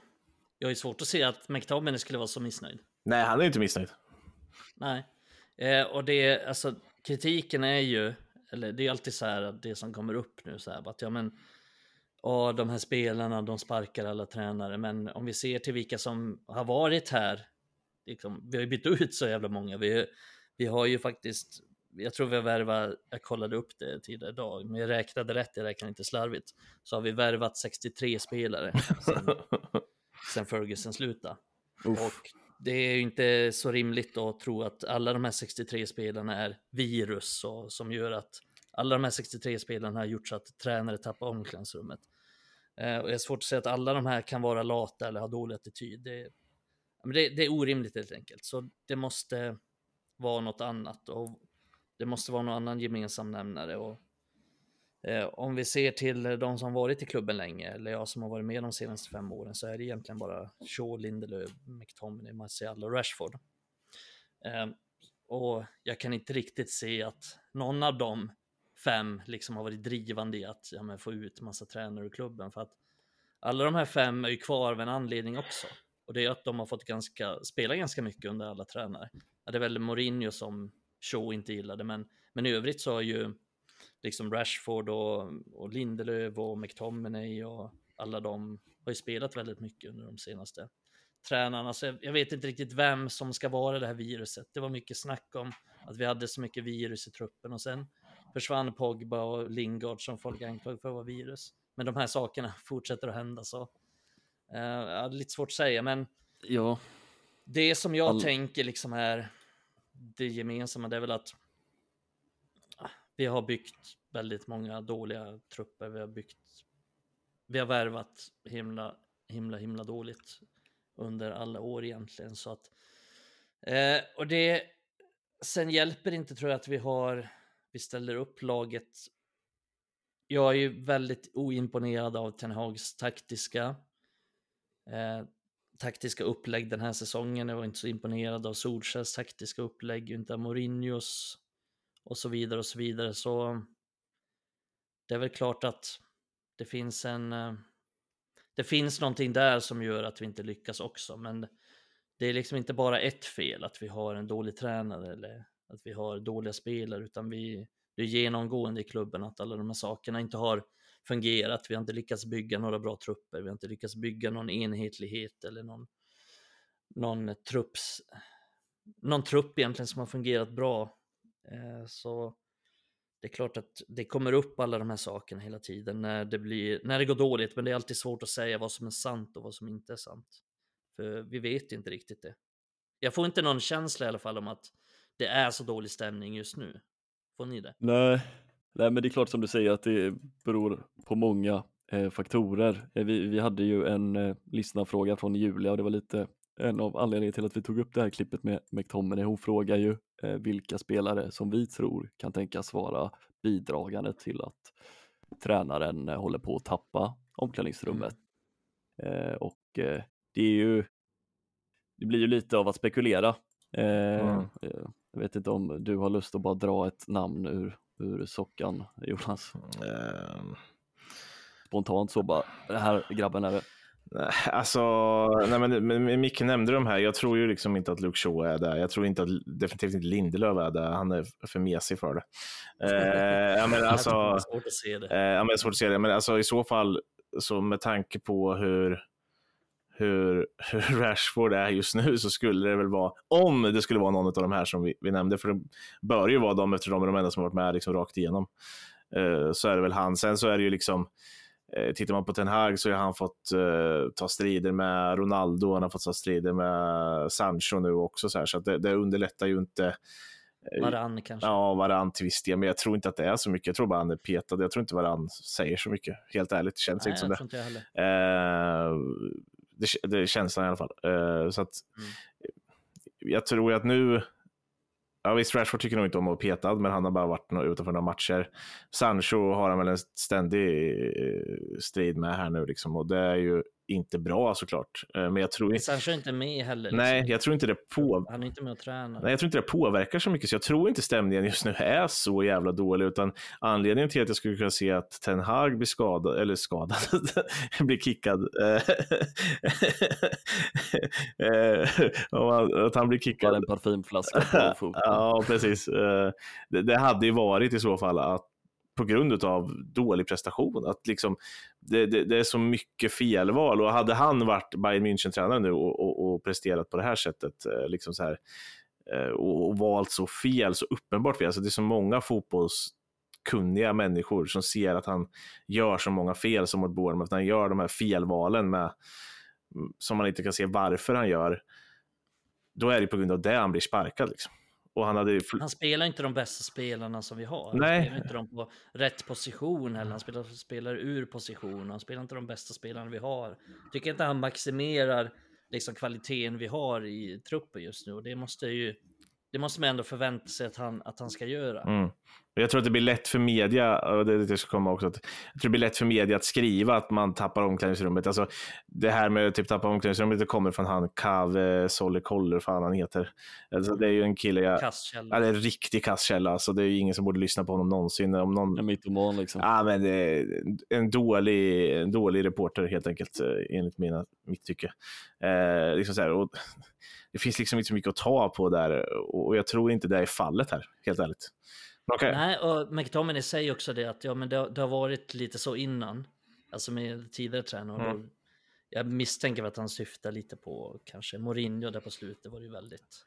Jag ju svårt att se att McTominay skulle vara så missnöjd.
Nej, han är ju inte missnöjd.
Nej. Eh, och det, alltså kritiken är ju, eller det är alltid så här att det som kommer upp nu så här, att ja men, ja de här spelarna, de sparkar alla tränare, men om vi ser till vilka som har varit här, liksom, vi har ju bytt ut så jävla många, vi, vi har ju faktiskt, jag tror vi har värvat, jag kollade upp det tidigare idag, men jag räknade rätt, jag räknar inte slarvigt, så har vi värvat 63 spelare sen, sen Ferguson slutade. Och det är ju inte så rimligt att tro att alla de här 63 spelarna är virus och, som gör att alla de här 63 spelarna har gjort så att tränare tappar omklädningsrummet. Eh, och det är svårt att säga att alla de här kan vara lata eller ha dålig attityd. Det, det, det är orimligt helt enkelt. Så det måste vara något annat och det måste vara någon annan gemensam nämnare. Och, eh, om vi ser till de som varit i klubben länge, eller jag som har varit med de senaste fem åren, så är det egentligen bara Shaw, Lindelöf, McTominay, Martial och Rashford. Eh, och jag kan inte riktigt se att någon av de fem liksom har varit drivande i att ja, men få ut massa tränare ur klubben. För att alla de här fem är ju kvar av en anledning också. Och det är att de har fått ganska, spela ganska mycket under alla tränare. Ja, det är väl Mourinho som Shaw inte gillade, men, men i övrigt så har ju liksom Rashford och, och Lindelöf och McTominay och alla de har ju spelat väldigt mycket under de senaste tränarna. Så jag, jag vet inte riktigt vem som ska vara det här viruset. Det var mycket snack om att vi hade så mycket virus i truppen och sen försvann Pogba och Lingard som folk anklagade för att vara virus. Men de här sakerna fortsätter att hända så. Uh, lite svårt att säga, men
Ja,
det som jag
All-
tänker liksom är det gemensamma, det är väl att ah, vi har byggt väldigt många dåliga trupper. Vi har byggt, vi har värvat himla, himla, himla dåligt under alla år egentligen. Så att Eh, och det, sen hjälper det inte tror jag att vi har, vi ställer upp laget. Jag är ju väldigt oimponerad av Ten Hags taktiska, eh, taktiska upplägg den här säsongen. Jag var inte så imponerad av Solskjaers taktiska upplägg, inte av Mourinhos och så vidare och så vidare. Så det är väl klart att det finns en, eh, det finns någonting där som gör att vi inte lyckas också, men det är liksom inte bara ett fel att vi har en dålig tränare eller att vi har dåliga spelare, utan vi, det är genomgående i klubben att alla de här sakerna inte har fungerat. Vi har inte lyckats bygga några bra trupper, vi har inte lyckats bygga någon enhetlighet eller någon, någon, trupps, någon trupp egentligen som har fungerat bra. Eh, så det är klart att det kommer upp alla de här sakerna hela tiden när det, blir, när det går dåligt, men det är alltid svårt att säga vad som är sant och vad som inte är sant. För vi vet inte riktigt det. Jag får inte någon känsla i alla fall om att det är så dålig stämning just nu. Får ni det?
Nej, Nej men det är klart som du säger att det beror på många eh, faktorer. Eh, vi, vi hade ju en eh, lyssnarfråga från Julia och det var lite en av anledningarna till att vi tog upp det här klippet med McTominay. Hon frågar ju eh, vilka spelare som vi tror kan tänkas vara bidragande till att tränaren eh, håller på att tappa omklädningsrummet. Eh, och det är ju, det blir ju lite av att spekulera.
Mm.
Jag vet inte om du har lust att bara dra ett namn ur, ur sockan, Jonas?
Ehm,
Spontant så bara, den här grabben är det.
Nej, Alltså, nej men, men, men Micke nämnde de här. Jag tror ju liksom inte att Luke Shaw är där. Jag tror inte att, definitivt inte Lindelöf är där. Han är för mesig för det. Eh, ja, men alltså,
det är svårt att se det.
eh, ja, men det är svårt att se det. Men alltså, i så fall, så med tanke på hur, hur, hur Rashford är just nu så skulle det väl vara, om det skulle vara någon av de här som vi, vi nämnde, för det bör ju vara de eftersom de är de enda som har varit med liksom rakt igenom, eh, så är det väl han. Sen så är det ju liksom, Eh, Tittar man på Ten Hag så har han fått eh, ta strider med Ronaldo, han har fått ta strider med Sancho nu också. Så, här, så det, det underlättar ju inte.
Varann kanske.
Ja, Varann till viss del, men jag tror inte att det är så mycket. Jag tror bara han är petad. Jag tror inte Varann säger så mycket. Helt ärligt, det känns
Nej,
inte som det.
inte.
Eh, det, det är känslan i alla fall. Eh, så att,
Mm.
Jag tror att nu, ja visst Rashford tycker nog inte om att vara petad, men han har bara varit utanför några matcher. Sancho har han väl en ständig eh, strid med här nu liksom, och det är ju inte bra såklart. Eh, men jag tror inte,
Sancho är inte med heller.
nej,
liksom.
jag tror inte det på,
Han är inte med och tränar.
Nej, jag tror inte det påverkar så mycket, så jag tror inte stämningen just nu är så jävla dålig, utan anledningen till att jag skulle kunna se att Ten Hag blir skadad, eller skadad, blir kickad, eh, eh, att han blir
Bara
kickad.
en parfymflaska på foten.
Ja, precis. Det, det hade ju varit i så fall att på grund av dålig prestation. Att liksom, det, det, det är så mycket felval och hade han varit Bayern München-tränare nu och, och, och presterat på det här sättet, eh, liksom så här, eh, och, och valt så fel, så uppenbart fel. Alltså det är så många fotbollskunniga människor som ser att han gör så många fel som mot Bournemouth, han gör de här felvalen med, mm, som man inte kan se varför han gör. Då är det på grund av det han blir sparkad. Liksom. Och han hade
Han spelar inte de bästa spelarna som vi har. Han
Nej.
spelar inte dem på rätt position heller. Han spelar, spelar ur position. Han spelar inte de bästa spelarna vi har. Tycker inte han maximerar liksom kvaliteten vi har i truppen just nu. Och det måste ju det måste man ändå förvänta sig att han, att han ska göra.
Mm. Jag tror att det blir lätt för media, och det det jag ska komma också, att jag tror det blir lätt för media att skriva att man tappar omklädningsrummet. Alltså, det här med att typ tappa omklädningsrummet, det kommer från han Kave Solikoller, fan han heter. Alltså, det är ju en kille, jag,
Kastkälla.
ja, det är en riktig kasskälla, alltså, det är ju ingen som borde lyssna på honom någonsin. Om någon,
En mytoman liksom.
Ja, men det är en dålig, en dålig reporter helt enkelt, eh, enligt mina, mitt tycke. Eh, liksom så här, och det finns liksom inte så mycket att ta på där och jag tror inte det är fallet här, helt ärligt. Okej.
Nej, och McTominay säger också det att ja, men det, det har varit lite så innan, alltså med tidigare tränare.
Mm.
Jag misstänker att han syftar lite på kanske Mourinho där på slutet var det ju väldigt,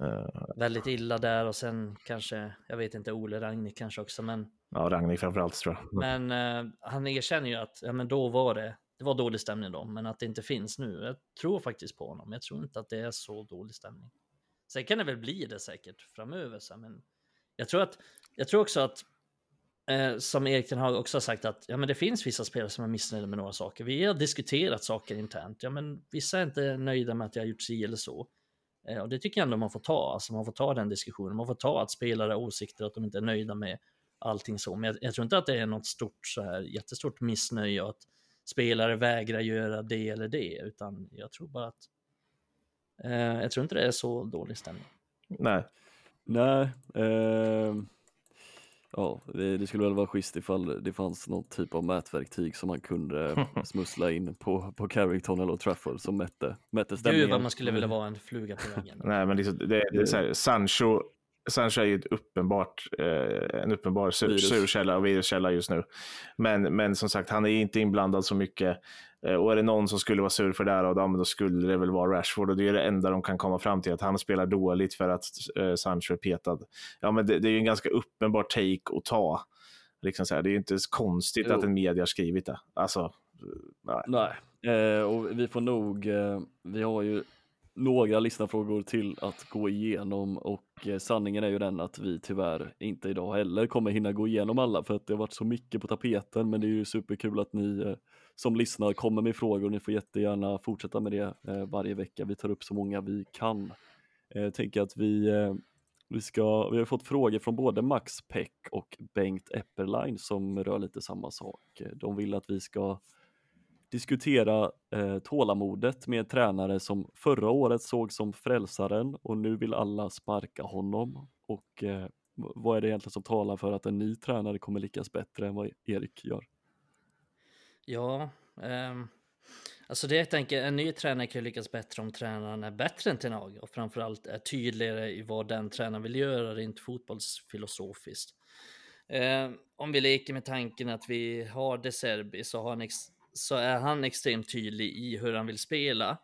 Eh,
väldigt illa där och sen kanske, jag vet inte, Ole Ragnik kanske också, men,
ja, Ragnik framförallt tror jag.
men eh, han erkänner ju att ja, men då var det, det var dålig stämning då, men att det inte finns nu. Jag tror faktiskt på honom, jag tror inte att det är så dålig stämning. Sen kan det väl bli det säkert framöver, så, men jag tror, att, jag tror också att eh, som Erik Ten Hag också har sagt att ja, men det finns vissa spelare som är missnöjda med några saker. Vi har diskuterat saker internt. Ja, men vissa är inte nöjda med att jag har gjort si eller så. Eh, och det tycker jag ändå man får ta, alltså man får ta den diskussionen, man får ta att spelare har åsikter, att de inte är nöjda med allting så. Men jag, jag, tror inte att det är något stort så här jättestort missnöje och att spelare vägrar göra det eller det, utan jag tror bara att eh, jag tror inte det är så dålig stämning.
Nej.
Nej, eh, ja, det, det, skulle väl vara schysst ifall det fanns någon typ av mätverktyg som man kunde smussla in på, på Carrington eller Trafford som mätte, mätte stämningen.
Gud vad man skulle vilja vara en fluga på väggen.
Nej, men liksom, det, det är så här, Sancho Sancho är ju ett uppenbart, eh, en uppenbar sur, surkälla och viruskälla just nu. Men, men som sagt, han är inte inblandad så mycket. Eh, och är det någon som skulle vara sur för det här, då, då skulle det väl vara Rashford. Och det är det enda de kan komma fram till, att han spelar dåligt för att eh, Sancho är petad. Ja, men det, det är ju en ganska uppenbar take att ta. Liksom så här, det är ju inte konstigt jo. att en media har skrivit det. Alltså,
nej. nej. Eh, och vi får nog, eh, vi har ju några lyssnarfrågor till att gå igenom och eh, sanningen är ju den att vi tyvärr inte idag heller kommer hinna gå igenom alla för att det har varit så mycket på tapeten men det är ju superkul att ni eh, som lyssnar kommer med frågor. Ni får jättegärna fortsätta med det eh, varje vecka. Vi tar upp så många vi kan. Jag tänker att vi, vi, ska, vi har fått frågor från både Max Peck och Bengt Epperlein som rör lite samma sak. De vill att vi ska diskutera eh, tålamodet med en tränare som förra året såg som frälsaren och nu vill alla sparka honom. Och eh, vad är det egentligen som talar för att en ny tränare kommer lyckas bättre än vad Erik gör?
Ja, um, alltså det jag tänker, en ny tränare kan lyckas bättre om tränaren är bättre än Tenag och framförallt är tydligare i vad den tränaren vill göra rent fotbollsfilosofiskt. Eh, om vi leker med tanken att vi har De Serbi så har han så är han extremt tydlig i hur han vill spela.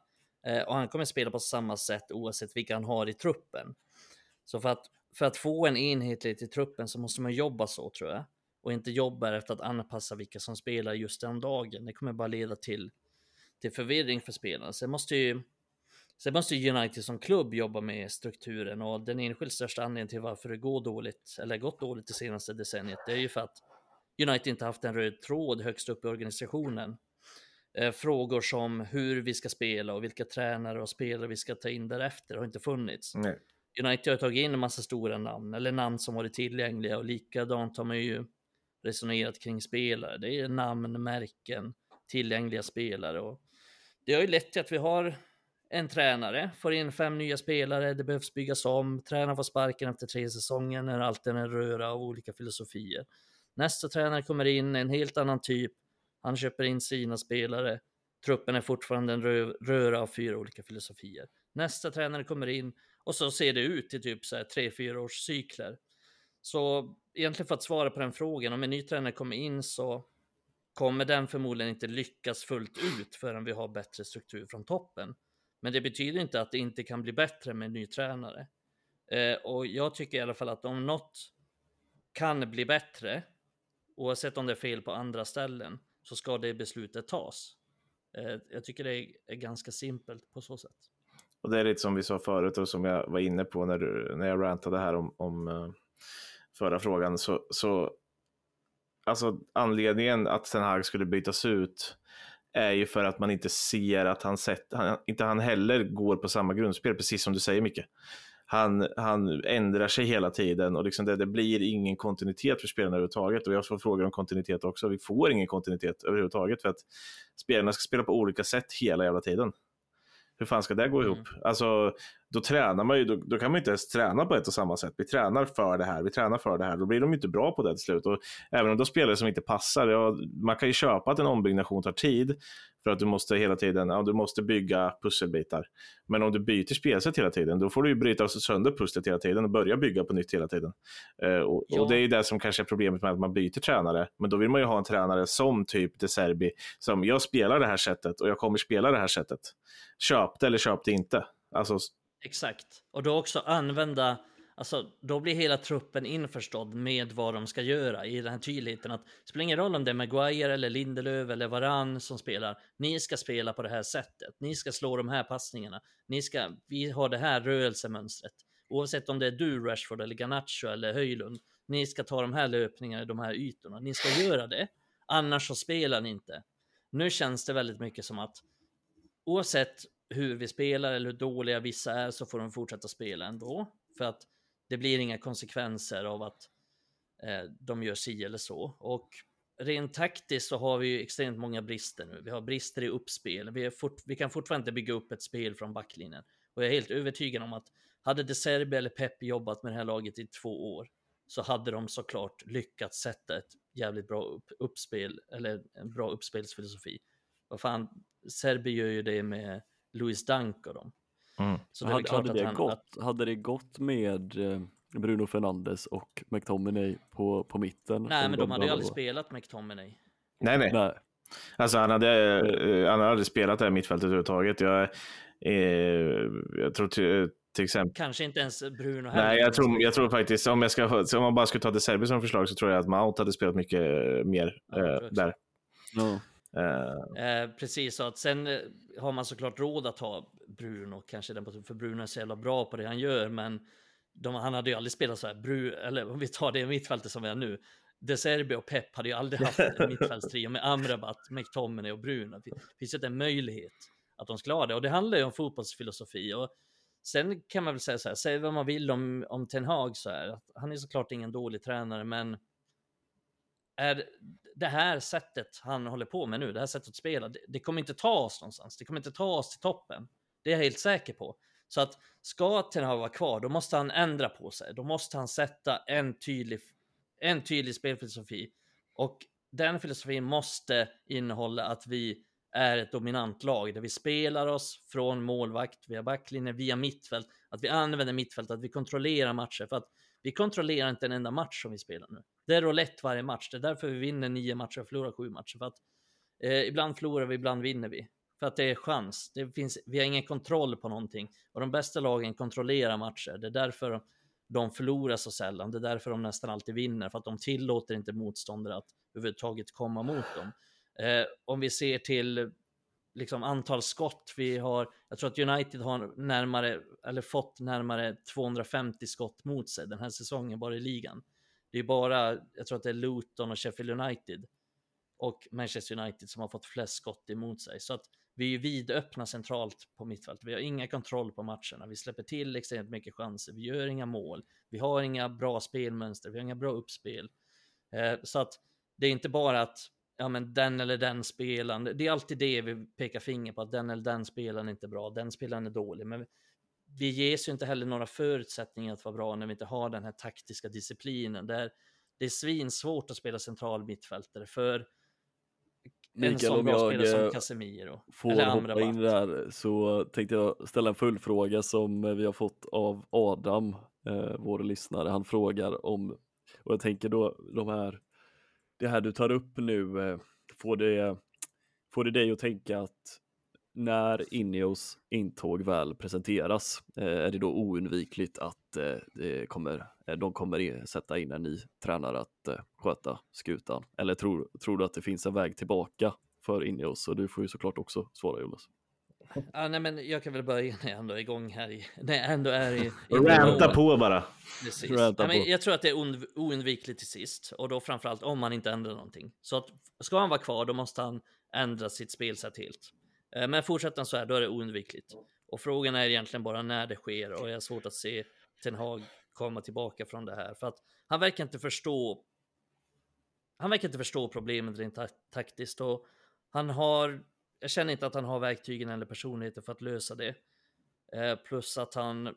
Eh, och han kommer spela på samma sätt oavsett vilka han har i truppen. Så för att, för att få en enhetlighet i truppen så måste man jobba så tror jag. Och inte jobba efter att anpassa vilka som spelar just den dagen. Det kommer bara leda till, till förvirring för spelarna. Sen måste ju Sen måste United som klubb jobba med strukturen och den enskilt största anledningen till varför det går dåligt, eller gått dåligt det senaste decenniet, det är ju för att United inte haft en röd tråd högst upp i organisationen. Eh, frågor som hur vi ska spela och vilka tränare och spelare vi ska ta in därefter har inte funnits. Nej. United har tagit in en massa stora namn, eller namn som varit tillgängliga och likadant har man ju resonerat kring spelare. Det är namn, märken, tillgängliga spelare och det har ju lett till att vi har en tränare, får in fem nya spelare, det behövs byggas om, tränaren får sparken efter tre säsonger när allt är en röra av olika filosofier. Nästa tränare kommer in, en helt annan typ. Han köper in sina spelare. Truppen är fortfarande en rö röra av fyra olika filosofier. Nästa tränare kommer in och så ser det ut i typ så här tre, fyra års cykler. Så egentligen för att svara på den frågan, om en ny tränare kommer in så kommer den förmodligen inte lyckas fullt ut förrän vi har bättre struktur från toppen. Men det betyder inte att det inte kan bli bättre med en ny tränare. Eh, och jag tycker i alla fall att om något kan bli bättre oavsett om det är fel på andra ställen, så ska det beslutet tas. Eh, jag tycker det är ganska simpelt på så sätt.
Och det är lite som vi sa förut och som jag var inne på när, du, när jag rantade här om, om eh, förra frågan. Så, så alltså anledningen att Ten Hag skulle bytas ut är ju för att man inte ser att han sett, han, inte han heller går på samma grundspel, precis som du säger Micke han, han ändrar sig hela tiden och liksom det, det blir ingen kontinuitet för spelarna överhuvudtaget. Och jag får frågor om kontinuitet också. Vi får ingen kontinuitet överhuvudtaget för att spelarna ska spela på olika sätt hela jävla tiden. Hur fan ska det gå ihop? Mm. Alltså, då tränar man ju, då, då, kan man inte ens träna på ett och samma sätt. Vi tränar för det här, vi tränar för det här. Då blir de inte bra på det till slut. Och även om det är spelare som inte passar, ja, man kan ju köpa att en ombyggnation tar tid. För att du måste hela tiden, ja, du måste bygga pusselbitar. Men om du byter spelsätt hela tiden, då får du ju bryta sönder pusslet hela tiden och börja bygga på nytt hela tiden. Uh, och, ja. och, det är ju det som kanske är problemet med att man byter tränare. Men då vill man ju ha en tränare som typ De Serbi, som jag spelar det här sättet och jag kommer spela det här sättet. Köp det eller köp det inte. Alltså...
Exakt, och då också använda Alltså, då blir hela truppen införstådd med vad de ska göra i den här tydligheten att det spelar ingen roll om det är Maguire eller Lindelöf eller Varann som spelar. Ni ska spela på det här sättet. Ni ska slå de här passningarna. Ni ska, vi har det här rörelsemönstret. Oavsett om det är du, Rashford eller Garnacho eller Höjlund. Ni ska ta de här löpningarna i de här ytorna. Ni ska göra det. Annars så spelar ni inte. Nu känns det väldigt mycket som att oavsett hur vi spelar eller hur dåliga vissa är så får de fortsätta spela ändå. För att det blir inga konsekvenser av att eh, de gör si eller så. Och rent taktiskt så har vi ju extremt många brister nu. Vi har brister i uppspel. Vi, fort, vi kan fortfarande inte bygga upp ett spel från backlinjen. Och jag är helt övertygad om att hade De Serbi eller Pep jobbat med det här laget i två år så hade de såklart lyckats sätta ett jävligt bra upp, uppspel eller en bra uppspelsfilosofi. Vad fan, Serbi gör ju det med Louis Dunk och dem.
Mm.
Så det
hade,
klart
hade,
att
det
han,
gått,
att,
hade det gått med eh, Bruno Fernandes och McTominay på, på mitten?
nej, men de hade ju aldrig spelat McTominay.
Nej, nej.
Nej.
Alltså han hade, eh, han hade aldrig spelat det här mittfältet överhuvudtaget. Jag, eh, jag tror till, till exempel
Kanske inte ens Bruno
Nej, jag tror, jag tror faktiskt, om, jag ska, om man bara skulle ta det Serbi som förslag så tror jag att Mount hade spelat mycket mer
Ja,
eh, där.
Ja.
Eh,
Eh, precis, så att sen eh, har man såklart råd att ha Bruno, kanske den för Bruno är så jävla bra på det han gör, men de, han hade ju aldrig spelat så här, Bru, eller om vi tar det mittfältet som vi är nu, De Serbi och Pep hade ju aldrig haft en mittfältstrio med Amrabat, McTominay och Bruno. Det finns inte en möjlighet att de skulle ha det, och det handlar ju om fotbollsfilosofi. Och sen kan man väl säga så här, säg vad man vill om, om Ten Hag så här, att han är såklart ingen dålig tränare, men är det här sättet han håller på med nu, det här sättet att spela, det, det kommer inte ta oss någonstans. Det kommer inte ta oss till toppen. Det är jag helt säker på. Så att ska Ten Hag vara kvar, då måste han ändra på sig. Då måste han sätta en tydlig, en tydlig spelfilosofi. Och den filosofin måste innehålla att vi är ett dominant lag där vi spelar oss från målvakt via backlinje, via mittfält, att vi använder mittfält, att vi kontrollerar matcher. För att vi kontrollerar inte en enda match som vi spelar nu. Det är roulette varje match. Det är därför vi vinner nio matcher och förlorar sju matcher. För att eh, ibland förlorar vi, ibland vinner vi. För att det är chans. Det finns, vi har ingen kontroll på någonting. Och de bästa lagen kontrollerar matcher. Det är därför de förlorar så sällan. Det är därför de nästan alltid vinner. För att de tillåter inte motståndare att överhuvudtaget komma mot dem. Eh, om vi ser till liksom antal skott vi har. Jag tror att United har närmare, eller fått närmare 250 skott mot sig den här säsongen bara i ligan. Det är bara, jag tror att det är Luton och Sheffield United och Manchester United som har fått flest skott emot sig. Så att vi är vidöppna centralt på mittfältet. Vi har inga kontroll på matcherna. Vi släpper till extremt mycket chanser. Vi gör inga mål. Vi har inga bra spelmönster. Vi har inga bra uppspel. Eh, så att det är inte bara att ja, men den eller den spelaren. Det är alltid det vi pekar finger på, att den eller den spelaren är inte bra, den spelaren är dålig. Men vi ges ju inte heller några förutsättningar att vara bra när vi inte har den här taktiska disciplinen. Där det är svinsvårt att spela central mittfältare för en
Mikael,
sån
om
bra spelare som
eh,
Casemiro.
får
eller
hoppa
Amrabat.
in där så tänkte jag ställa en följdfråga som eh, vi har fått av Adam, eh, vår lyssnare. Han frågar om, och jag tänker då de här, det här du tar upp nu, eh, får det, får det dig att tänka att när Ineos intåg väl presenteras, eh, är det då oundvikligt att eh, det kommer, eh, de kommer sätta in en ny tränare att sköta skutan? Eller tror, tror du att det finns en väg tillbaka för Ineos? Och du får ju såklart också svara Jonas.
Ja, nej, men jag kan väl börja när jag ändå är igång här. I, när jag ändå är i... i
ranta på bara.
Precis.
Ranta
Ja, men jag tror att det är ound- oundvikligt till sist och då framförallt om man inte ändrar någonting. Så att ska han vara kvar, då måste han ändra sitt spelsätt helt. Eh, men fortsätter han så här, då är det oundvikligt. Och frågan är egentligen bara när det sker och jag har svårt att se Ten Hag komma tillbaka från det här för att han verkar inte förstå. Han verkar inte förstå problemet rent taktiskt och han har. Jag känner inte att han har verktygen eller personligheten för att lösa det. Eh, plus att han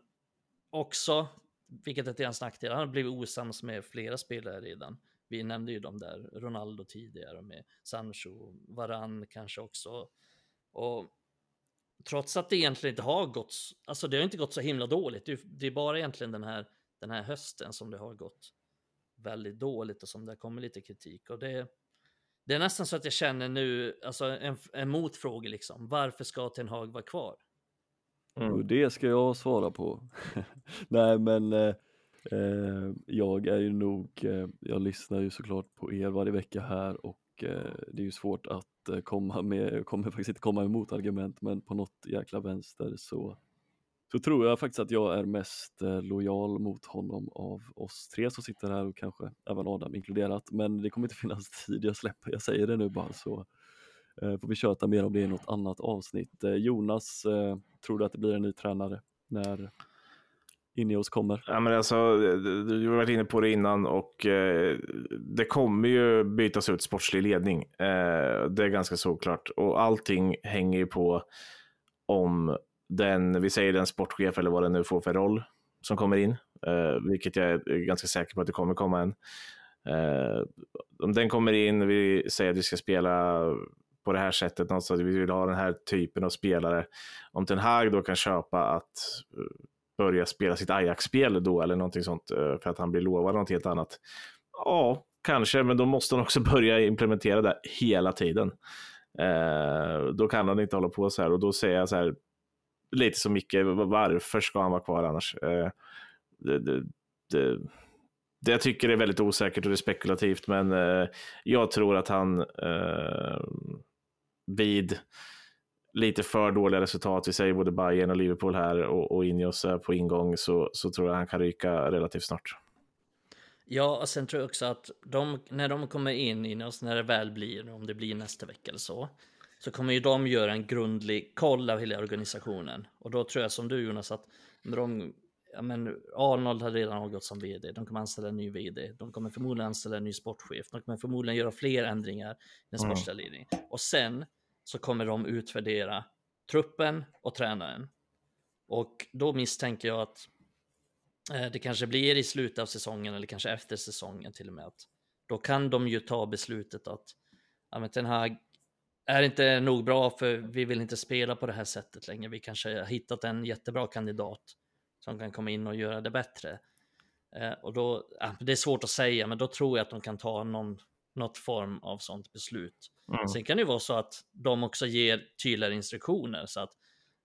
också, vilket är till hans nackdel, han har blivit osams med flera spelare redan. Vi nämnde ju de där, Ronaldo tidigare med Sancho, Varann kanske också. Och trots att det egentligen inte har gått, alltså det har inte gått så himla dåligt. Det är, bara egentligen den här, den här hösten som det har gått väldigt dåligt och som det kommer lite kritik. Och det, det är nästan så att jag känner nu, alltså en, en motfråga liksom. Varför ska Ten Hag vara kvar?
Mm.
Och det ska jag svara på. Nej men eh, eh, jag är ju nog, eh, jag lyssnar ju såklart på er varje vecka här och eh, det är ju svårt att eh, komma med, jag kommer faktiskt inte komma emot argument men på något jäkla vänster så så tror jag faktiskt att jag är mest eh, lojal mot honom av oss tre som sitter här och kanske även Adam inkluderat. Men det kommer inte finnas tid, jag släpper, jag säger det nu bara så. Eh, får vi köta mer om det i något annat avsnitt. Eh, Jonas, eh, tror du att det blir en ny tränare när Ineos kommer?
Ja, men alltså, eh, du har varit inne på det innan och eh, det kommer ju bytas ut sportslig ledning. Eh, det är ganska såklart och allting hänger ju på om den, vi säger den sportchef eller vad den nu får för roll som kommer in, eh, vilket jag är ganska säker på att det kommer komma en. Eh, om den kommer in, vi säger att vi ska spela på det här sättet, någonstans, vi vill ha den här typen av spelare. Om Ten Hag då kan köpa att eh, börja spela sitt Ajax-spel då eller någonting sånt eh, för att han blir lovad något helt annat. Ja, kanske, men då måste han också börja implementera det hela tiden. Eh, då kan han inte hålla på så här och då säger jag så här, lite som Micke, varför ska han vara kvar annars? Eh, det, det, det, det jag tycker är väldigt osäkert och det är spekulativt, men eh, jag tror att han eh, vid lite för dåliga resultat, vi säger både Bayern och Liverpool här och, och Ineos är på ingång, så, så tror jag han kan ryka relativt snart.
Ja, och sen tror jag också att de, när de kommer in i oss, när det väl blir, om det blir nästa vecka eller så, så kommer ju de göra en grundlig koll av hela organisationen. Och då tror jag som du Jonas att de, ja, men Arnold har redan avgått som vd, de kommer anställa en ny vd, de kommer förmodligen anställa en ny sportchef, de kommer förmodligen göra fler ändringar i den
Mm.
sportsliga ledningen. Och sen så kommer de utvärdera truppen och tränaren. Och då misstänker jag att eh, det kanske blir i slutet av säsongen eller kanske efter säsongen till och med. Att då kan de ju ta beslutet att ja, men den här är inte nog bra för vi vill inte spela på det här sättet längre. Vi kanske har hittat en jättebra kandidat som kan komma in och göra det bättre. Eh, och då, ja, det är svårt att säga, men då tror jag att de kan ta någon, något form av sånt beslut.
Mm.
Sen kan det ju vara så att de också ger tydligare instruktioner så att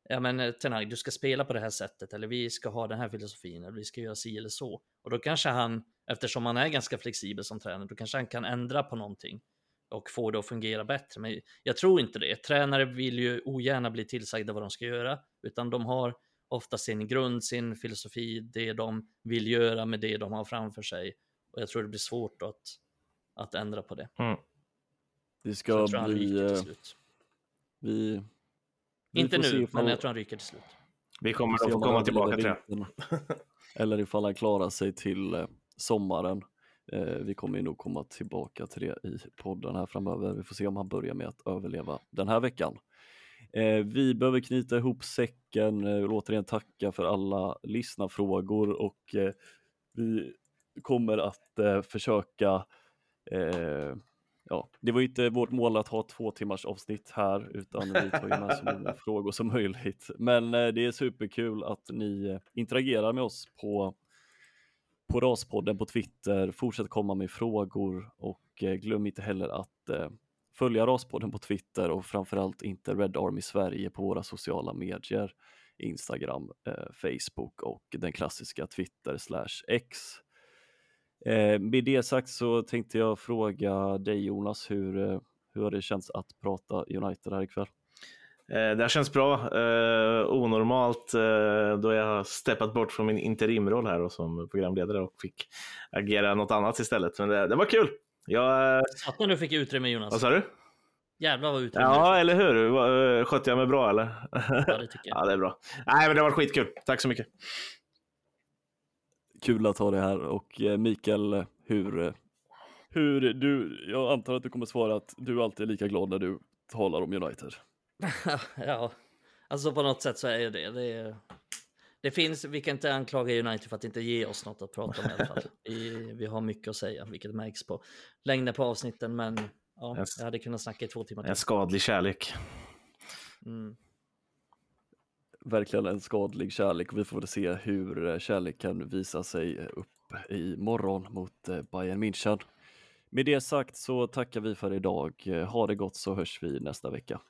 ja men eh, Ten Hag, du ska spela på det här sättet eller vi ska ha den här filosofin eller vi ska göra si eller så. Och då kanske han, eftersom han är ganska flexibel som tränare, då kanske han kan ändra på någonting och få det att fungera bättre. Men jag tror inte det. Tränare vill ju ogärna bli tillsagda vad de ska göra, utan de har ofta sin grund, sin filosofi, det de vill göra med det de har framför sig. Och jag tror det blir svårt att, att ändra på det.
Det
Så
ska
jag tror han
bli...
ryker till
eh,
slut.
Vi, vi
Inte nu,
ifall-
men jag tror han ryker till slut.
Vi kommer att få komma tillbaka till det.
Eller ifall han klarar sig till eh, sommaren. Eh, vi kommer ju nog komma tillbaka till det i podden här framöver. Vi får se om han börjar med att överleva den här veckan. Vi behöver knyta ihop säcken. Eh, vill återigen tacka för alla lyssnarfrågor och vi kommer att försöka eh, Ja, det var ju inte vårt mål att ha två timmars avsnitt här utan vi tar ju med så många frågor som möjligt. Men eh, det är superkul att ni eh, interagerar med oss på, på Raspodden på Twitter. Fortsätt komma med frågor och eh, glöm inte heller att följa Raspodden på Twitter och framförallt inte Red Army Sverige på våra sociala medier. Instagram, Facebook och den klassiska Twitter slash X. Eh, med det sagt så tänkte jag fråga dig Jonas, hur, eh, hur har det känts att prata United här ikväll?
Eh, det här känns bra. Eh, onormalt eh, då jag har steppat bort från min interimroll här och som programledare och fick agera något annat istället. Men det, det var kul. Jag, eh,
Satan du fick utrymme Jonas.
vad sa du?
Jävlar vad utrymme
Ja, eller hur? Skötte jag mig bra eller?
Ja, det tycker jag.
ja, det är bra. Nej, men det var skitkul. Tack så mycket.
Kul att ha dig här och eh, Mikael, hur, eh, hur du, jag antar att du kommer svara att du alltid är lika glad när du talar om United.
ja, alltså på något sätt så är det det. Är, det finns, vi kan inte anklaga United för att inte ge oss något att prata om i alla fall. Vi, vi har mycket att säga, vilket märks på längden på avsnitten, men ja, jag hade kunnat snacka i två timmar
En
till.
skadlig kärlek.
Mm.
Verkligen en skadlig kärlek och vi får väl se hur eh, kärleken visar sig eh, upp i morgon mot eh, Bayern München. Med det sagt så tackar vi för idag. Ha det gott så hörs vi nästa vecka.